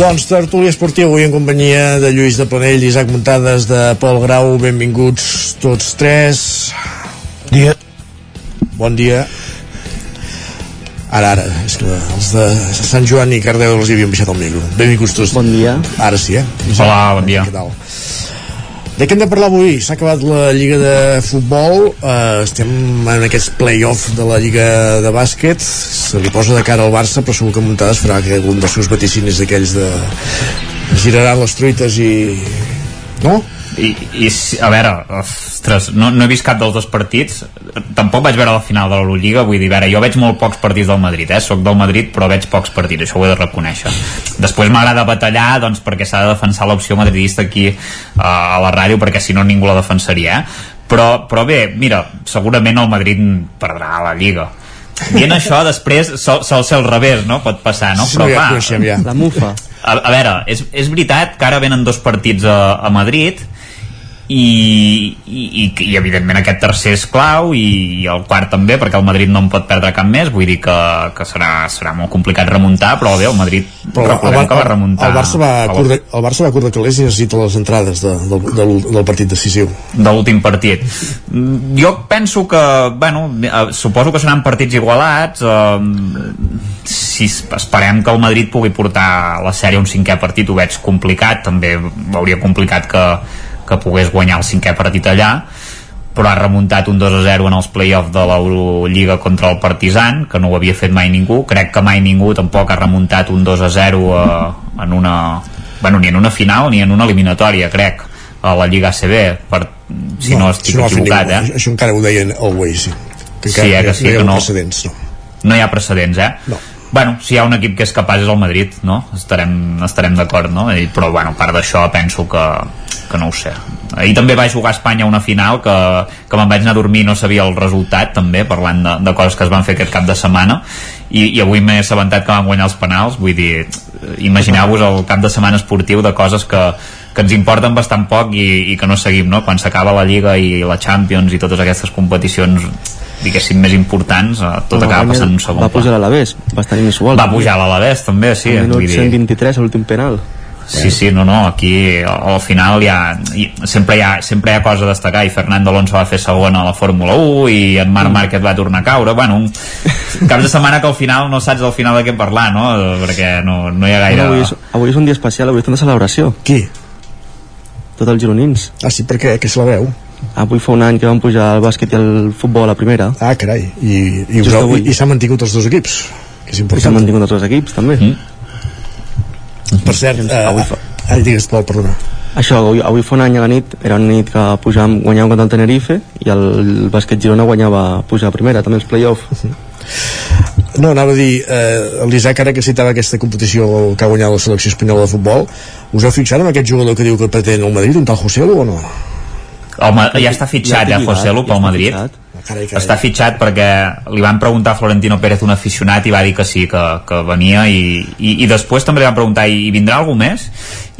Doncs tertúlia esportiva avui en companyia de Lluís de Planell, Isaac Muntades, de Pol Grau, benvinguts tots tres. Dia. Bon dia. Ara, ara, és que els de Sant Joan i Cardeu els hi havíem baixat el micro. Benvinguts tots. Bon dia. Ara sí, eh? Hola, bon dia. Què tal? De què hem de parlar avui? S'ha acabat la Lliga de Futbol, eh, estem en aquest play-off de la Lliga de Bàsquet, se li posa de cara al Barça, però segur que Muntades farà algun dels seus vaticinis d'aquells de... giraran les truites i... No? I, i a veure, ostres, no, no he vist cap dels dos partits tampoc vaig veure la final de l'Eurolliga vull dir, a veure, jo veig molt pocs partits del Madrid eh? soc del Madrid però veig pocs partits això ho he de reconèixer després m'agrada batallar doncs, perquè s'ha de defensar l'opció madridista aquí uh, a la ràdio perquè si no ningú la defensaria eh? però, però bé, mira, segurament el Madrid perdrà la Lliga dient això després sol, sol ser al revés no? pot passar, no? Sí, però ja clar, ja. la mufa a, a veure, és, és veritat que ara venen dos partits a, a Madrid i, i, i, i evidentment aquest tercer és clau i, i el quart també perquè el Madrid no en pot perdre cap més. Vull dir que, que serà, serà molt complicat remuntar però bé, el Madrid Però el, recordem que va remuntar el, Barça va a curt de, el Barça va curt de calés i necessita les entrades de, del, del, del partit decisiu. de l'últim partit. Mm, jo penso que bueno, eh, suposo que seran partits igualats eh, si es- esperem que el Madrid pugui portar la sèrie a un cinquè partit ho veig complicat. També hauria complicat que, que pogués guanyar el cinquè partit allà però ha remuntat un 2 a 0 en els play-offs de l'Eurolliga contra el Partizan, que no ho havia fet mai ningú. Crec que mai ningú tampoc ha remuntat un 2 a 0 a, en una... Bueno, ni en una final ni en una eliminatòria, crec, a la Lliga ACB, per, si no, no estic no equivocat, ningú. eh? Això encara ho deien el Way, sí. Que Sí, eh, que sí, no hi ha que no. precedents, no. no hi ha precedents, eh? No. Bueno, si hi ha un equip que és capaç és el Madrid, no? Estarem, estarem d'acord, no? I, però, bueno, a part d'això penso que, que no ho sé. Ahir també va jugar a Espanya una final que, que me'n vaig anar a dormir no sabia el resultat, també, parlant de, de coses que es van fer aquest cap de setmana. I, i avui m'he assabentat que van guanyar els penals, vull dir, imagineu-vos el cap de setmana esportiu de coses que, que ens importen bastant poc i, i que no seguim, no? Quan s'acaba la Lliga i la Champions i totes aquestes competicions diguéssim més importants eh, tot Va acaba passant en un segon Va pla pujar a l'Alavés, va estar inusual. va pujar a l'Alavés també, sí Al minut vull dir, 123 a l'últim penal. sí, sí, no, no, aquí al al final hi ha, hi, sempre, hi ha, sempre hi ha cosa a destacar i Fernando Alonso va fer segon a la Fórmula 1 i en Marc Márquez va tornar a caure bueno, un cap de setmana que al final no saps al final de què parlar no? perquè no, no hi ha gaire Avui és, avui és un dia especial, avui és una celebració. Qui? Tots els gironins. Ah, sí, per què? Què se la veu? Avui fa un any que van pujar al bàsquet i al futbol a la primera. Ah, carai. I, i, us i, i s'han mantingut els dos equips, que és I s'han important. mantingut els dos equips, també. Mm. Per cert, eh, avui fa... ai, digues, Pol, perdona. Això, avui, avui fa un any a la nit, era una nit que pujàvem, guanyàvem contra el Tenerife i el, el bàsquet Girona guanyava, pujar a primera, també els play-off. No, anava a dir, eh, l'Isaac ara que citava aquesta competició que ha guanyat la selecció espanyola de futbol, us heu fixat en aquest jugador que diu que pretén el Madrid, un tal Joselu o no? Home, ja està fitxat, Ja ja, té José Lu, lligat, pel ja Madrid. fitxat. Carai, carai. Està fitxat perquè li van preguntar a Florentino Pérez, un aficionat, i va dir que sí, que, que venia, i, i, i després també li van preguntar, i, i vindrà algú més?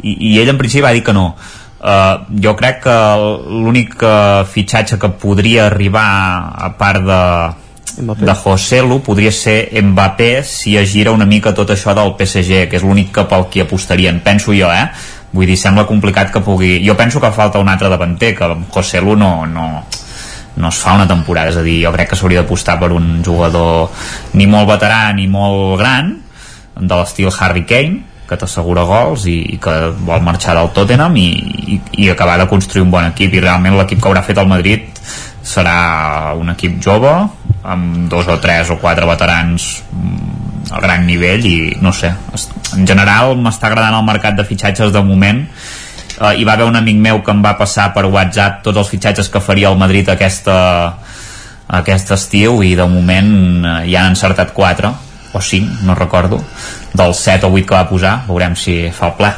I, I ell en principi va dir que no. Uh, jo crec que l'únic uh, fitxatge que podria arribar a part de, Mbappé. de José Lu podria ser Mbappé si es gira una mica tot això del PSG que és l'únic que pel qui apostarien penso jo, eh? Vull dir, sembla complicat que pugui jo penso que falta un altre davanter que José Lu no, no, no es fa una temporada, és a dir, jo crec que s'hauria d'apostar per un jugador ni molt veterà ni molt gran de l'estil Harry Kane que t'assegura gols i, i que vol marxar del Tottenham i, i, i acabar de construir un bon equip. I realment l'equip que haurà fet el Madrid serà un equip jove amb dos o tres o quatre veterans a gran nivell i no sé, en general m'està agradant el mercat de fitxatges de moment eh, hi va haver un amic meu que em va passar per WhatsApp tots els fitxatges que faria el Madrid aquesta, aquest estiu i de moment eh, ja han encertat 4 o 5, no recordo dels 7 o 8 que va posar veurem si fa el ple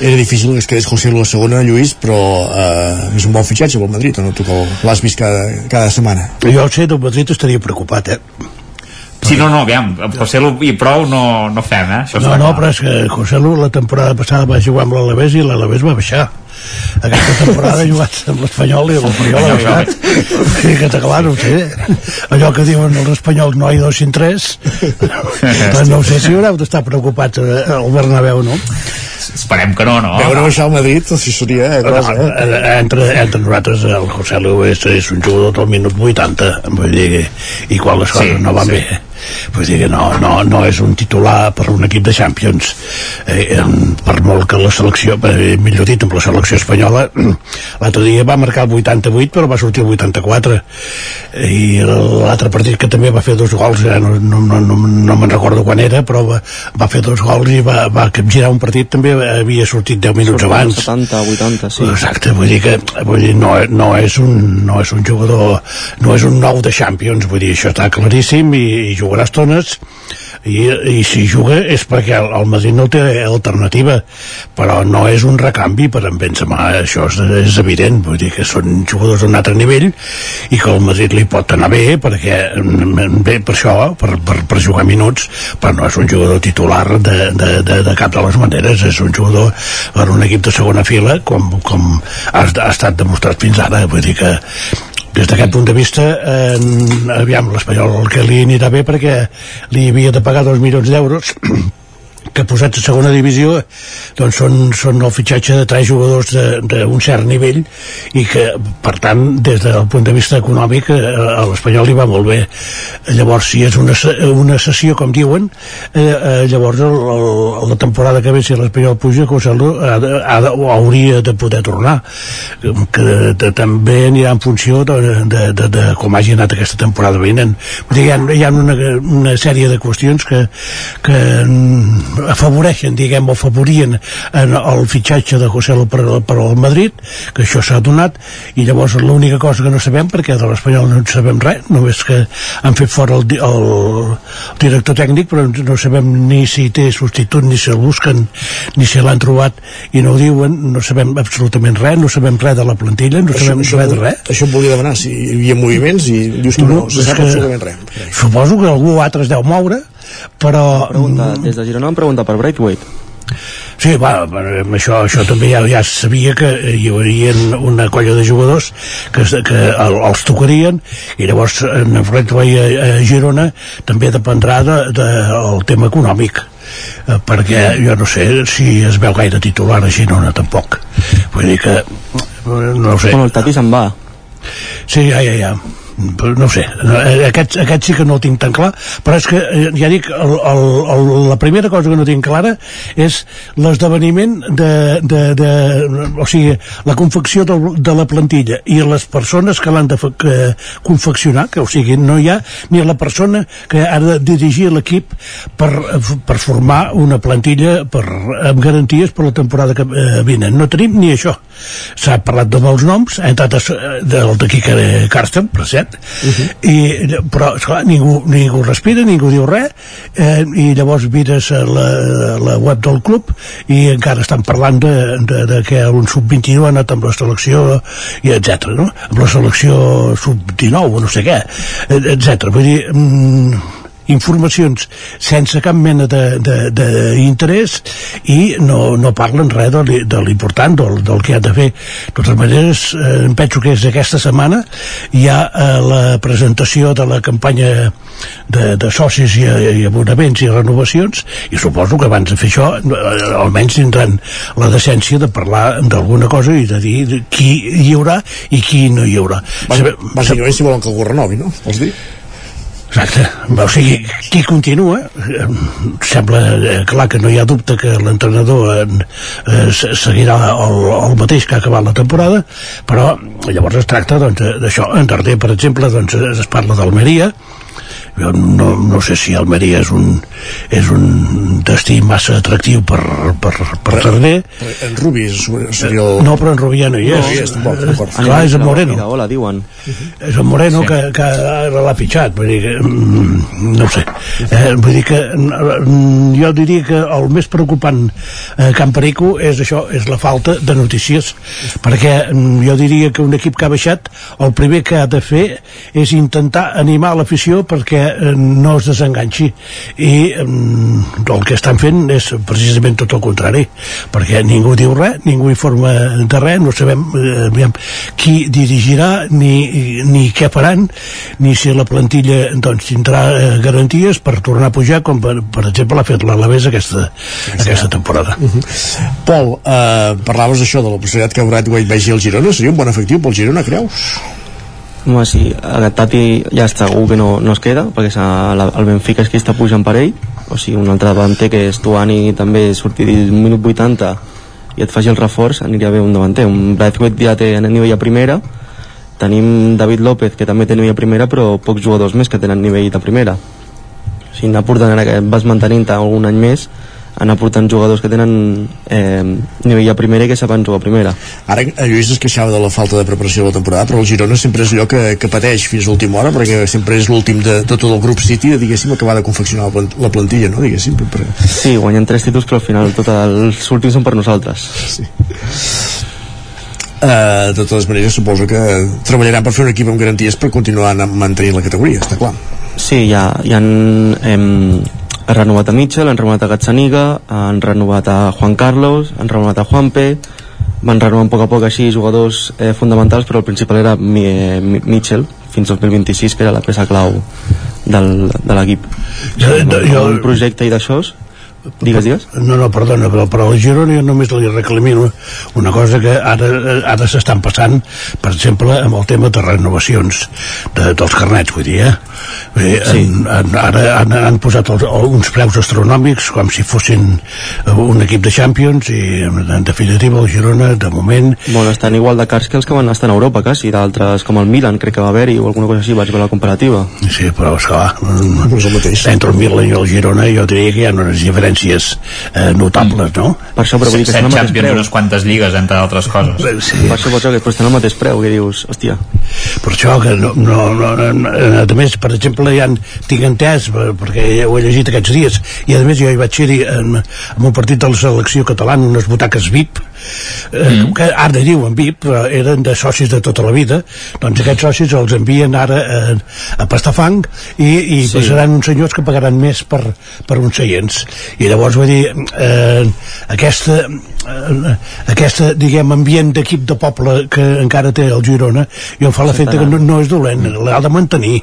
Era difícil que es quedés José Lu a segona, Lluís, però eh, és un bon fitxatge pel Madrid, o no? Tu que l'has vist cada, cada setmana. Jo, sé, del Madrid estaria preocupat, eh? Sí, no, no, aviam, amb José Lu i prou no, no fem, eh? Això No, no, clar. però és que José Lu la temporada passada va jugar amb l'Alavés i l'Alavés va baixar. Aquesta temporada ha jugat amb l'Espanyol i l'Espanyol ha baixat. Sí, que clar, no sé. Allò que diuen els espanyols no hi dos sin tres. doncs no sé si haureu d'estar preocupats eh, al Bernabéu, no? Esperem que no, no? Veure baixar el Madrid, o si seria eh, cosa, No, eh? eh, entre, entre nosaltres el José Lu és, és un jugador del minut 80 vull dir i quan les coses Sí, no van sí. bé vull dir que no, no, no és un titular per un equip de Champions. Eh, per molt que la selecció eh, millor dit amb la selecció espanyola l'altre dia va marcar el 88 però va sortir el 84 i l'altre partit que també va fer dos gols eh, no, no, no, no, no me'n recordo quan era però va, va fer dos gols i va, va capgirar un partit també havia sortit 10 minuts Surten abans. 70, 80, sí. Exacte, vull dir que vull dir, no, no, és un, no és un jugador, no és un nou de Champions, vull dir, això està claríssim i, i jugarà estones i, i si juga és perquè el, el Madrid no té alternativa però no és un recanvi per en Benzema, això és, és evident vull dir que són jugadors d'un altre nivell i que el Madrid li pot anar bé perquè mm, bé per això per, per, per jugar minuts però no és un jugador titular de, de, de, de cap de les maneres és un jugador per un equip de segona fila com, com ha, ha estat demostrat fins ara vull dir que des d'aquest punt de vista eh, aviam l'Espanyol que li anirà bé perquè li havia de pagar dos milions d'euros que posats a segona divisió doncs són, són el fitxatge de tres jugadors d'un cert nivell i que per tant des del punt de vista econòmic eh, a l'Espanyol li va molt bé. Llavors si és una, una sessió com diuen eh, eh, llavors el, el, la temporada que ve si l'Espanyol puja ha, de, ha de, hauria de poder tornar. Que de, també anirà en funció de, de, de, de com hagi anat aquesta temporada vinent. Hi ha, hi ha una, una sèrie de qüestions que, que afavoreixen diguem o favorien en el fitxatge de José per, per al Madrid que això s'ha donat i llavors l'única cosa que no sabem perquè de l'Espanyol no en sabem res només que han fet fora el, el, el director tècnic però no sabem ni si té substitut ni si el busquen ni si l'han trobat i no ho diuen no sabem absolutament res no sabem res de la plantilla no això, sabem això, res de res. això em volia demanar si hi havia moviments i dius tu no, no se sap absolutament res. suposo que algú altre es deu moure però... Pregunta, des de Girona em pregunta per Braithwaite. Sí, va, amb això, això també ja, ja sabia que hi hauria una colla de jugadors que, que el, els tocarien i llavors en Redway a, a Girona també dependrà del de, de, tema econòmic eh, perquè jo no sé si es veu gaire titular a Girona tampoc. Vull dir que no ho sé. Bueno, el Tati se'n va. Sí, ja, ja, ja no sé, aquest, aquest sí que no el tinc tan clar, però és que eh, ja dic, el, el, el, la primera cosa que no tinc clara és l'esdeveniment de, de, de, o sigui, la confecció de, de la plantilla i les persones que l'han de que, confeccionar, que o sigui, no hi ha ni la persona que ha de dirigir l'equip per, per formar una plantilla per, amb garanties per la temporada que eh, vinen. No tenim ni això. S'ha parlat de molts noms, ha entrat del d'aquí Carsten, per cert, dret uh -huh. i, però esclar, ningú, ningú respira ningú diu res eh, i llavors mires la, la web del club i encara estan parlant de, de, de que un sub-21 ha anat amb la selecció i etc no? amb la selecció sub-19 o no sé què etc vull dir mm, informacions sense cap mena d'interès i no, no parlen res de, de l'important del, del que ha de fer de totes maneres eh, em penso que és aquesta setmana hi ha eh, la presentació de la campanya de, de socis i, i abonaments i renovacions i suposo que abans de fer això eh, almenys tindran la decència de parlar d'alguna cosa i de dir qui hi haurà i qui no hi haurà bàsicament si volen que algú renovi no? vols dir? Exacte. O sigui, qui continua, eh, sembla eh, clar que no hi ha dubte que l'entrenador eh, seguirà el, el mateix que ha acabat la temporada, però llavors es tracta doncs, d'això. En Darder, per exemple, doncs, es parla d'Almeria, jo no, no sé si Almeria és un, és un destí massa atractiu per, per, per Tarder en Rubi seria el... no però en Rubi ja no hi és, no, hi és tampoc, tampoc. clar és en Moreno hola, diuen. és en Moreno sí. que, que l'ha pitjat vull dir que, mm, no sé eh, vull dir que mm, jo diria que el més preocupant a Can Perico és això, és la falta de notícies perquè mm, jo diria que un equip que ha baixat el primer que ha de fer és intentar animar l'afició perquè eh, no es desenganxi i eh, el que estan fent és precisament tot el contrari perquè ningú diu res, ningú informa de res, no sabem eh, aviam, qui dirigirà ni, ni què faran ni si la plantilla doncs, tindrà eh, garanties per tornar a pujar com per, per exemple l'ha fet l'Alavés aquesta, sí, aquesta temporada uh -huh. Pol, eh, parlaves això de la possibilitat que Bradway vegi el Girona seria un bon efectiu pel Girona, creus? Home, sí, aquest Tati ja està segur que no, no es queda, perquè la, el Benfica és qui està pujant per ell, o sigui, un altre davanter que és Tuani també sortir un minut 80 i et faci el reforç, aniria bé un davanter. Un Braithwaite ja té nivell a primera, tenim David López, que també té nivell a primera, però pocs jugadors més que tenen nivell de primera. O sigui, anar portant ara que vas mantenint un any més, anar portant jugadors que tenen eh, nivell a primera i que saben jugar a primera. Ara el Lluís es queixava de la falta de preparació de la temporada però el Girona sempre és allò que, que pateix fins a l'última hora perquè sempre és l'últim de, de tot el grup City diguéssim acabar de confeccionar la plantilla no? diguéssim per... sí, guanyen tres títols però al final tot els últims són per nosaltres. Sí. Uh, de totes maneres suposo que treballaran per fer un equip amb garanties per continuar mantenint la categoria, està clar. Sí, hi ha, hi ha eh, han renovat a Mitchell, han renovat a Gazzaniga, han renovat a Juan Carlos, han renovat a Juanpe, van renovant a poc a poc així jugadors eh, fonamentals, però el principal era mi, eh, Mitchell, fins al 2026, que era la peça clau del, de l'equip. Jo, jo, un projecte i d'això Digues, digues. No, no, perdona, però, però a la Girona jo només li reclamino una cosa que ara, ara s'estan passant, per exemple, amb el tema de renovacions de, dels carnets, vull dir, eh? Vull dir sí. en, en, ara han, han posat els, uns preus astronòmics com si fossin un equip de Champions i en, definitiva el Girona, de moment... Bueno, estan igual de cars que els que van estar a Europa, quasi, d'altres com el Milan, crec que va haver-hi, o alguna cosa així, vaig veure la comparativa. Sí, però esclar. Entre el Milan i el Girona jo diria que hi ha unes diferències eh, notables, no? Per això, però vull dir que estan al mateix preu. unes quantes lligues, entre altres coses. Sí. Per això pots dir que estan al mateix preu, que dius, hòstia. per això que no, no, no, no a més, per exemple ja tinc entès per- perquè ho he llegit aquests dies i a més jo hi vaig ser en, en un partit de la selecció catalana unes butaques VIP eh, mm. que ara diuen VIP però eren de socis de tota la vida doncs aquests socis els envien ara eh, a pastar fang i, i Sí. seran uns senyors que pagaran més per, per uns seients i llavors vull dir eh, aquesta eh, aquesta diguem ambient d'equip de poble que encara té el Girona i em fa l'efecte que no, no és dolent l'ha de mantenir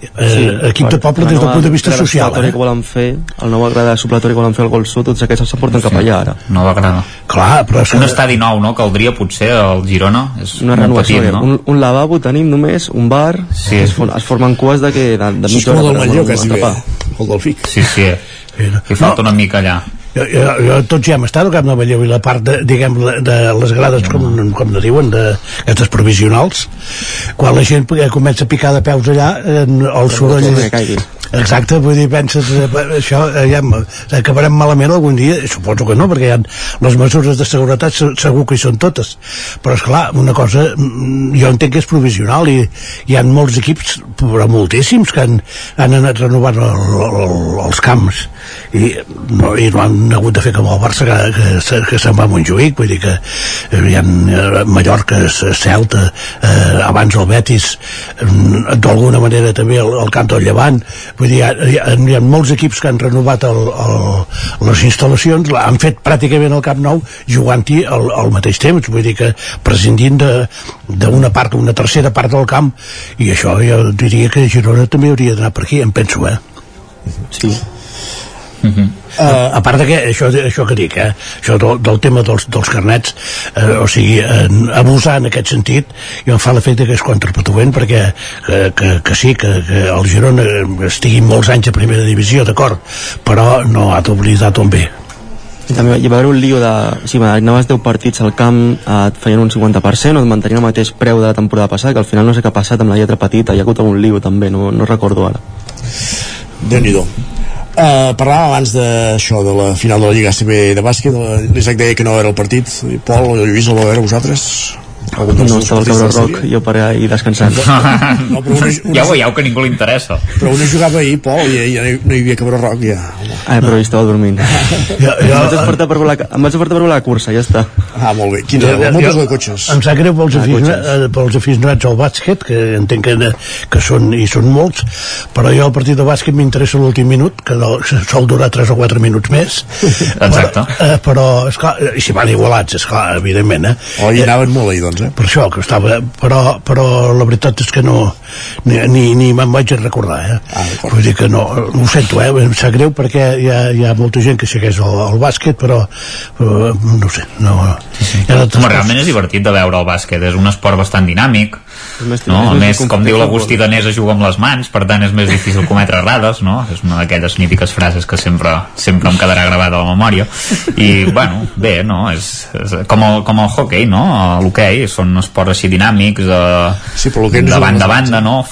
eh, equip de poble des del punt de vista social eh? que volen fer, el nou grada supletori que volen fer al Gol Sud, tots aquests s'aporten cap allà ara. No agrada. Clar, però... Un estadi nou, no?, caldria potser al Girona. És Una renovació, petit, no? un, un lavabo tenim només, un bar, sí. es, for, es formen cues de, que, de, de mitja hora. per anar a tapar. el del FIC. Sí, sí. Hi falta una mica allà. Jo, jo, jo tots ja hem estat al Camp de Manlleu i la part de, diguem, de, de les grades com, com ne diuen, de, aquestes provisionals quan la gent eh, comença a picar de peus allà eh, el soroll exacte, vull dir, penses eh, això, ja, acabarem malament algun dia suposo que no, perquè hi ha les mesures de seguretat se- segur que hi són totes. Però és clar, una cosa mm, jo entenc que és provisional i hi ha molts equips, però moltíssims que han, han anat renovant el, el, els camps. I no, i no han hagut de fer com el Barça que, que, que se'n va a Montjuïc vull dir que eh, hi ha eh, Mallorca, S- Celta eh, abans el Betis mm, d'alguna manera també el, el camp del Llevant vull dir, hi ha, hi ha, hi ha molts equips que han renovat el, el, les instal·lacions la- han fet pràcticament el Camp Nou jugant-hi al, al mateix temps vull dir que prescindint d'una part una tercera part del camp i això jo diria que Girona també hauria d'anar per aquí, em penso, eh? Sí. Uh, a part de que això, això que dic eh, això del, del tema dels, dels carnets eh, o sigui, eh, abusar en aquest sentit i em fa l'efecte que és contraproduent perquè que, que, que sí, que, que el Girona estigui molts anys a primera divisió d'acord, però no ha d'oblidar on ve I també hi va haver un lío de... Si anaves 10 partits al camp, eh, et feien un 50% o et mantenien el mateix preu de la temporada passada, que al final no sé què ha passat amb la lletra petita, hi ha hagut algun lío també, no, no recordo ara. Déu-n'hi-do. Uh, parlàvem abans d'això, de la final de la Lliga ACB de bàsquet, l'Isaac deia que no era el partit, Pol Lluís el va veure vosaltres? Algun dels No estava el partits de Cabró la Roc, sèrie? jo per ahir descansant. No, però una, una, Ja ho veieu que ningú li interessa. però una jugava ahir, Pol, i ja no hi havia Cabró Roc, ja. Ah, però jo estava dormint. jo, em, vaig despertar per la, em vaig despertar per veure la cursa, ja està. Ah, molt bé. Quins, Jo- moltes jo- de cotxes. Em sap greu pels, Ah, aficionats, eh, pels aficionats al bàsquet, que entenc que, que són, i són molts, però jo el partit de bàsquet m'interessa l'últim minut, que no, sol durar 3 o 4 minuts més. Exacte. Però, eh, però esclar, i si van igualats, esclar, evidentment, eh? Oh, hi anaven molt ahir, doncs, eh? Per això que estava... Però, però la veritat és que no... Ni, ni, ni me'n vaig recordar, eh? Ah, Vull dir que no... Ho sento, eh? Em sap greu perquè hi ha, hi ha molta gent que segueix el, el bàsquet, però, però no ho sé, no... Ha d'altres Home, realment és divertit de veure el bàsquet, és un esport bastant dinàmic, no? A és més, com diu l'Agustí Danés, es juga amb les mans, per tant és més difícil cometre errades, no? És una d'aquelles mítiques frases que sempre, sempre em quedarà gravada a la memòria. I, bueno, bé, no? És, és com, el, com el hockey, no? L'hoquei, són esports així dinàmics, eh, Sí, però no de banda a banda, no?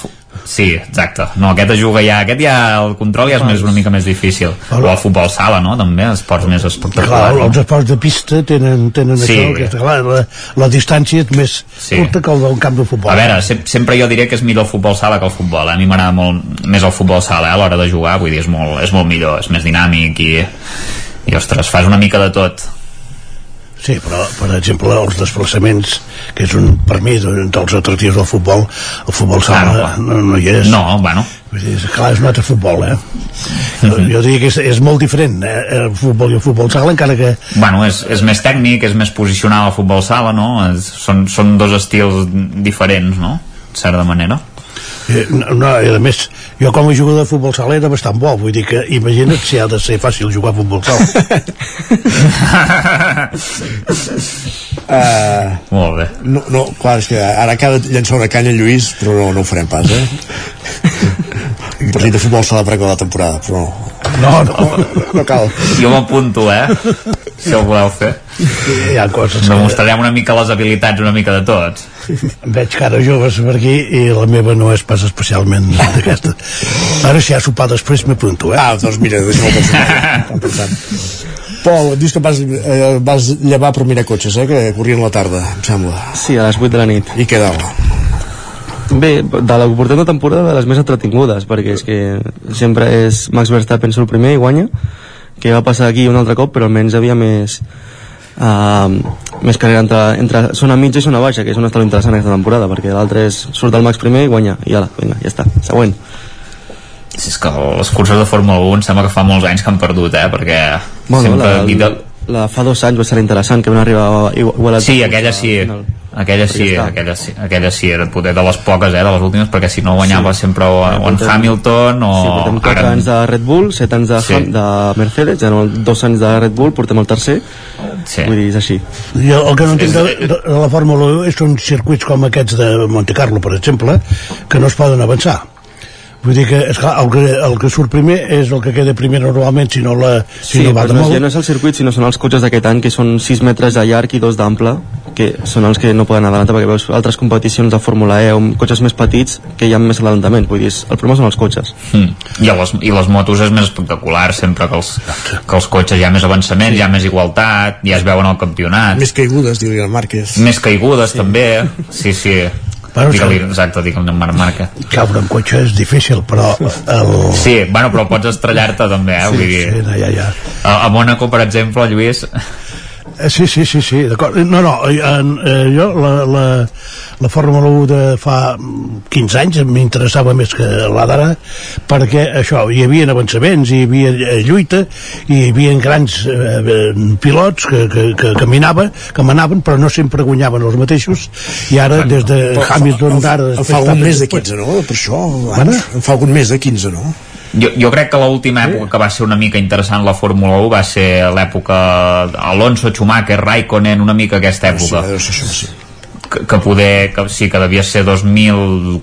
Sí, exacte. No, aquest es juga ja, aquest ja, el control ja és més, una mica més difícil. O el futbol sala, no? També, esports més Clar, espectaculars. no? els esports de pista tenen, tenen Sí. això, que, clar, la, la distància és més Sí. curta que el d'un camp de futbol. A veure, se sempre jo diré que és millor el futbol sala que el futbol. eh? A mi m'agrada molt més el futbol sala eh? a l'hora de jugar, vull dir, és molt, és molt millor, és més dinàmic i, i ostres, fas una mica de tot. Sí, però, per exemple, els desplaçaments, que és un, per mi, dels atractius del futbol, el futbol sala Claro, no, no hi és. No, bueno, és, clar, és un altre futbol, eh? Jo, jo diria que és, és molt diferent, eh? el futbol i el futbol sala, encara que... bueno és, és més tècnic, és més posicional el futbol sala, no? És, són, són dos estils diferents, no? De certa manera. Eh, no, no, i a més, jo com a jugador de futbol sala era bastant bo, vull dir que imagina't si ha de ser fàcil jugar a futbol sala. Uh, Molt bé. No, no, clar, és que ara acaba de llançar una canya Lluís, però no, no ho farem pas, eh? Un partit de futbol s'ha de pregar la temporada, però no, no, no cal. Jo m'apunto, eh? Si el voleu fer. Hi ha coses que... Demostrarem una mica les habilitats una mica de tots. Veig cara joves per aquí i la meva no és pas especialment d'aquesta. Ara si ha sopar després m'apunto, eh? Ah, doncs mira, deixa'm pensar. Pol, dius que vas, eh, vas llevar per mirar cotxes, eh? Que corrien la tarda, em sembla. Sí, a les 8 de la nit. I què dalt? Bé, de la que portem de temporada de les més entretingudes, perquè és que sempre és Max Verstappen el primer i guanya, que va passar aquí un altre cop, però almenys havia més uh, més carrera entre, entre zona mitja i zona baixa, que és on està l'interessant aquesta temporada, perquè l'altre és surt el Max primer i guanya, i ala, vinga, ja està, següent. Si és que les curses de Fórmula 1 sembla que fa molts anys que han perdut, eh? Perquè Bueno, sempre... la, de... la fa dos anys va ser interessant, que van arribar igual a Sí, aquella sí. Aquella sí, aquella sí, aquella sí, era poder de les poques, eh, de les últimes, perquè si no guanyava sí. sempre o, o en Hamilton o... Sí, portem 4 ara... anys de Red Bull, 7 anys de, Sí. sí. de Mercedes, ja no, dos anys de Red Bull, portem el tercer, sí. vull dir, és així. Jo el que no entenc de, de, de la Fórmula 1 és són circuits com aquests de Monte Carlo, per exemple, que no es poden avançar. Vull dir que, esclar, el que, el que surt primer és el que queda primer normalment, si no, la, si Sí, no va de no, molt. ja no és el circuit, sinó són els cotxes d'aquest any, que són 6 metres de llarg i 2 d'ample, que són els que no poden adelantar, perquè veus altres competicions de Fórmula E amb cotxes més petits que hi ha més adelantament, vull dir, el problema són els cotxes. Mm. I, les, I les motos és més espectacular sempre que els, que els cotxes hi ha més avançament, hi ha més igualtat, ja es veuen al campionat. Més caigudes, diria el Márquez. Més caigudes sí. també, sí, sí. Bueno, digue-li, exacte, digue-li en Marc Marca. Caure en cotxe és difícil, però el... Sí, bueno, però pots estrellar-te també, eh? Sí, Vull dir, sí, no, ja, ja. A, a Mónaco, per exemple, Lluís, Eh, Sí, sí, sí, sí, d'acord. No, no, eh, eh, jo la, la, la Fórmula 1 de fa 15 anys m'interessava més que la d'ara perquè això, hi havia avançaments, hi havia eh, lluita, hi havia grans eh, eh, pilots que, que, que caminava, que manaven, però no sempre guanyaven els mateixos, i ara des de Hamilton d'ara... En fa algun més de 15, no? Per això, en fa algun més de 15, no? Jo, jo crec que l'última època que va ser una mica interessant la Fórmula 1 va ser l'època Alonso, Schumacher, Raikkonen, una mica aquesta època. Sí, sí, sí. Que, que poder, que sí, que devia ser 2000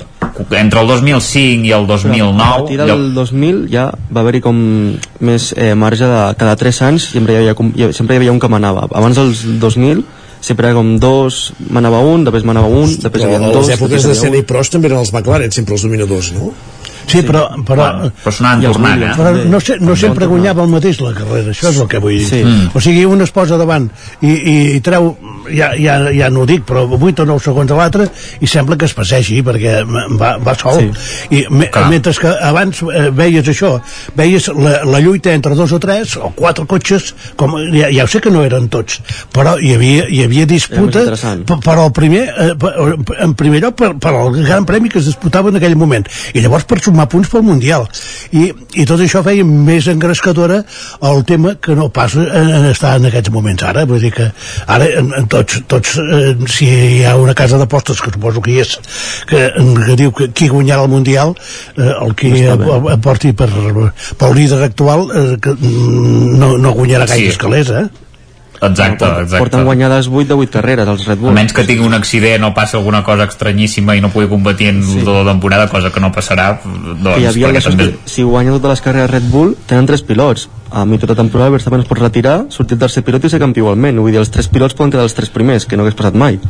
entre el 2005 i el 2009 a partir del 2000 ja va haver-hi com més eh, marge de cada 3 anys sempre hi, havia, com- hi, sempre hi havia un que manava abans del 2000 sempre era com dos manava un, després manava un després hi Però havia a dos les èpoques de Senna i Prost també eren els McLaren, sempre els dominadors, no? Sí, però, però, Bueno, però tornant, eh? però no, se, no sempre guanyava el mateix la carrera, això és el que vull dir. Sí. Mm. O sigui, un es posa davant i, i, i treu, ja, ja, ja no ho dic, però 8 o 9 segons a l'altre i sembla que es passegi perquè va, va sol. I me, Clar. mentre que abans eh, veies això, veies la, la lluita entre dos o tres o quatre cotxes, com, ja, ja ho sé que no eren tots, però hi havia, hi havia disputa per, per al primer, eh, per, en primer lloc per, per al gran premi que es disputava en aquell moment. I llavors per sumar punts pel Mundial. I, i tot això feia més engrescadora el tema que no passa en, en estar en aquests moments ara. Vull dir que ara en, en tots, tots eh, si hi ha una casa d'apostes que suposo que hi és que, que diu que qui guanyarà el Mundial eh, el que aporti per, pel líder actual eh, que mm, no, no guanyarà gaire Sí. escalers eh? Exacte, exacte porten guanyades 8 de 8 carreres els Red a Bull menys que tingui un accident o passi alguna cosa estranyíssima i no pugui competir en sí. la temporada, cosa que no passarà doncs, hi havia també... si guanya totes les carreres Red Bull tenen tres pilots a mi tota temporada Verstappen es pot retirar sortir tercer pilot i ser campió igualment vull dir, els tres pilots poden quedar els tres primers que no hagués passat mai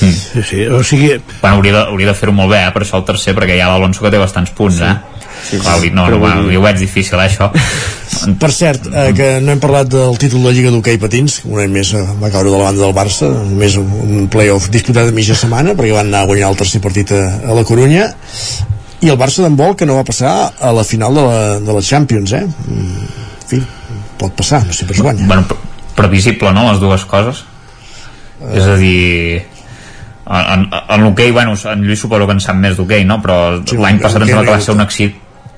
Mm. sí, sí, o sigui Bueno, hauria de, hauria de fer-ho molt bé, eh, per això el tercer, perquè hi ha l'Alonso que té bastants punts, sí. eh? Sí, Clar, sí, no, però no, va, dir- ho veig difícil, eh, això. Per cert, eh, que no hem parlat del títol de Lliga d'Hockey Patins, un any més eh, va caure de la banda del Barça, només un, un playoff disputat a mitja setmana, perquè van anar a guanyar el tercer partit a, a la Corunya, i el Barça d'handbol que no va passar a la final de la, de la Champions, eh? Mm, En fi, pot passar, no sempre es guanya. Bueno, pre- previsible, no?, les dues coses. És a dir... En, en, en l'hoquei, bueno, en Lluís suposo que en sap més d'hoquei, no? Però Sí, l'any passat em sembla que va no ser un accident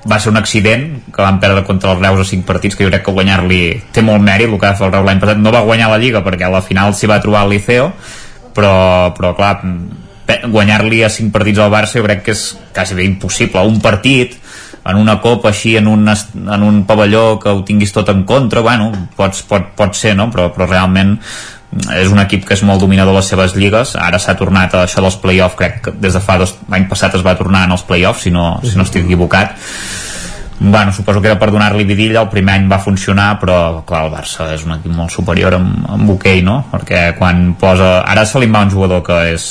va ser un accident que van perdre contra els Reus a 5 partits que jo crec que guanyar-li té molt mèrit el que va fer el Reus l'any passat no va guanyar la Lliga perquè a la final s'hi va trobar el Liceo però, però clar guanyar-li a 5 partits al Barça jo crec que és quasi bé impossible un partit en una copa així en un, en un pavelló que ho tinguis tot en contra bueno, pots, pot, pot ser no? però, però realment és un equip que és molt dominador a les seves lligues. Ara s'ha tornat a això dels play-off. Crec que des de fa dos, l'any passat es va tornar en els play-offs si no, si no estic equivocat. Bueno, suposo que era per donar-li vidilla, el primer any va funcionar, però clar, el Barça és un equip molt superior en, en hoquei, no? Perquè quan posa... Ara se li va un jugador que és,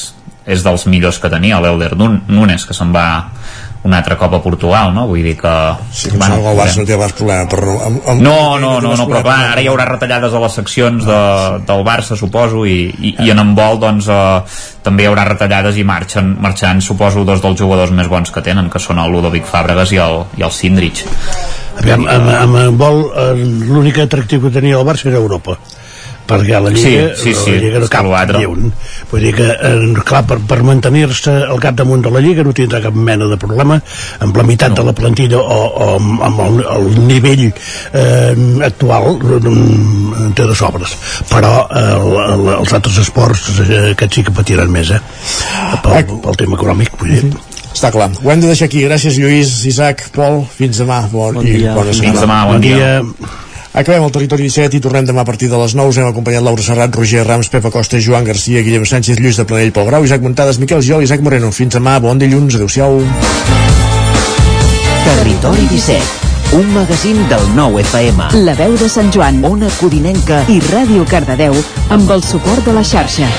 és dels millors que tenia, l'Elder Nun- Nunes, que se'n va un altre cop a Portugal, no? Vull dir que... Sí, que bueno, el Barça no té pas problema però amb, amb, No, no, no, no, però clar, ara hi haurà retallades a les seccions de, del Barça, suposo, i, i, i en handbol, doncs, eh, també hi haurà retallades i marxen, marxant, suposo, dos dels jugadors més bons que tenen, que són el Ludovic Fàbregas i el, i el Sindrich. Aviam, amb, amb, amb vol, eh, l'únic atractiu que tenia el Barça era Europa perquè a la Lliga, Sí, sí, sí, la Lliga no cap ni un. Vull dir que, eh, clar, per, per mantenir-se al capdamunt de la Lliga no tindrà cap mena de problema amb la meitat no. de la plantilla o, o amb, amb el, el nivell eh, actual mm, té de sobres però eh, el, el, els altres esports eh, aquests sí que patiran més eh? pel, pel tema econòmic vull dir Està clar. Ho hem de deixar aquí. Gràcies, Lluís, Isaac, Pol. Fins demà. Bon, Bon i dia. bona Fins setmana. demà, bon dia. Acabem el territori 17 i tornem demà a partir de les 9. Us hem acompanyat Laura Serrat, Roger Rams, Pepa Costa, Joan Garcia, Guillem Sánchez, Lluís de Planell, Pol Grau, Isaac Montades, Miquel Giol, Isaac Moreno. Fins demà, bon dilluns, adeu-siau. Territori 17, un magazín del nou FM. La veu de Sant Joan, Ona Codinenca i Ràdio Cardedeu amb el suport de la xarxa.